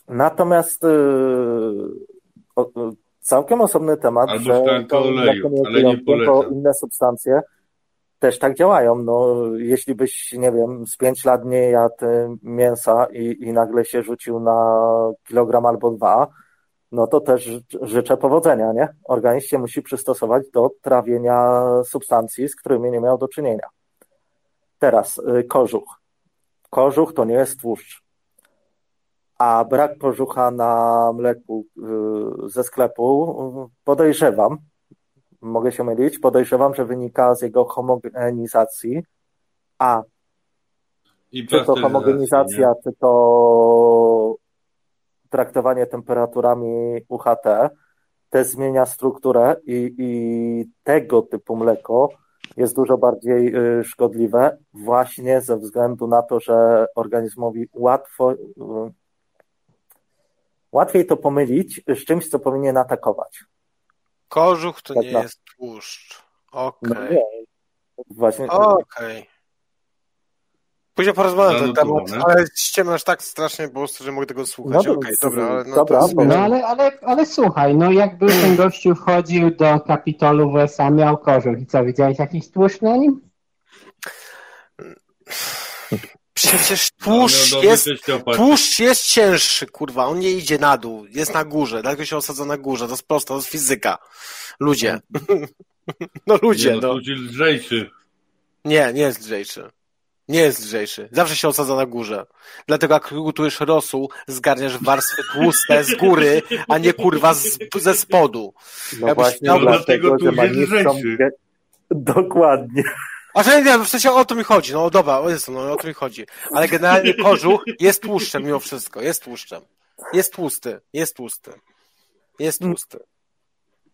Natomiast yy, o, całkiem osobny temat, Albo że szklankę to oleju, ale nie to inne substancje też tak działają. No, jeśli byś, nie wiem, z pięć lat nie jadł y, mięsa i, i nagle się rzucił na kilogram albo dwa, no to też ży- życzę powodzenia, nie? Organizm się musi przystosować do trawienia substancji, z którymi nie miał do czynienia. Teraz y, kożuch. Kożuch to nie jest tłuszcz. A brak kożucha na mleku y, ze sklepu y, podejrzewam, mogę się mylić, podejrzewam, że wynika z jego homogenizacji, a I czy to homogenizacja, czy to traktowanie temperaturami UHT, też zmienia strukturę i, i tego typu mleko jest dużo bardziej y, szkodliwe właśnie ze względu na to, że organizmowi łatwo y, łatwiej to pomylić z czymś, co powinien atakować. Kożuch to Tak nie na- jest tłuszcz. No Okej. nie, właśnie Okej. Później porozmawiam na ten temat, Zanotowane. ale ściemniasz tak strasznie po prostu, że mogę tego słuchać. No Okej, dobra, ale no dobra, jest... No ale, ale, ale słuchaj, no jakby ten gościu wchodził do Kapitolu w USA, miał kożuch i co, widziałeś jakiś tłuszcz na nim? Przecież No, tłuszcz no, jest. Tłuszcz jest cięższy, kurwa, on nie idzie na dół, jest na górze, dlatego się osadza na górze, to jest prosto, to jest fizyka. Ludzie. No ludzie, Nie, no, no. to jest lżejszy. Nie, nie jest lżejszy. Nie jest lżejszy. Zawsze się osadza na górze. Dlatego jak gotujesz rosół, zgarniasz warstwy tłuste z góry, a nie kurwa z, ze spodu. no jakbyś właśnie miał- dlatego, że tu ma jest niższą... lżejszy. ge- Dokładnie. A że nie, w sensie o to mi chodzi, no dobra, o jest, no o to mi chodzi. Ale generalnie kożuch jest tłuszczem mimo wszystko, jest tłuszczem. Jest tłusty, jest tłusty. Jest tłusty.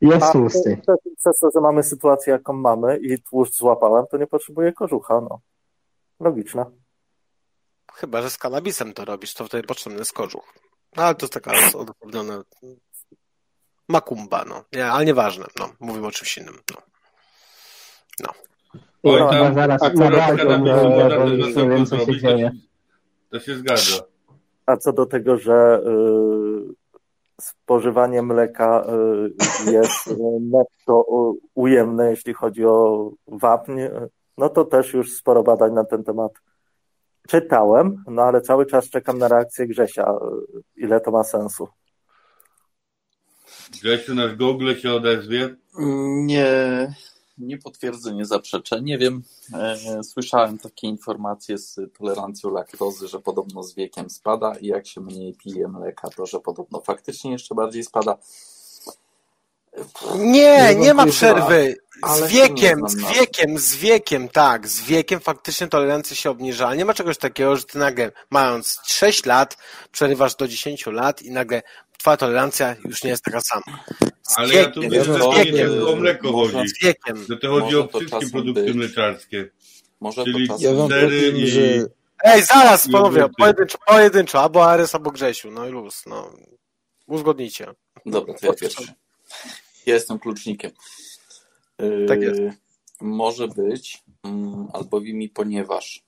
Jest tłusty. przez to, że mamy sytuację, jaką mamy i tłuszcz złapałem, to nie potrzebuję kożucha, no. Logiczne. Chyba, że z kanabisem to robisz, to wtedy potrzebny jest kożuch. No, ale to jest taka odosobniona makumba, no. Nie, ale nieważne, no. Mówimy o czymś innym, no. Oj, No, tam zaraz akurat kanabis nie wiem, co się zrobić, dzieje. To, to się zgadza. A co do tego, że y, spożywanie mleka y, jest y, netto y, ujemne, jeśli chodzi o wapń, no to też już sporo badań na ten temat czytałem, no ale cały czas czekam na reakcję Grzesia, y, ile to ma sensu. Grzesiu, nasz Google się odezwie. Nie, nie potwierdzę, nie zaprzeczę. Nie wiem. E, Słyszałem takie informacje z tolerancją laktozy, że podobno z wiekiem spada i jak się mniej pije mleka, to że podobno faktycznie jeszcze bardziej spada. Nie, nie ma przerwy. Z wiekiem, z wiekiem, z wiekiem, tak. Z wiekiem faktycznie tolerancja się obniża. Ale nie ma czegoś takiego, że ty nagle, mając 6 lat, przerywasz do 10 lat i nagle twoja tolerancja już nie jest taka sama. Z Ale ja tu wiekiem, mówię, że z to wiekiem, o mleko chodzi. z wiekiem. Że to chodzi Może o to wszystkie produkty być. mleczarskie. Może Czyli to Ja czasem... wam Sery i- że Ej, zaraz, panowie, pojedynczo, pojedynczo, albo Ares, albo Grzesiu, no i luz, no. Uzgodnijcie. Dobra, to ja pierwszy. Jestem klucznikiem. Yy, Tak jest. Może być, mm, albowiem i ponieważ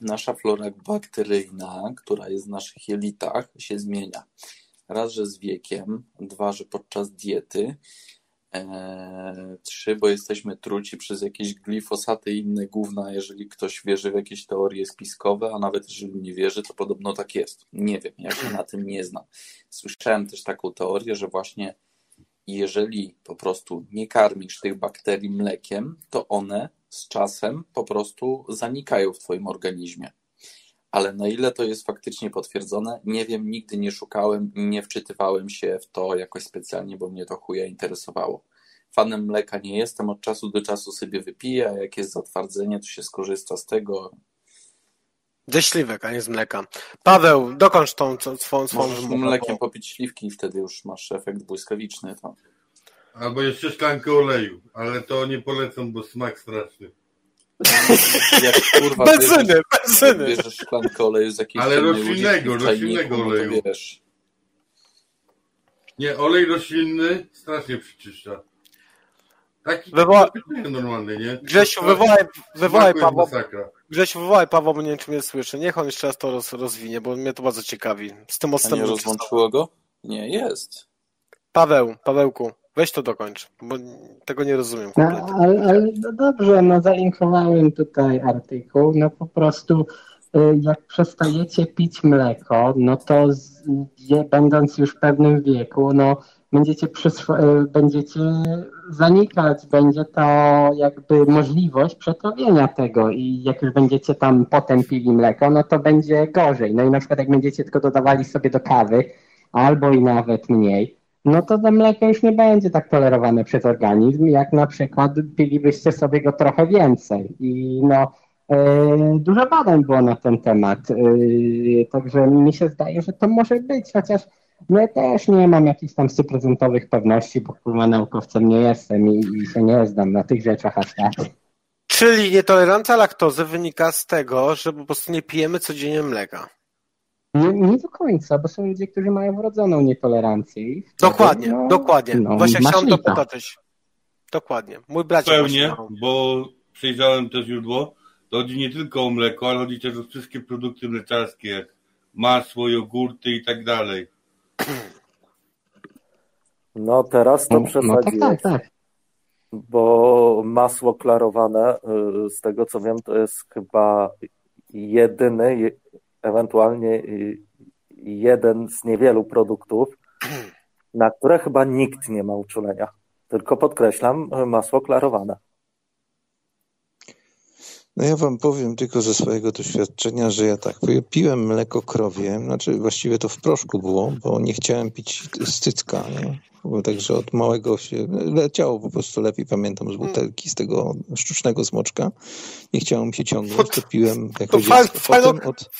nasza flora bakteryjna, która jest w naszych jelitach, się zmienia. Raz, że z wiekiem, dwa, że podczas diety, e, trzy, bo jesteśmy truci przez jakieś glifosaty i inne gówna, jeżeli ktoś wierzy w jakieś teorie spiskowe, a nawet jeżeli nie wierzy, to podobno tak jest. Nie wiem, ja się na tym nie znam. Słyszałem też taką teorię, że właśnie jeżeli po prostu nie karmisz tych bakterii mlekiem, to one z czasem po prostu zanikają w Twoim organizmie. Ale na ile to jest faktycznie potwierdzone, nie wiem, nigdy nie szukałem, nie wczytywałem się w to jakoś specjalnie, bo mnie to chuja interesowało. Fanem mleka nie jestem, od czasu do czasu sobie wypiję, a jak jest zatwardzenie, to się skorzysta z tego. Ze śliwek, a nie z mleka. Paweł, dokończ tą co- swą, swą Możesz wymowę, mlekiem popić śliwki i wtedy już masz efekt błyskawiczny. To. Albo jeszcze szklankę oleju, ale to nie polecam, bo smak straszny. Jak kurwa Benzyny, bierzesz, benzyny. bierzesz szklankę oleju z jakiejś Ale roślinnego, roślinnego no oleju. wiesz. Nie, olej roślinny strasznie przyczyszcza. Taki Wywoła- normalny, nie? Grzesiu, wywołaj, wywołaj Pawła, masakra. Grzesiu, wywołaj Pawła, bo nie wiem, czy mnie słyszy. Niech on jeszcze raz to roz, rozwinie, bo mnie to bardzo ciekawi. Z tym A nie rozłączyło go? Nie, jest. Paweł, Pawełku, weź to dokończ, bo tego nie rozumiem No, kompletnie. ale, ale no dobrze, no zalinkowałem tutaj artykuł, no po prostu y, jak przestajecie pić mleko, no to z, je, będąc już w pewnym wieku, no będziecie, y, będziecie zanikać, będzie to jakby możliwość przetrawienia tego i jak już będziecie tam potem pili mleko, no to będzie gorzej. No i na przykład jak będziecie tylko dodawali sobie do kawy, albo i nawet mniej, no to to mleko już nie będzie tak tolerowane przez organizm, jak na przykład pilibyście sobie go trochę więcej. I no, e, dużo badań było na ten temat, e, także mi się zdaje, że to może być, chociaż no ja też nie mam jakichś tam stuprocentowych pewności, bo kurwa naukowcem nie jestem i, i się nie znam na tych rzeczach aż tak. Czyli nietolerancja laktozy wynika z tego, że po prostu nie pijemy codziennie mleka. Nie, nie do końca, bo są ludzie, którzy mają wrodzoną nietolerancję. i wtedy, Dokładnie, no, dokładnie. no, Właśnie chciałem lipa. dopytać. Dokładnie. Mój bracie Pełnie, bo przejrzałem to źródło. To chodzi nie tylko o mleko, ale chodzi też o wszystkie produkty mleczarskie, jak masło, jogurty i tak dalej. No teraz to No, no tak, przesadziłeś, tak, tak. bo masło klarowane, y, z tego co wiem, to jest chyba jedyny, je- ewentualnie y, jeden z niewielu produktów, na które chyba nikt nie ma uczulenia. Tylko podkreślam, masło klarowane. No ja wam powiem tylko ze swojego doświadczenia, że ja tak piłem mleko krowie, znaczy właściwie to w proszku było, bo nie chciałem pić z cycka, nie? Bo także od małego się leciało po prostu lepiej, pamiętam z butelki, z tego sztucznego smoczka. Nie chciało mi się ciągnąć, to piłem jako To dziecko. Potem od,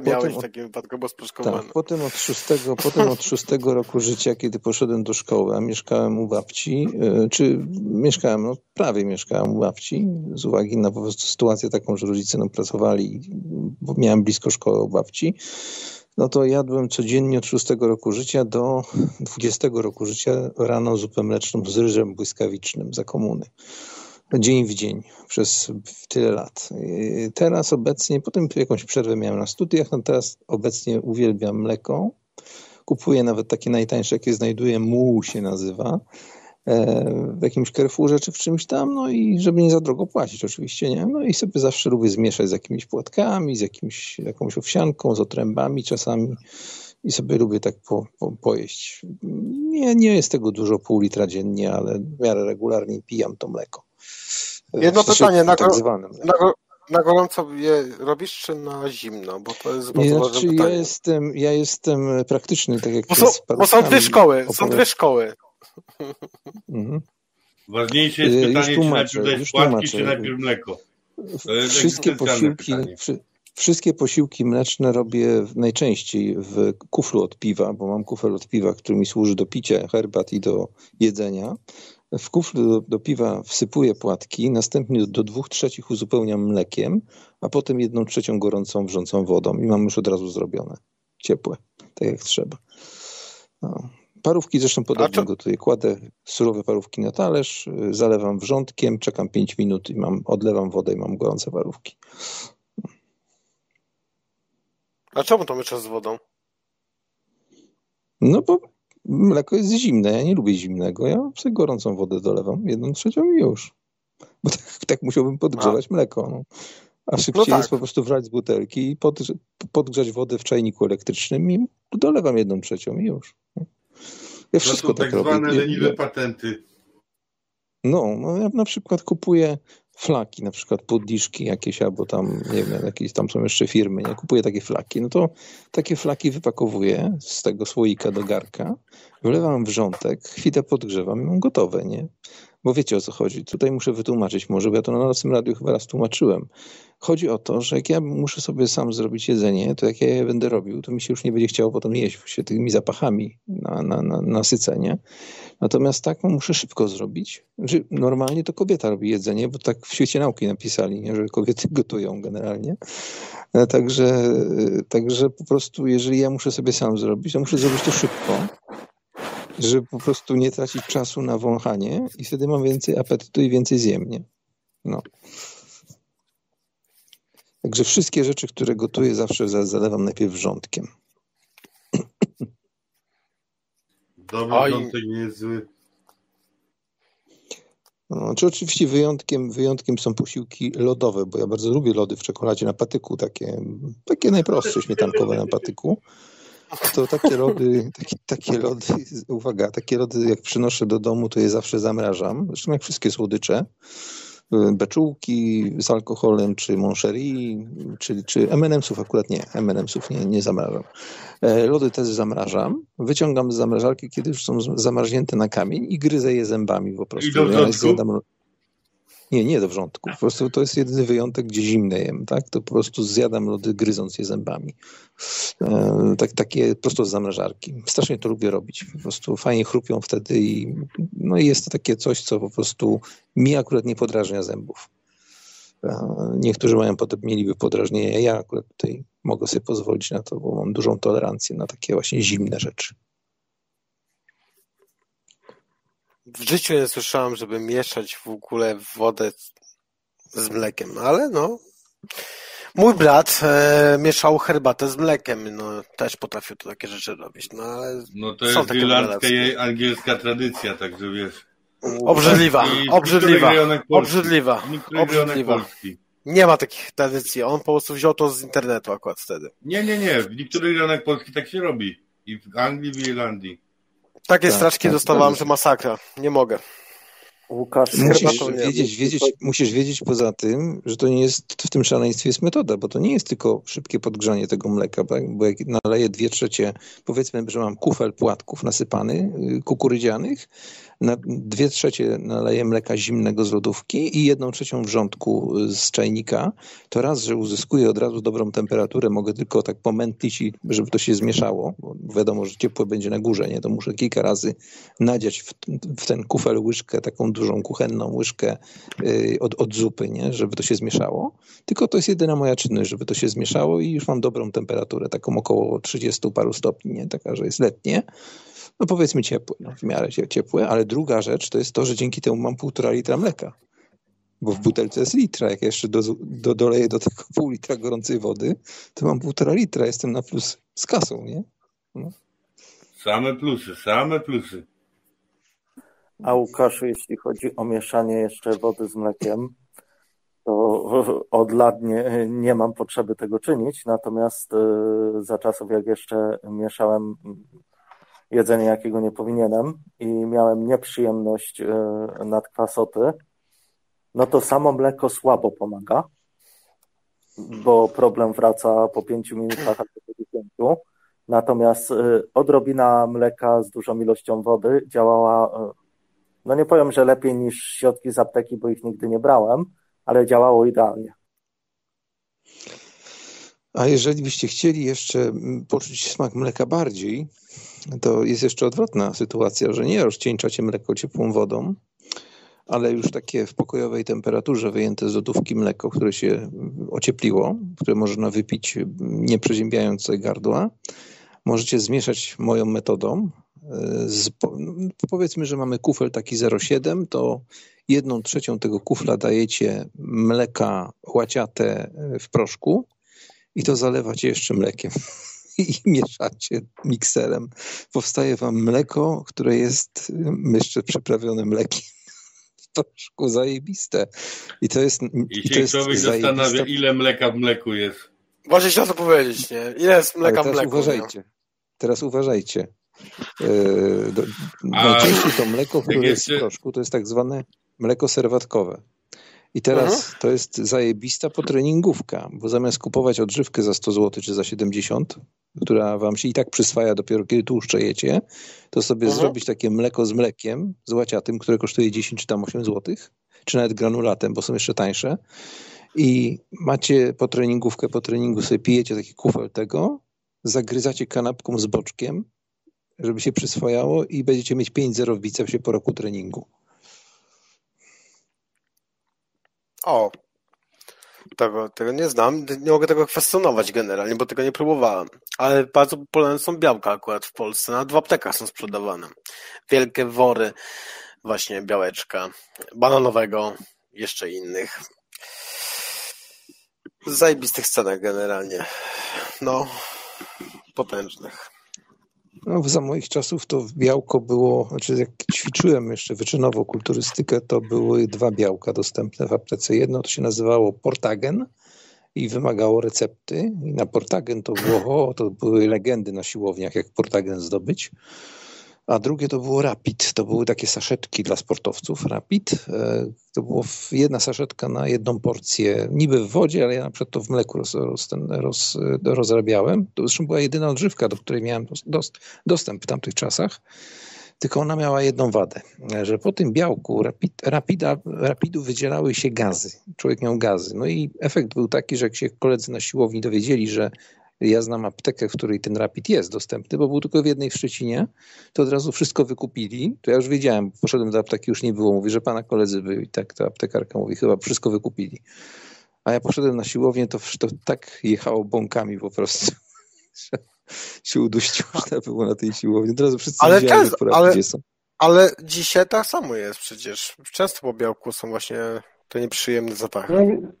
Potem miałeś w od- takim wypadku, bo sproszkowaną. tak, potem od, szóstego, potem od szóstego roku życia, kiedy poszedłem do szkoły, a mieszkałem u babci, y, czy mieszkałem, no prawie mieszkałem u babci, z uwagi na po prostu sytuację taką, że rodzice no, pracowali, bo miałem blisko szkoły u babci, no to jadłem codziennie od szóstego roku życia do dwudziestego roku życia rano zupę mleczną z ryżem błyskawicznym za komuny. Dzień w dzień przez tyle lat. Yy, Teraz obecnie, potem jakąś przerwę miałem na studiach, no teraz obecnie uwielbiam mleko. Kupuję nawet takie najtańsze, jakie znajduję, muł się nazywa, e, w jakimś Carrefourze czy w czymś tam, no i żeby nie za drogo płacić oczywiście, nie? No i sobie zawsze lubię zmieszać z jakimiś płatkami, z jakimś, jakąś owsianką, z otrębami czasami i sobie lubię tak po, po, pojeść. Nie, nie jest tego dużo, pół litra dziennie, ale w miarę regularnie pijam to mleko. E, Jedno pytanie, na tak mleko. Na, na gorąco je robisz, czy na zimno? Bo to jest bardzo znaczy, ważne ja pytanie. jestem, ja jestem praktyczny, tak jak Bo są, bo są dwie szkoły, są opowiadam. dwie szkoły. Mhm. Ważniejsze jest y, pytanie, czy najpierw dać płatki, czy najpierw mleko. Wszystkie posiłki, wszystkie posiłki mleczne robię najczęściej w kuflu od piwa, bo mam kufel od piwa, który mi służy do picia herbat i do jedzenia. W kuflu do, do piwa wsypuję płatki, następnie do, dwóch trzecich uzupełniam mlekiem, a potem jedną trzecią gorącą, wrzącą wodą i mam już od razu zrobione. Ciepłe, tak jak trzeba. No. Parówki zresztą podobnie gotuję. Kładę surowe parówki na talerz, zalewam wrzątkiem, czekam 5 minut i mam, odlewam wodę i mam gorące parówki. A czemu to mieszasz z wodą? No bo mleko jest zimne, ja nie lubię zimnego. Ja sobie gorącą wodę dolewam, jedną trzecią i już. Bo tak, tak musiałbym podgrzewać A. mleko. No. A szybciej no tak. jest po prostu wlać z butelki i podgrzać wodę w czajniku elektrycznym i dolewam jedną trzecią i już. Ja wszystko to tak, tak zwane robię. leniwe patenty. No, no ja na przykład kupuję flaki, na przykład poddiszki jakieś, albo tam, nie wiem, jakieś tam są jeszcze firmy, nie? Kupuję takie flaki, no to takie flaki wypakowuję z tego słoika do garka, wlewam wrzątek, chwilę podgrzewam i mam gotowe, nie? Bo wiecie o co chodzi. Tutaj muszę wytłumaczyć może, bo ja to na nocnym radiu chyba raz tłumaczyłem. Chodzi o to, że jak ja muszę sobie sam zrobić jedzenie, to jak ja je będę robił, to mi się już nie będzie chciało potem jeść się tymi zapachami na, na, na nasycenie. Natomiast tak muszę szybko zrobić. Znaczy, normalnie to kobieta robi jedzenie, bo tak w świecie nauki napisali, nie? że kobiety gotują generalnie. E, także, e, także po prostu, jeżeli ja muszę sobie sam zrobić, to muszę zrobić to szybko żeby po prostu nie tracić czasu na wąchanie i wtedy mam więcej apetytu i więcej zjem, nie? No. Także wszystkie rzeczy, które gotuję, zawsze zalewam najpierw wrzątkiem. Dobry wrzątek nie jest zły. No, czy oczywiście wyjątkiem, wyjątkiem są posiłki lodowe, bo ja bardzo lubię lody w czekoladzie na patyku, takie, takie najprostsze, śmietankowe na patyku. To takie lody, takie, takie lody, uwaga, takie lody jak przynoszę do domu, to je zawsze zamrażam. Zresztą jak wszystkie słodycze. Beczułki z alkoholem, czy Moncherie, czy, czy M&M'sów akurat nie, M&M'sów nie, nie zamrażam. E, lody też zamrażam, wyciągam z zamrażarki, kiedy już są zamarznięte na kamień i gryzę je zębami po prostu. I do ja nie, nie do wrzątku. Po prostu to jest jedyny wyjątek, gdzie zimne jem, tak? To po prostu zjadam lody gryząc je zębami. E, tak, takie prosto z zamrażarki. Strasznie to lubię robić. Po prostu fajnie chrupią wtedy i no jest to takie coś, co po prostu mi akurat nie podrażnia zębów. E, niektórzy mają mieliby podrażnienie. Ja akurat tutaj mogę sobie pozwolić na to, bo mam dużą tolerancję na takie właśnie zimne rzeczy. W życiu nie słyszałem, żeby mieszać w ogóle wodę z mlekiem, ale no. Mój brat e, mieszał herbatę z mlekiem, no też potrafił to takie rzeczy robić, no ale. No to jest irlandzka i angielska tradycja, także wiesz. Obrzydliwa, obrzydliwa, obrzydliwa, obrzydliwa. Nie ma takich tradycji, on po prostu wziął to z internetu akurat wtedy. Nie, nie, nie, w niektórych rejonach Polski tak się robi. I w Anglii, w Irlandii. Takie tak, straczki tak, dostawałem, że masakra. Nie mogę. Łukasz, musisz wiedzieć, wiedzieć, musisz wiedzieć poza tym, że to nie jest, w tym szaleństwie jest metoda, bo to nie jest tylko szybkie podgrzanie tego mleka, bo jak naleję dwie trzecie, powiedzmy, że mam kufel płatków nasypany, y, kukurydzianych, na dwie trzecie naleję mleka zimnego z lodówki i jedną trzecią wrzątku z czajnika, to raz, że uzyskuję od razu dobrą temperaturę, mogę tylko tak pomętlić i żeby to się zmieszało, bo wiadomo, że ciepłe będzie na górze, nie? To muszę kilka razy nadziać w, w ten kufel łyżkę, taką dużą kuchenną łyżkę yy, od, od zupy, nie? Żeby to się zmieszało. Tylko to jest jedyna moja czynność, żeby to się zmieszało i już mam dobrą temperaturę, taką około 30 paru stopni, nie? Taka, że jest letnie no powiedzmy ciepłe, no, w miarę ciepłe, ale druga rzecz to jest to, że dzięki temu mam półtora litra mleka. Bo w butelce jest litra. Jak jeszcze do, do, doleję do tego pół litra gorącej wody, to mam półtora litra. Jestem na plus z kasą, nie? No. Same plusy, same plusy. A Łukaszu, jeśli chodzi o mieszanie jeszcze wody z mlekiem, to od lat nie, nie mam potrzeby tego czynić, natomiast y, za czasów, jak jeszcze mieszałem jedzenie, jakiego nie powinienem i miałem nieprzyjemność e, nadkwasoty, no to samo mleko słabo pomaga, bo problem wraca po pięciu minutach albo po dziesięciu Natomiast odrobina mleka z dużą ilością wody działała, no nie powiem, że lepiej niż środki z apteki, bo ich nigdy nie brałem, ale działało idealnie. A jeżeli byście chcieli jeszcze poczuć smak mleka bardziej, to jest jeszcze odwrotna sytuacja, że nie rozcieńczacie mleko ciepłą wodą, ale już takie w pokojowej temperaturze wyjęte z lodówki mleko, które się ociepliło, które można wypić nie przeziębiając sobie gardła, możecie zmieszać moją metodą. Z, powiedzmy, że mamy kufel taki 0,7, to jedną trzecią tego kufla dajecie mleka łaciate w proszku i to zalewacie jeszcze mlekiem i mieszacie mikserem. Powstaje wam mleko, które jest jeszcze przyprawione mlekiem. Troszkę zajebiste. I to jest. I, i się jest człowiek zastanawia, ile mleka w mleku jest. Właśnie chciałem to powiedzieć, nie? Ile jest mleka w mleku? Uważajcie. Nie? Teraz uważajcie. Yy, do, najczęściej to mleko, które jest w proszku, to jest tak zwane mleko serwatkowe. I teraz mhm. to jest zajebista potreningówka, bo zamiast kupować odżywkę za 100 zł czy za 70, która wam się i tak przyswaja dopiero kiedy tłuszczejecie, to sobie mhm. zrobić takie mleko z mlekiem, z łaciatym, które kosztuje 10 czy tam 8 zł, czy nawet granulatem, bo są jeszcze tańsze. I macie po treningówkę, po treningu sobie pijecie taki kufel tego, zagryzacie kanapką z boczkiem, żeby się przyswajało i będziecie mieć 5-0 w bicepsie po roku treningu. O, tego, tego nie znam. Nie mogę tego kwestionować generalnie, bo tego nie próbowałem. Ale bardzo popularne są białka akurat w Polsce. Nawet w aptekach są sprzedawane. Wielkie wory właśnie białeczka, bananowego, jeszcze innych. Zajebistych scenach generalnie. No, potężnych. No, za moich czasów to białko było, znaczy jak ćwiczyłem jeszcze wyczynowo kulturystykę, to były dwa białka dostępne w aptece. Jedno to się nazywało Portagen i wymagało recepty. I na Portagen to było, o, to były legendy na siłowniach, jak Portagen zdobyć a drugie to było Rapid. To były takie saszetki dla sportowców Rapid. E, to było jedna saszetka na jedną porcję, niby w wodzie, ale ja na przykład to w mleku roz, roz, roz, rozrabiałem. To zresztą była jedyna odżywka, do której miałem dost, dostęp w tamtych czasach. Tylko ona miała jedną wadę, że po tym białku rapid, rapida, rapidu wydzielały się gazy. Człowiek miał gazy. No i efekt był taki, że jak się koledzy na siłowni dowiedzieli, że ja znam aptekę, w której ten rapid jest dostępny, bo był tylko w jednej w Szczecinie, to od razu wszystko wykupili. To ja już wiedziałem, poszedłem do apteki, już nie było. Mówi, że pana koledzy byli. I tak ta aptekarka mówi, chyba wszystko wykupili. A ja poszedłem na siłownię, to, to tak jechało bąkami po prostu, że się uduściło, że było na tej siłowni. Od razu wszyscy ale wiedzieli, ale, gdzie są. Ale dzisiaj tak samo jest przecież. Często po białku są właśnie te nieprzyjemne zapachy. No,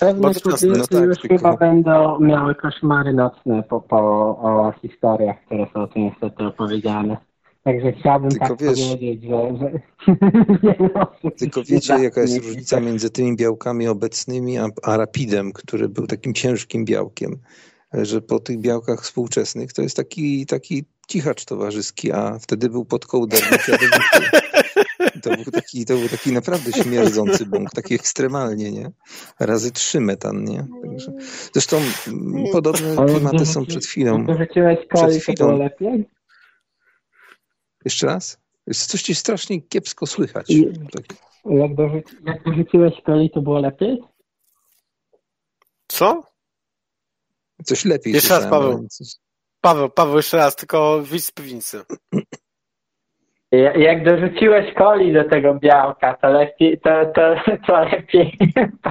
Pewne kobiety no tak, już tylko... chyba będą miały koszmary nocne po, po o historiach, które są tu niestety opowiedziane. Także chciałbym tylko tak wiesz, powiedzieć, że... że tylko wiecie, jaka jest różnica między tymi białkami obecnymi, a, a rapidem, który był takim ciężkim białkiem że po tych białkach współczesnych to jest taki, taki cichacz towarzyski, a wtedy był pod kołderem To był taki, to był taki naprawdę śmierdzący bąk, taki ekstremalnie, nie? Razy trzy metan, nie? Także, zresztą podobne klimaty są przed chwilą. Przed chwilą. lepiej? Jeszcze raz? Coś ci strasznie kiepsko słychać. Tak. Jak, dorzuci, jak dorzuciłeś koli, to było lepiej? Co? Coś lepiej. Jeszcze raz, Paweł. Paweł, Paweł, jeszcze raz, tylko widz z piwnicy. Jak dorzuciłeś coli do tego białka, to lepiej, to, to, to lepiej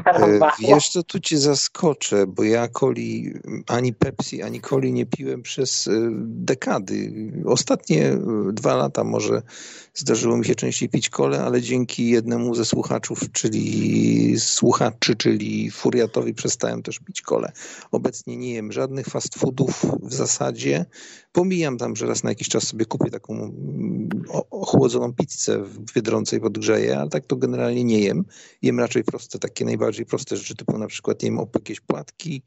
parowało. Wiesz co, tu cię zaskoczę, bo ja coli, ani Pepsi, ani coli nie piłem przez e, dekady. Ostatnie e, dwa lata może zdarzyło mi się częściej pić kole, ale dzięki jednemu ze słuchaczów, czyli słuchaczy, czyli Furiatowi przestałem też pić kole. Obecnie nie jem żadnych fast foodów w zasadzie. Pomijam tam, że raz na jakiś czas sobie kupię taką mm, ochłodzoną pizzę w Biedronce i ale tak to generalnie nie jem. Jem raczej proste, takie najbardziej proste rzeczy, typu na przykład jem jakieś płatki,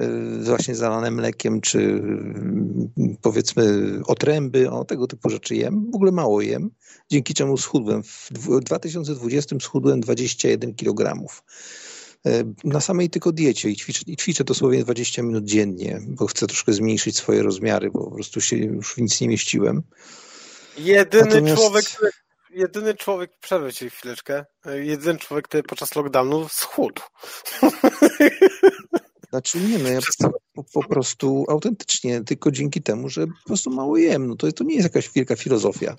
y, właśnie zalane mlekiem, czy y, powiedzmy otręby, o tego typu rzeczy jem. W ogóle mało jem, dzięki czemu schudłem. W 2020 schudłem 21 kg. E, na samej tylko diecie i ćwiczę, i ćwiczę dosłownie 20 minut dziennie, bo chcę troszkę zmniejszyć swoje rozmiary, bo po prostu się już w nic nie mieściłem. Jedyny Natomiast- człowiek, który, jedyny człowiek, przerwę ci chwileczkę, jedyny człowiek, który podczas lockdownu schudł. Znaczy nie, no ja po, po, prostu autentycznie, tylko dzięki temu, że po prostu mało jem. No to, to nie jest jakaś wielka filozofia.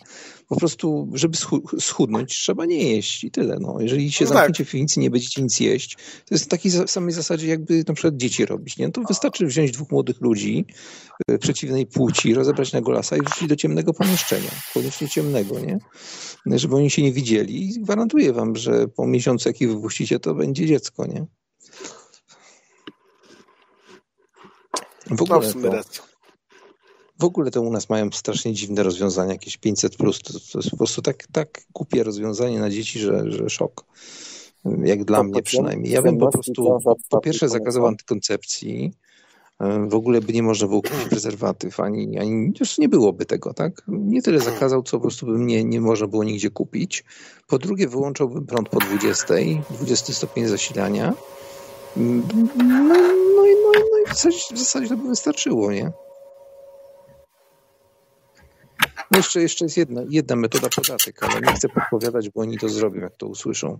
Po prostu, żeby schu- schudnąć, trzeba nie jeść i tyle. No. Jeżeli się No tak. zamkniecie w piwnicy nie będziecie nic jeść, to jest w takiej samej zasadzie, jakby na przykład dzieci robić. Nie? To wystarczy wziąć dwóch młodych ludzi y, przeciwnej płci, rozebrać na golasa i wrzucić do ciemnego pomieszczenia. Koniecznie ciemnego, nie? Żeby oni się nie widzieli. I gwarantuję wam, że po miesiącu, jak ich wypuścicie, to będzie dziecko, nie? W ogóle w to, w ogóle to u nas mają strasznie dziwne rozwiązania, jakieś 500 plus. To, to jest po prostu tak, tak głupie rozwiązanie na dzieci, że, że szok. Jak dla To mnie przynajmniej. Ja bym po prostu po pierwsze zakazał antykoncepcji. E, W ogóle by nie można było kupić prezerwatyw, ani, ani już nie byłoby tego, tak? Nie tyle zakazał, co po prostu by nie, nie można było nigdzie kupić. Po drugie, wyłączałbym prąd po 20, 20 stopień zasilania. No, no, i- no, no i w zasadzie, w zasadzie to by wystarczyło, nie? No jeszcze, jeszcze jest jedna, jedna metoda podatek, ale nie chcę podpowiadać, bo oni to zrobią, jak to usłyszą.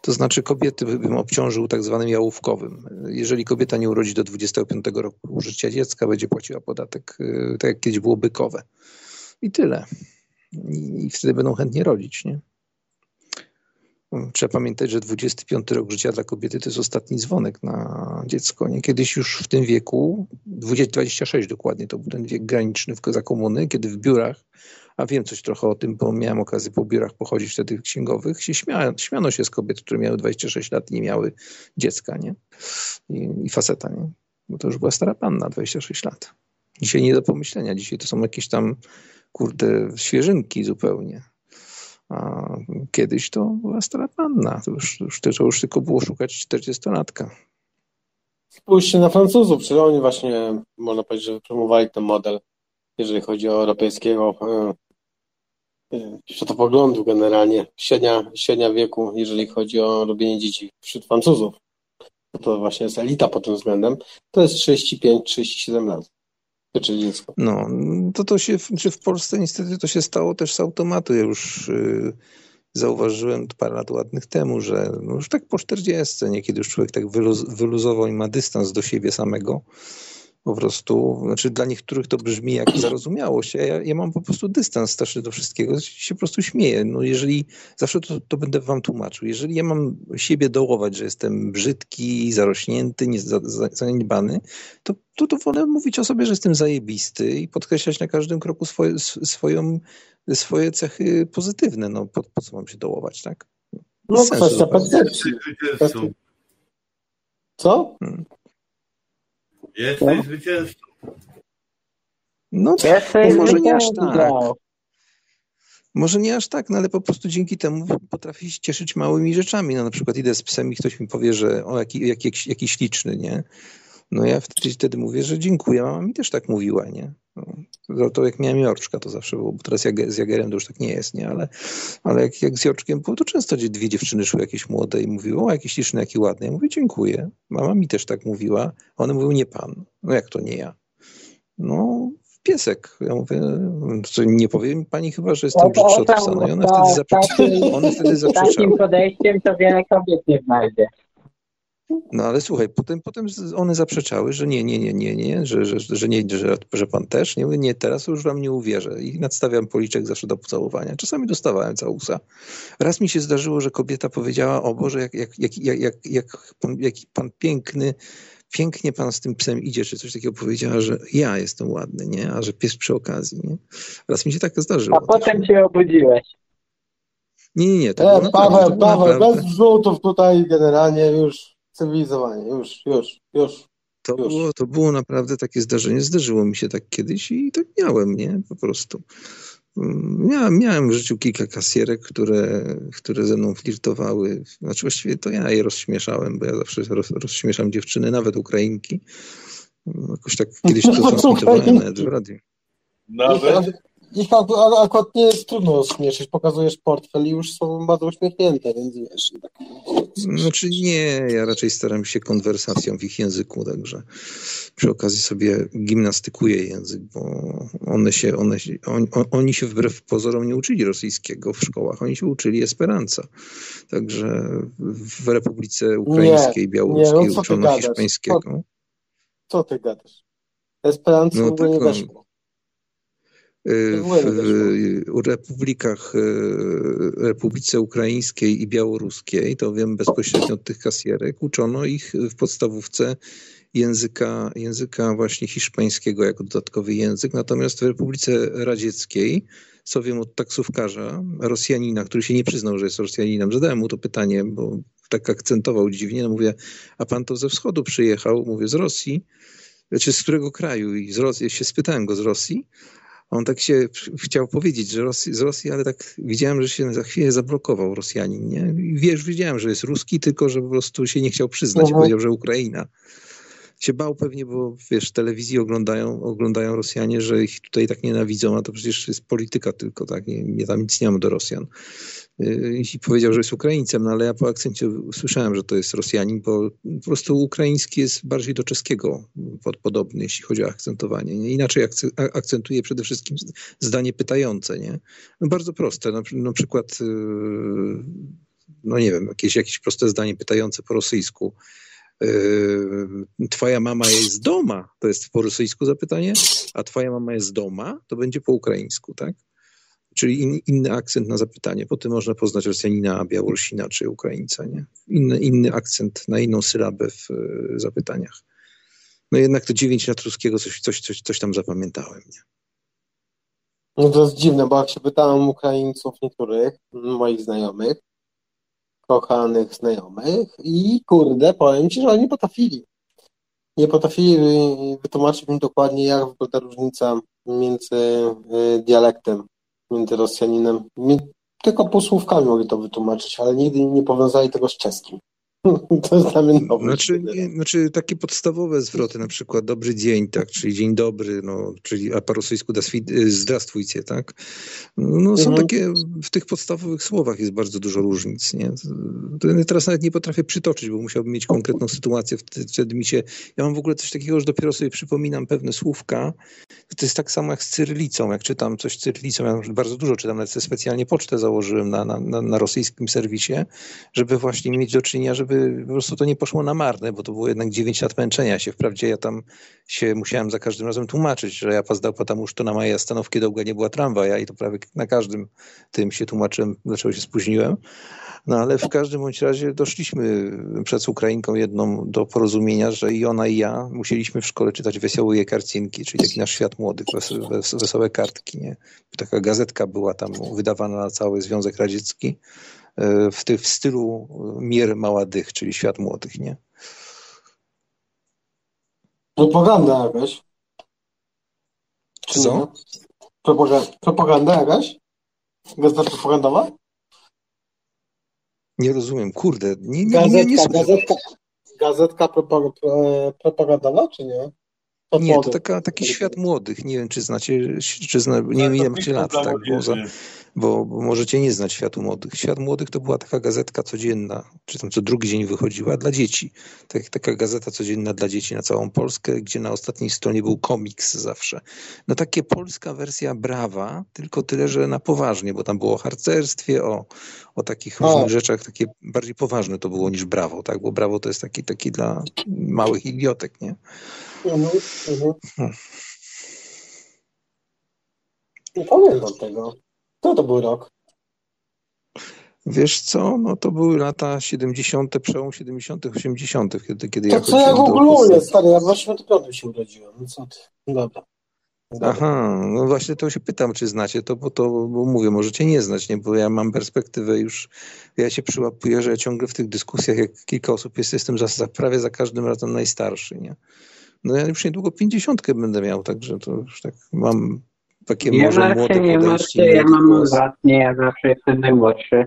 To znaczy kobiety by- bym obciążył tak zwanym jałówkowym. Jeżeli kobieta nie urodzi do 25 roku życia dziecka, będzie płaciła podatek, yy, tak jak kiedyś było bykowe. I tyle. I, i wtedy będą chętnie rodzić, nie? Trzeba pamiętać, że 25 rok życia dla kobiety to jest ostatni dzwonek na dziecko. Nie? Kiedyś już w tym wieku, 20, 26 dokładnie, to był ten wiek graniczny w, za komuny, kiedy w biurach, a wiem coś trochę o tym, bo miałem okazję po biurach pochodzić wtedy księgowych, się śmiano, śmiano się z kobiet, które miały 26 lat i nie miały dziecka, nie? I, i faceta, nie? Bo to już była stara panna, 26 lat. Dzisiaj nie do pomyślenia, dzisiaj to są jakieś tam, kurde, świeżynki zupełnie. A kiedyś to była stara panna. To już, już, to już tylko było szukać 40-latka. Spójrzcie na Francuzów, przecież oni właśnie, można powiedzieć, że wypromowali ten model, jeżeli chodzi o europejskiego e, e, światopoglądu generalnie, średnia, średnia wieku, jeżeli chodzi o robienie dzieci wśród Francuzów. To właśnie jest elita pod tym względem. To jest 35-37 lat. Czyli dziecko. No, to to się, czy w Polsce niestety to się stało też z automatu. Ja już y, zauważyłem parę lat ładnych temu, że no już tak po 40, niekiedy już człowiek tak wyluz, wyluzował i ma dystans do siebie samego. Po prostu, znaczy dla niektórych to brzmi jak zarozumiałość, a ja, ja mam po prostu dystans straszny do wszystkiego, się po prostu śmieję. No jeżeli, zawsze to, to będę wam tłumaczył, jeżeli ja mam siebie dołować, że jestem brzydki, zarośnięty, nie, za, za, zaniedbany, to, to, to wolę mówić o sobie, że jestem zajebisty i podkreślać na każdym kroku swoje, swoją, swoje cechy pozytywne. No po, po co mam się dołować, tak? No kwestia percepcji. Co? Jesteś zwycięzcą. No, Jesteś może nie aż tak. Może nie aż tak, no ale po prostu dzięki temu potrafię się cieszyć małymi rzeczami. No na przykład idę z psem i ktoś mi powie, że o, jaki, jaki, jaki, jaki śliczny, nie? No ja wtedy, wtedy mówię, że dziękuję, mama mi też tak mówiła, nie? No, to, jak miałem Jorczka, to zawsze było, bo teraz jak, z Jagerem to już tak nie jest, nie? Ale, ale jak, jak z Jorczkiem było, to często dwie dziewczyny szły jakieś młode i mówiły, o jaki śliczny, jaki ładny. Ja mówię, dziękuję. Mama mi też tak mówiła. A one mówią, nie pan. No jak to nie ja? No, piesek. Ja mówię, nie powiem pani chyba, że jestem No brzydszy od psa. No i one wtedy, wtedy Z takim podejściem to wiele kobiet nie znajdzie. No ale słuchaj, potem, potem one zaprzeczały, że nie, nie, nie, nie, nie, że, że, że nie, że, że pan też. Nie, mówię, nie, teraz już wam nie uwierzę. I nadstawiam policzek zawsze do pocałowania. Czasami dostawałem całusa. Raz mi się zdarzyło, że kobieta powiedziała, o Boże, jak, jak, jak, jak, jak, jak, pan, jaki pan piękny, pięknie pan z tym psem idzie, czy coś takiego powiedziała, że ja jestem ładny, nie? A że pies przy okazji, nie? Raz mi się tak zdarzyło. A potem się obudziłeś. Nie, nie, nie. E, naprawdę, Paweł, Paweł, naprawdę. bez wrzutów tutaj generalnie już cywilizowanie, już, już, już. To Już. było, to było naprawdę takie zdarzenie. Zdarzyło mi się tak kiedyś i tak miałem, nie? Po prostu. Mm, Miałem, miałem w życiu kilka kasjerek, które, które ze mną flirtowały. Znaczy właściwie to ja je rozśmieszałem, bo ja zawsze roz, rozśmieszam dziewczyny, nawet Ukrainki. Mm, Jakoś tak kiedyś to Nawet transmitowałem nawet w radiu. Nawet ich ak- akurat nie jest trudno rozśmieszyć. Pokazujesz portfel i już są bardzo uśmiechnięte, więc wiesz. Tak, Znaczy nie, ja raczej staram się konwersacją w ich języku, także przy okazji sobie gimnastykuję język, bo one się, one się, on, on, oni się wbrew pozorom nie uczyli rosyjskiego w szkołach, oni się uczyli Esperanza. Także w Republice Ukraińskiej, Białoruskiej nie, no co uczono hiszpańskiego. Co ty gadasz? Esperanto No tak, nie weszło. Y, W ogóle nie W republikach, y, Republice Ukraińskiej i Białoruskiej, to wiem bezpośrednio od tych kasjerek, uczono ich w podstawówce języka, języka właśnie hiszpańskiego jako dodatkowy język, natomiast w Republice Radzieckiej, co wiem od taksówkarza, Rosjanina, który się nie przyznał, że jest Rosjaninem, zadałem mu to pytanie, bo tak akcentował dziwnie, no mówię, a pan to ze wschodu przyjechał, mówię, z Rosji, czy z którego kraju? I z Rosji, się spytałem go z Rosji, on tak się chciał powiedzieć, że Rosji, z Rosji, ale tak widziałem, że się za chwilę zablokował Rosjanin, nie? Wiesz, wiedziałem, że jest Ruski, tylko że po prostu się nie chciał przyznać, Mhm. powiedział, że Ukraina. Się bał pewnie, bo wiesz, telewizji oglądają, oglądają Rosjanie, że ich tutaj tak nienawidzą, a to przecież jest polityka tylko, tak? Nie, nie tam nic nie mam do Rosjan. Yy, I powiedział, że jest Ukraińcem, no ale ja po akcencie usłyszałem, że to jest Rosjanin, bo po prostu ukraiński jest bardziej do czeskiego pod, podobny, jeśli chodzi o akcentowanie. Nie? Inaczej akcentuje przede wszystkim zdanie pytające, nie? No bardzo proste, na, na przykład, yy, no nie wiem, jakieś, jakieś proste zdanie pytające po rosyjsku. Yy, Twoja mama jest z doma, to jest po rosyjsku zapytanie, a twoja mama jest doma, to będzie po ukraińsku, tak? Czyli in, inny akcent na zapytanie. Po tym można poznać Rosjanina, Białorusina czy Ukraińca. Nie? Inny, inny akcent na inną sylabę w e, zapytaniach. No jednak to dziewięć lat ruskiego coś, coś, coś, coś tam zapamiętałem. Nie? No to jest dziwne, bo jak się pytałem Ukraińców niektórych, moich znajomych, kochanych znajomych i kurde, powiem Ci, że oni potrafili. Nie potrafili wy- wytłumaczyć mi dokładnie, jak wygląda różnica między y, dialektem, między Rosjaninem. Mi, tylko półsłówkami mogli to wytłumaczyć, ale nigdy nie powiązali tego z czeskim. To mnie nowe. Znaczy, nie, znaczy takie podstawowe zwroty, na przykład dobry dzień, tak, czyli dzień dobry, no, czyli a po rosyjsku y, zdrastwujcie, tak. No, są Mhm. takie, w tych podstawowych słowach jest bardzo dużo różnic, nie. Teraz nawet nie potrafię przytoczyć, bo musiałbym mieć konkretną sytuację, wtedy, wtedy mi się, ja mam w ogóle coś takiego, że dopiero sobie przypominam pewne słówka, to jest tak samo jak z cyrylicą, jak czytam coś cyrylicą, ja bardzo dużo czytam, nawet specjalnie pocztę założyłem na, na, na, na rosyjskim serwisie, żeby właśnie mieć do czynienia, żeby po prostu to nie poszło na marne, bo to było jednak 9 lat męczenia się. Wprawdzie ja tam się musiałem za każdym razem tłumaczyć, że ja pozdał потому что na mojej остановке długo nie była tramwaja i to prawie na każdym tym się tłumaczyłem, dlaczego się spóźniłem. No ale w każdym bądź razie doszliśmy przed Ukrainką jedną do porozumienia, że i ona i ja musieliśmy w szkole czytać Wesołe Karcinki, czyli taki nasz świat młodych, wes- wes- wesołe kartki. Nie? Taka gazetka była tam wydawana na cały Związek Radziecki e, w, ty, w stylu Mier Maładych, czyli świat młodych, nie? Propaganda jakaś. Czy Co? nie? Propaganda, propaganda jakaś? Gazeta propagandowa? Nie rozumiem, kurde, nie, nie, nie, nie, Gazetka, słucham. gazetka, gazetka propa- pro- propagandowa, czy nie? Od Nie, to młodych. taka, taki świat młodych. Nie wiem, czy znacie, czy zna, nie wiem, ile macie lat, tak, bo, za, bo, bo możecie nie znać światu młodych. Świat młodych to była taka gazetka codzienna, czy tam co drugi dzień wychodziła dla dzieci. Tak, taka gazeta codzienna dla dzieci na całą Polskę, gdzie na ostatniej stronie był komiks zawsze. No takie polska wersja Brawa, tylko tyle, że na poważnie, bo tam było o harcerstwie, o, o takich O. różnych rzeczach, takie bardziej poważne to było niż Brawo, tak, bo Brawo to jest taki, taki dla małych idiotek, nie? Mhm, mhm. Hmm. Nie pamiętam tego. Co to był rok? Wiesz co, no to były lata 70., przełom 70., 80., kiedy, kiedy To ja co ja podstaw- stary, ja w 85 się urodziłem. No co ty? Dobra. Dobra. Aha, no właśnie to się pytam, czy znacie to, bo to, bo mówię, możecie nie znać, nie, bo ja mam perspektywę już, ja się przyłapuję, że ja ciągle w tych dyskusjach, jak kilka osób jest, jestem za, za, prawie za każdym razem najstarszy, nie. No ja już niedługo pięćdziesiątkę będę miał, także to już tak mam takie Nie może młode się, nie się, ja mam odwrotnie, ja zawsze jestem najmłodszy.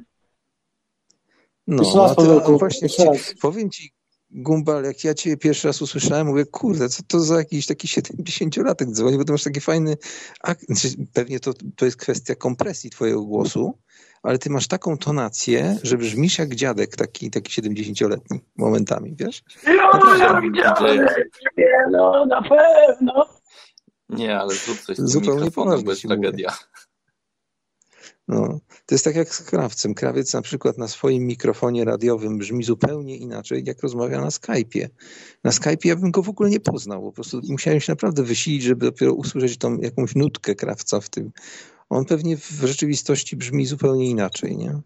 No, a ty, a właśnie ci, powiem ci, Gumbal, jak ja cię pierwszy raz usłyszałem, mówię, kurde, co to za jakiś taki 70-latek dzwoni, bo ty masz taki fajny... ak- znaczy, Pewnie to, to jest kwestia kompresji twojego głosu, ale ty masz taką tonację, że brzmisz jak dziadek taki, taki 70-letni momentami, wiesz? No, ja widziałem. Nie, no, na pewno. Nie, ale zrób coś z tym Zupełnie poważnie bo jest ci mówię. No, to jest tak jak z krawcem. Krawiec na przykład na swoim mikrofonie radiowym brzmi zupełnie inaczej, jak rozmawia na Skype'ie. Na Skype'ie ja bym go w ogóle nie poznał. Po prostu musiałem się naprawdę wysilić, żeby dopiero usłyszeć tą jakąś nutkę krawca w tym. On pewnie w rzeczywistości brzmi zupełnie inaczej, nie?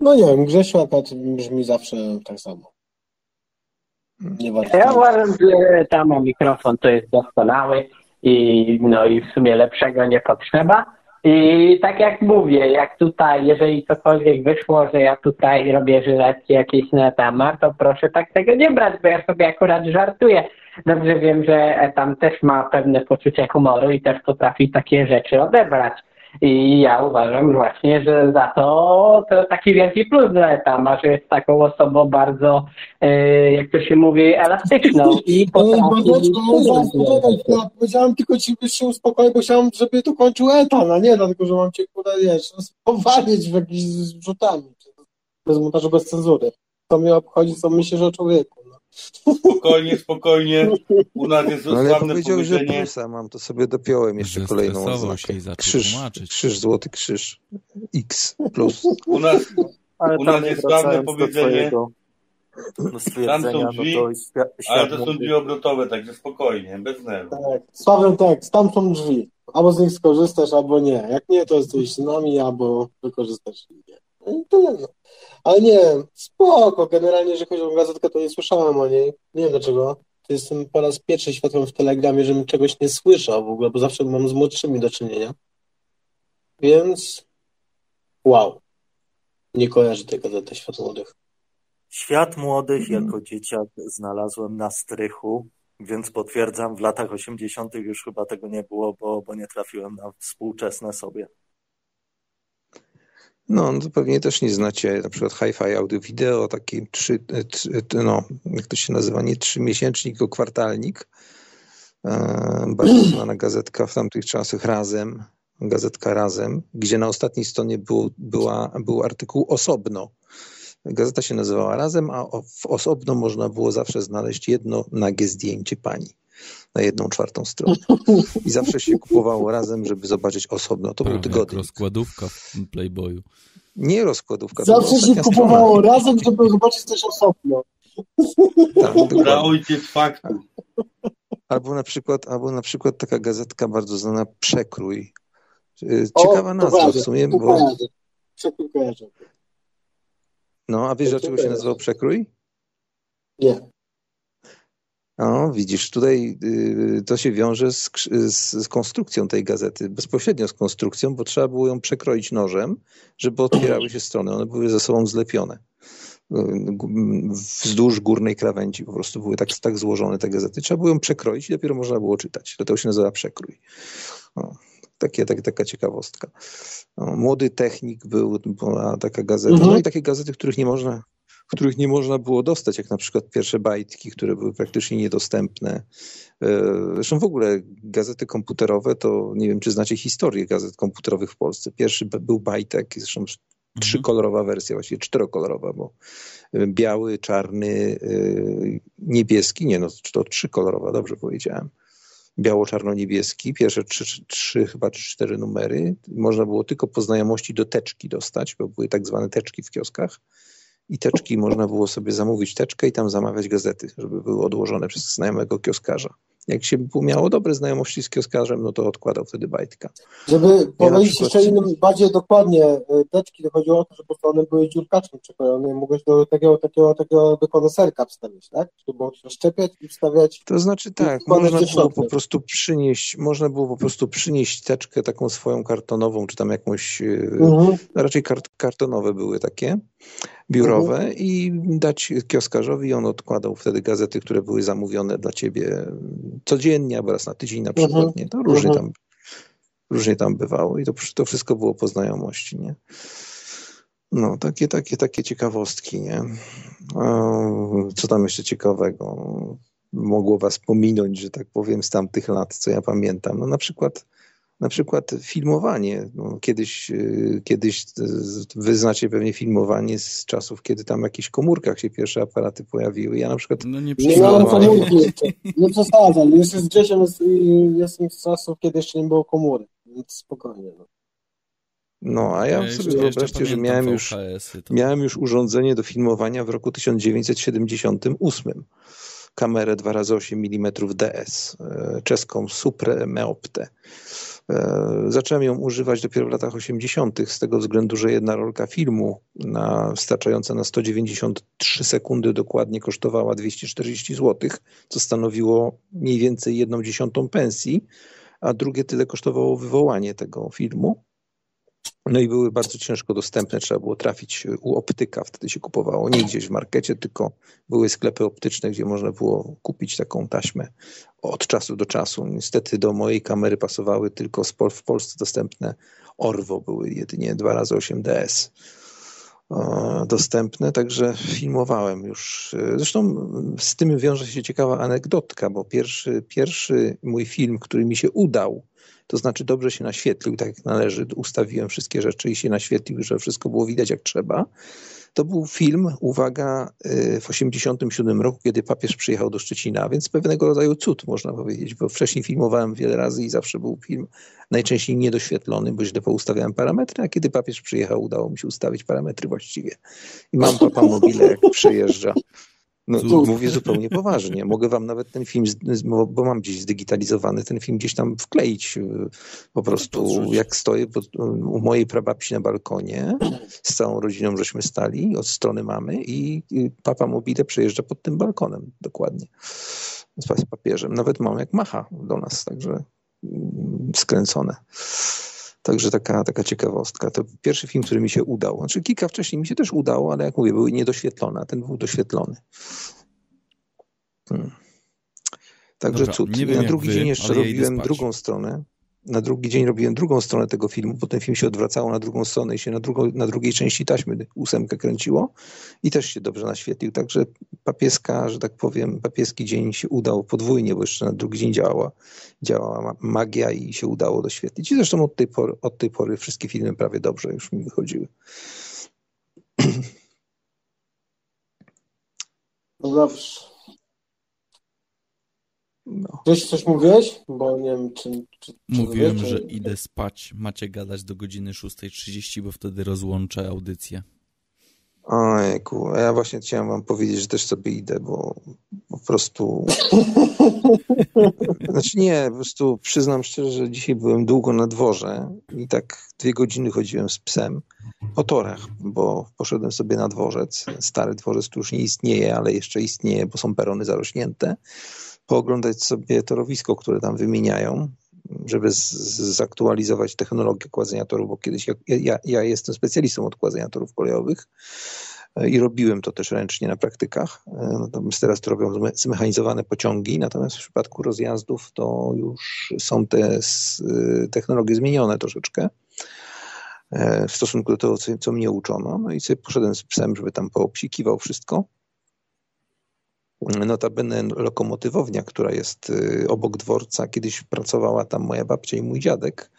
No nie wiem, Grzesiu akurat brzmi zawsze tak samo. Nieważne. Ja uważam, że tam mikrofon to jest doskonały i no i w sumie lepszego nie potrzeba. I tak jak mówię, jak tutaj, jeżeli cokolwiek wyszło, że ja tutaj robię żyletki jakieś na temat, to proszę tak tego nie brać, bo ja sobie akurat żartuję. Dobrze wiem, że tam też ma pewne poczucie humoru i też potrafi takie rzeczy odebrać. I ja uważam właśnie, że za to, to taki wielki plus dla Etama, że jest taką osobą bardzo, e, jak to się mówi, elastyczną i i potrafi... Ja powiedziałem tylko ci, byś się uspokoił, bo chciałem, żeby to kończył etan, a nie dlatego, że mam cię, kurde, wiesz, powalić w jakiś zrzutami. Bez montażu, bez cenzury. To mnie obchodzi, co myślisz o człowieku. No. Spokojnie, spokojnie. U nas jest No, ale powiedział, że powiedzenie. plusa mam, to sobie dopiąłem jeszcze kolejną oznakę. Krzyż, tłumaczyć. krzyż, złoty krzyż. X plus. U nas, Ale u tam nas nie jest sławne powiedzenie, no, stwierdzenia, no drzwi, to świat, ale to są drzwi obrotowe, także spokojnie, bez nerwów. Tak, sławny tekst, tam są drzwi. Albo z nich skorzystasz, albo nie. Jak nie, to jesteś z nami, albo wykorzystasz ich. I tyle, no. Ale nie, spoko. Generalnie, jeżeli chodzi o gazetkę, to nie słyszałem o niej. Nie wiem dlaczego. To jestem po raz pierwszy świadkiem w Telegramie, żebym czegoś nie słyszał w ogóle, bo zawsze mam z młodszymi do czynienia. Więc wow. Nie kojarzę tej gazety Świat Młodych. Świat młodych jako dzieciak znalazłem na strychu, więc potwierdzam, w latach 80. już chyba tego nie było, bo, bo nie trafiłem na współczesne sobie. No, no to pewnie też nie znacie na przykład Hi-Fi Audio Video, taki trzy, trzy, no, jak to się nazywa, nie trzymiesięcznik, tylko kwartalnik. E, Bardzo znana gazetka w tamtych czasach Razem, gazetka Razem, gdzie na ostatniej stronie był, była, był artykuł osobno. Gazeta się nazywała Razem, a w osobno można było zawsze znaleźć jedno nagie zdjęcie pani na jedną czwartą stronę. I zawsze się kupowało razem, żeby zobaczyć osobno. To był jak tygodnik. rozkładówka w Playboyu. Nie rozkładówka. Zawsze się kupowało razem, żeby zobaczyć coś osobno. strona. Tak, Dla ojciec faktu. Albo na przykład, albo na przykład taka gazetka bardzo znana Przekrój. Y, O, Ciekawa to nazwa w sumie, bo kojarzę. Przekrój kojarzę. no, a wiesz dlaczego się nazywał Przekrój? Nie. No, widzisz, tutaj y, to się wiąże z, z, z konstrukcją tej gazety, bezpośrednio z konstrukcją, bo trzeba było ją przekroić nożem, żeby otwierały się strony. One były ze sobą zlepione. Y, Wzdłuż górnej krawędzi po prostu były tak, tak złożone te gazety. Trzeba było ją przekroić i dopiero można było czytać. Dlatego się nazywa przekrój. O, takie, tak, taka ciekawostka. Młody technik był, była taka gazeta. Mhm. No i takie gazety, których nie można których nie można było dostać, jak na przykład pierwsze bajtki, które były praktycznie niedostępne. E, Zresztą w ogóle gazety komputerowe, to nie wiem, czy znacie historię gazet komputerowych w Polsce. Pierwszy był bajtek, zresztą trzykolorowa wersja, właściwie czterokolorowa, bo e, biały, czarny, e, niebieski, nie no, to trzykolorowa, dobrze powiedziałem. Biało-czarno-niebieski, pierwsze trzy, trzy, trzy chyba czy cztery numery. Można było tylko po znajomości do teczki dostać, bo były tak zwane teczki w kioskach i teczki można było sobie zamówić teczkę i tam zamawiać gazety, żeby były odłożone przez znajomego kioskarza. Jak się miało dobre znajomości z kioskarzem, no to odkładał wtedy bajtka. Żeby powiedzieć przykład- jeszcze innym, bardziej dokładnie, y, teczki, to chodziło o to, że po prostu one były dziurkaczem przekrojone, mogłeś do takiego, takiego, takiego do koneserka wstawić, tak? Żeby było rozszczepiać i wstawiać. To znaczy tak, można było po prostu przynieść, można było po prostu przynieść teczkę taką swoją kartonową, czy tam jakąś, yy, Mhm. raczej kart, kartonowe były takie, biurowe Mhm. i dać kioskarzowi i on odkładał wtedy gazety, które były zamówione dla ciebie codziennie, albo raz na tydzień na przykład, Mhm. nie? To różnie Mhm. tam, różnie tam bywało i to, to wszystko było po znajomości, nie? No, takie, takie, takie ciekawostki, nie? Co tam jeszcze ciekawego? Mogło was pominąć, że tak powiem, z tamtych lat, co ja pamiętam. No na przykład na przykład filmowanie. No, kiedyś, y, kiedyś wy znacie pewnie filmowanie z czasów, kiedy tam w jakichś komórkach się pierwsze aparaty pojawiły. Ja na przykład... No nie Nie miałem komórki jeszcze. Nie przesadzam. Jeszcze z Grzesiem jestem z czasów, kiedy jeszcze nie było komórek, więc spokojnie. No. No, a ja, Ja sobie wyobraźcie, że miałem już, miałem już urządzenie do filmowania w roku 1978. Kamerę 2x8 mm DS, czeską Supre Meoptę. E, Zacząłem ją używać dopiero w latach 80. z tego względu, że jedna rolka filmu na, starczająca na 193 sekundy dokładnie kosztowała 240 zł, co stanowiło mniej więcej jedną dziesiątą pensji, a drugie tyle kosztowało wywołanie tego filmu. No i były bardzo ciężko dostępne, trzeba było trafić u optyka, wtedy się kupowało, nie gdzieś w markecie, tylko były sklepy optyczne, gdzie można było kupić taką taśmę od czasu do czasu. Niestety do mojej kamery pasowały tylko w Polsce dostępne Orwo, były jedynie 2x8 DS e, dostępne, także filmowałem już. E, Zresztą z tym wiąże się ciekawa anegdotka, bo pierwszy, pierwszy mój film, który mi się udał, to znaczy dobrze się naświetlił, tak jak należy, ustawiłem wszystkie rzeczy i się naświetlił, że wszystko było widać jak trzeba. To był film, uwaga, y, w 87 roku, kiedy papież przyjechał do Szczecina, więc pewnego rodzaju cud, można powiedzieć, bo wcześniej filmowałem wiele razy i zawsze był film najczęściej niedoświetlony, bo źle poustawiałem parametry, a kiedy papież przyjechał, udało mi się ustawić parametry właściwie. I mam papa mobile, jak przyjeżdża. No, Cud. mówię zupełnie poważnie. Mogę wam nawet ten film, bo mam gdzieś zdigitalizowany, ten film gdzieś tam wkleić y, po prostu, podrzuć. jak stoję pod, u mojej prababci na balkonie, z całą rodziną żeśmy stali od strony mamy i papa mobile przejeżdża pod tym balkonem, dokładnie, z papieżem. Nawet mam jak macha do nas, także mm, skręcone. Także taka, taka ciekawostka. To pierwszy film, który mi się udał. Znaczy kilka wcześniej mi się też udało, ale jak mówię, były niedoświetlone, a ten był doświetlony. Hmm. Także Dobra, cud. nie wiem na drugi wy, dzień jeszcze robiłem drugą stronę. Na drugi dzień robiłem drugą stronę tego filmu, bo ten film się odwracało na drugą stronę i się na, drugą, na drugiej części taśmy ósemkę kręciło i też się dobrze naświetlił. Także papieska, że tak powiem, papieski dzień się udał podwójnie, bo jeszcze na drugi dzień działała, działała ma- magia i się udało doświetlić. I zresztą od tej, pory, od tej pory wszystkie filmy prawie dobrze już mi wychodziły. No dobrze. No. Gdzieś coś mówiłeś? Bo nie wiem, czy... czy, czy Mówiłem, wiecie. że idę spać. Macie gadać do godziny 6.30, bo wtedy rozłączę audycję. Ojku, a ja właśnie chciałem wam powiedzieć, że też sobie idę, bo po prostu... Znaczy nie, po prostu przyznam szczerze, że dzisiaj byłem długo na dworze i tak dwie godziny chodziłem z psem po torach, bo poszedłem sobie na dworzec, stary dworzec, który już nie istnieje, ale jeszcze istnieje, bo są perony zarośnięte, pooglądać sobie torowisko, które tam wymieniają, żeby zaktualizować technologię kładzenia torów, bo kiedyś ja, ja, ja jestem specjalistą od kładzenia torów kolejowych e, i robiłem to też ręcznie na praktykach. E, Natomiast teraz to robią zme- zmechanizowane pociągi, natomiast w przypadku rozjazdów to już są te y, technologie zmienione troszeczkę e, w stosunku do tego, co, co mnie uczono. No i sobie poszedłem z psem, żeby tam poobsikiwał wszystko. Notabene lokomotywownia, która jest y, obok dworca, kiedyś pracowała tam moja babcia i mój dziadek.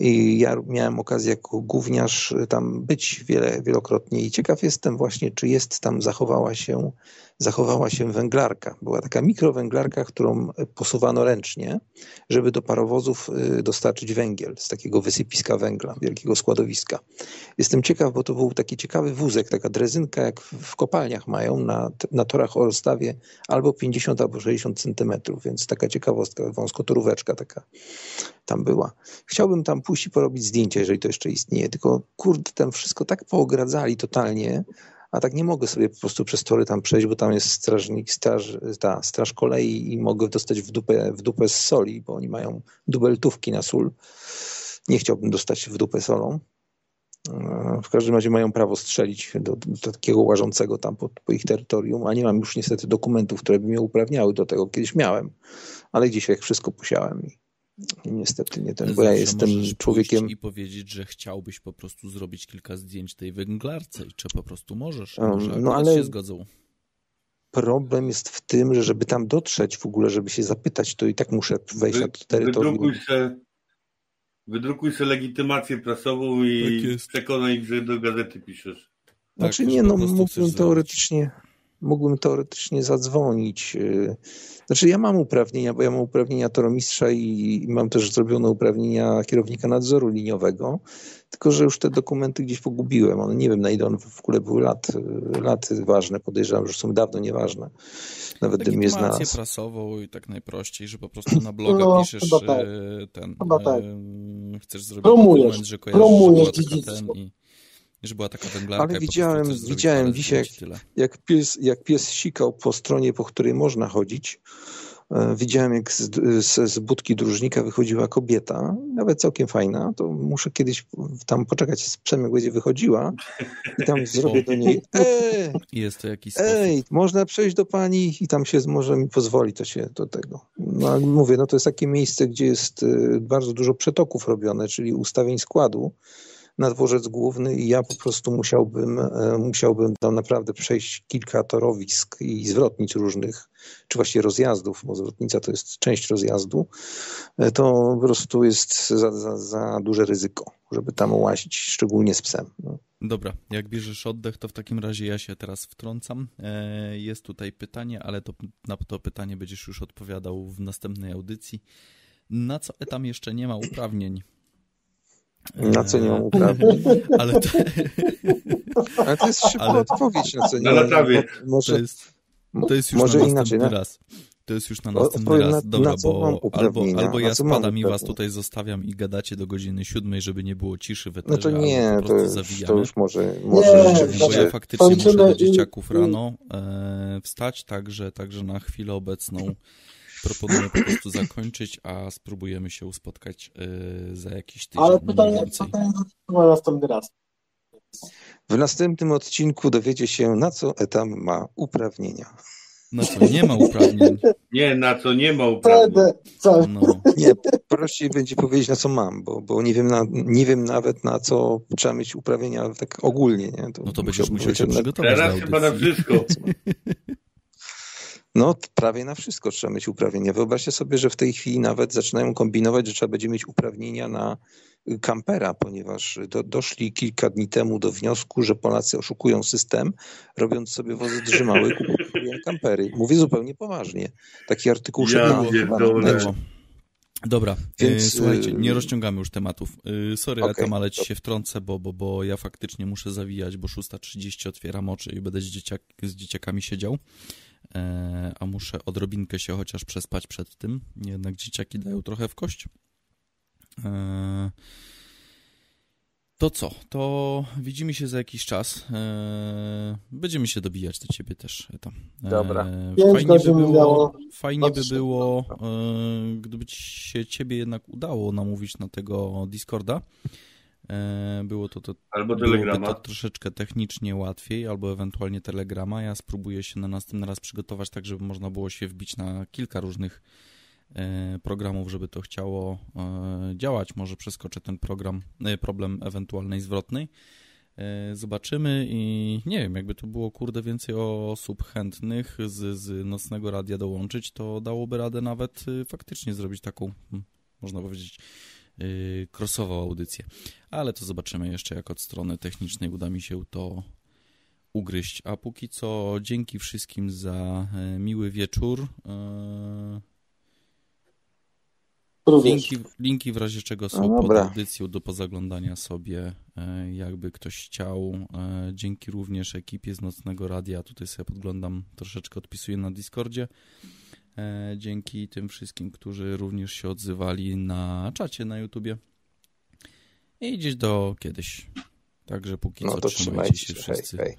I ja miałem okazję jako gówniarz tam być wiele, wielokrotnie i ciekaw jestem właśnie, czy jest tam, zachowała się, zachowała się węglarka. Była taka mikrowęglarka, którą posuwano ręcznie, żeby do parowozów y, dostarczyć węgiel z takiego wysypiska węgla, wielkiego składowiska. Jestem ciekaw, bo to był taki ciekawy wózek, taka drezynka, jak w kopalniach mają na, na torach o rozstawie albo 50 albo 60 centymetrów, więc taka ciekawostka, wąskotoróweczka taka tam była. Chciałbym tam pójść i porobić zdjęcia, jeżeli to jeszcze istnieje, tylko kurde, tam wszystko tak poogradzali totalnie, a tak nie mogę sobie po prostu przez tory tam przejść, bo tam jest strażnik, straż, ta, straż kolei i mogę dostać w dupę, w dupę z soli, bo oni mają dubeltówki na sól. Nie chciałbym dostać w dupę solą. E, W każdym razie mają prawo strzelić do, do takiego łażącego tam po, po ich terytorium, a nie mam już niestety dokumentów, które by mnie uprawniały do tego. Kiedyś miałem, ale dzisiaj wszystko posiałem. I Niestety nie ten, bo ja jestem człowiekiem... I powiedzieć, że chciałbyś po prostu zrobić kilka zdjęć tej węglarce i czy po prostu możesz, Um, może no ale- się zgodzą. Problem jest w tym, że żeby tam dotrzeć w ogóle, żeby się zapytać, to i tak muszę wejść na to terytorium. Wydrukuj se, wydrukuj se legitymację prasową Tak i jest. przekonaj ich, że do gazety piszesz. Znaczy Tak, nie, no mógłbym zrobić. teoretycznie, mógłbym teoretycznie zadzwonić. yy. Znaczy ja mam uprawnienia, bo ja mam uprawnienia toromistrza i, i mam też zrobione uprawnienia kierownika nadzoru liniowego, tylko że już te dokumenty gdzieś pogubiłem. One nie wiem na ile one w ogóle były lat, lat ważne, podejrzewam, że są dawno nieważne. Nawet gdybym je Legitymację znalazł. prasową i tak najprościej, że po prostu na bloga No, piszesz chyba tak. e, ten, Chyba tak. chcesz zrobić Promujesz, dokument, że kojarzysz, że promujesz była taka ten i że była taka węglarka Ale widziałem, widziałem dzisiaj, tyle. jak pies, jak pies sikał po stronie, po której można chodzić. E, Widziałem, jak z, z, z budki dróżnika wychodziła kobieta, nawet całkiem fajna. To muszę kiedyś tam poczekać jak będzie wychodziła i tam zrobię do niej ej, jest to jakiś sposób. ej, można przejść do pani i tam się może mi pozwoli to się do tego. No mówię, no to jest takie miejsce, gdzie jest y, bardzo dużo przetoków robione, czyli ustawień składu na dworzec główny i ja po prostu musiałbym, e, musiałbym tam naprawdę przejść kilka torowisk i zwrotnic różnych, czy właściwie rozjazdów, bo zwrotnica to jest część rozjazdu, E, to po prostu jest za, za, za duże ryzyko, żeby tam łazić, szczególnie z psem. No. Dobra, jak bierzesz oddech, to w takim razie ja się teraz wtrącam. E, Jest tutaj pytanie, ale to, na to pytanie będziesz już odpowiadał w następnej audycji. Na co etam jeszcze nie ma uprawnień? Na co nie mam E, uprawnień? Ale to, Ale to jest szybka Ale- odpowiedź, na co nie Na mam. Może, to jest, to jest już może na inaczej. następny Na, raz. To jest już na O- następny odpowiem raz. na- Dobra, na bo albo, albo ja spadam i was tutaj zostawiam i gadacie do godziny siódmej, żeby nie było ciszy w no eterze, to albo nie, po to prostu już, zawijamy. to już może, może Nie, Bo rzeczywiście. ja faktycznie muszę do dzieciaków i- rano e, wstać, także, także na chwilę obecną proponuję po prostu zakończyć, a spróbujemy się spotkać e, za jakiś tydzień Ale pytanie, chyba następny raz. W następnym odcinku dowiecie się, na co etam ma uprawnienia. Na co nie ma uprawnień. Nie, na co nie ma uprawnień. No, Nie, prościej będzie powiedzieć, na co mam, bo, bo nie, wiem na, nie wiem nawet, na co trzeba mieć uprawnienia tak ogólnie. Nie? no to będziesz musiał się na- przygotować Teraz chyba na wszystko. No, prawie na wszystko trzeba mieć uprawnienia. Wyobraźcie sobie, że w tej chwili nawet zaczynają kombinować, że trzeba będzie mieć uprawnienia na kampera, ponieważ do, doszli kilka dni temu do wniosku, że Polacy oszukują system, robiąc sobie wozy drzymałe i kupują kampery. Mówię zupełnie poważnie. Taki artykuł Ja szedł. Dobra, Więc, e, słuchajcie, nie rozciągamy już tematów. E, sorry, Okej, Etam, ale ci się wtrącę, bo, bo, bo ja faktycznie muszę zawijać, bo 6.30 otwieram oczy i będę z, dzieciak, z dzieciakami siedział. E, a muszę odrobinkę się chociaż przespać przed tym. Jednak dzieciaki dają trochę w kość. E, to co? To widzimy się za jakiś czas. E, będziemy się dobijać do ciebie też. Etam. E, Dobra. Fajnie by było, fajnie by było gdyby ci się ciebie jednak udało namówić na tego Discorda. E, było to, to Albo telegrama. to troszeczkę technicznie łatwiej, albo ewentualnie telegrama. Ja spróbuję się na następny raz przygotować tak, żeby można było się wbić na kilka różnych e, programów, żeby to chciało e, działać. Może przeskoczę ten program, problem ewentualnej zwrotnej. Zobaczymy i nie wiem, jakby to było kurde więcej osób chętnych z, z nocnego radia dołączyć, to dałoby radę nawet faktycznie zrobić taką, hmm, można powiedzieć, y, crossową audycję. Ale to zobaczymy jeszcze, jak od strony technicznej uda mi się to ugryźć. A póki co dzięki wszystkim za e, miły wieczór. E, Również. Linki, linki w razie czego są No pod audycją do pozaglądania sobie, e, jakby ktoś chciał. Dzięki również ekipie z Nocnego Radia, tutaj sobie podglądam, troszeczkę odpisuję na Discordzie. E, Dzięki tym wszystkim, którzy również się odzywali na czacie na YouTubie. I gdzieś do kiedyś. Także póki No co trzymajcie się się. Hej, wszyscy. hej.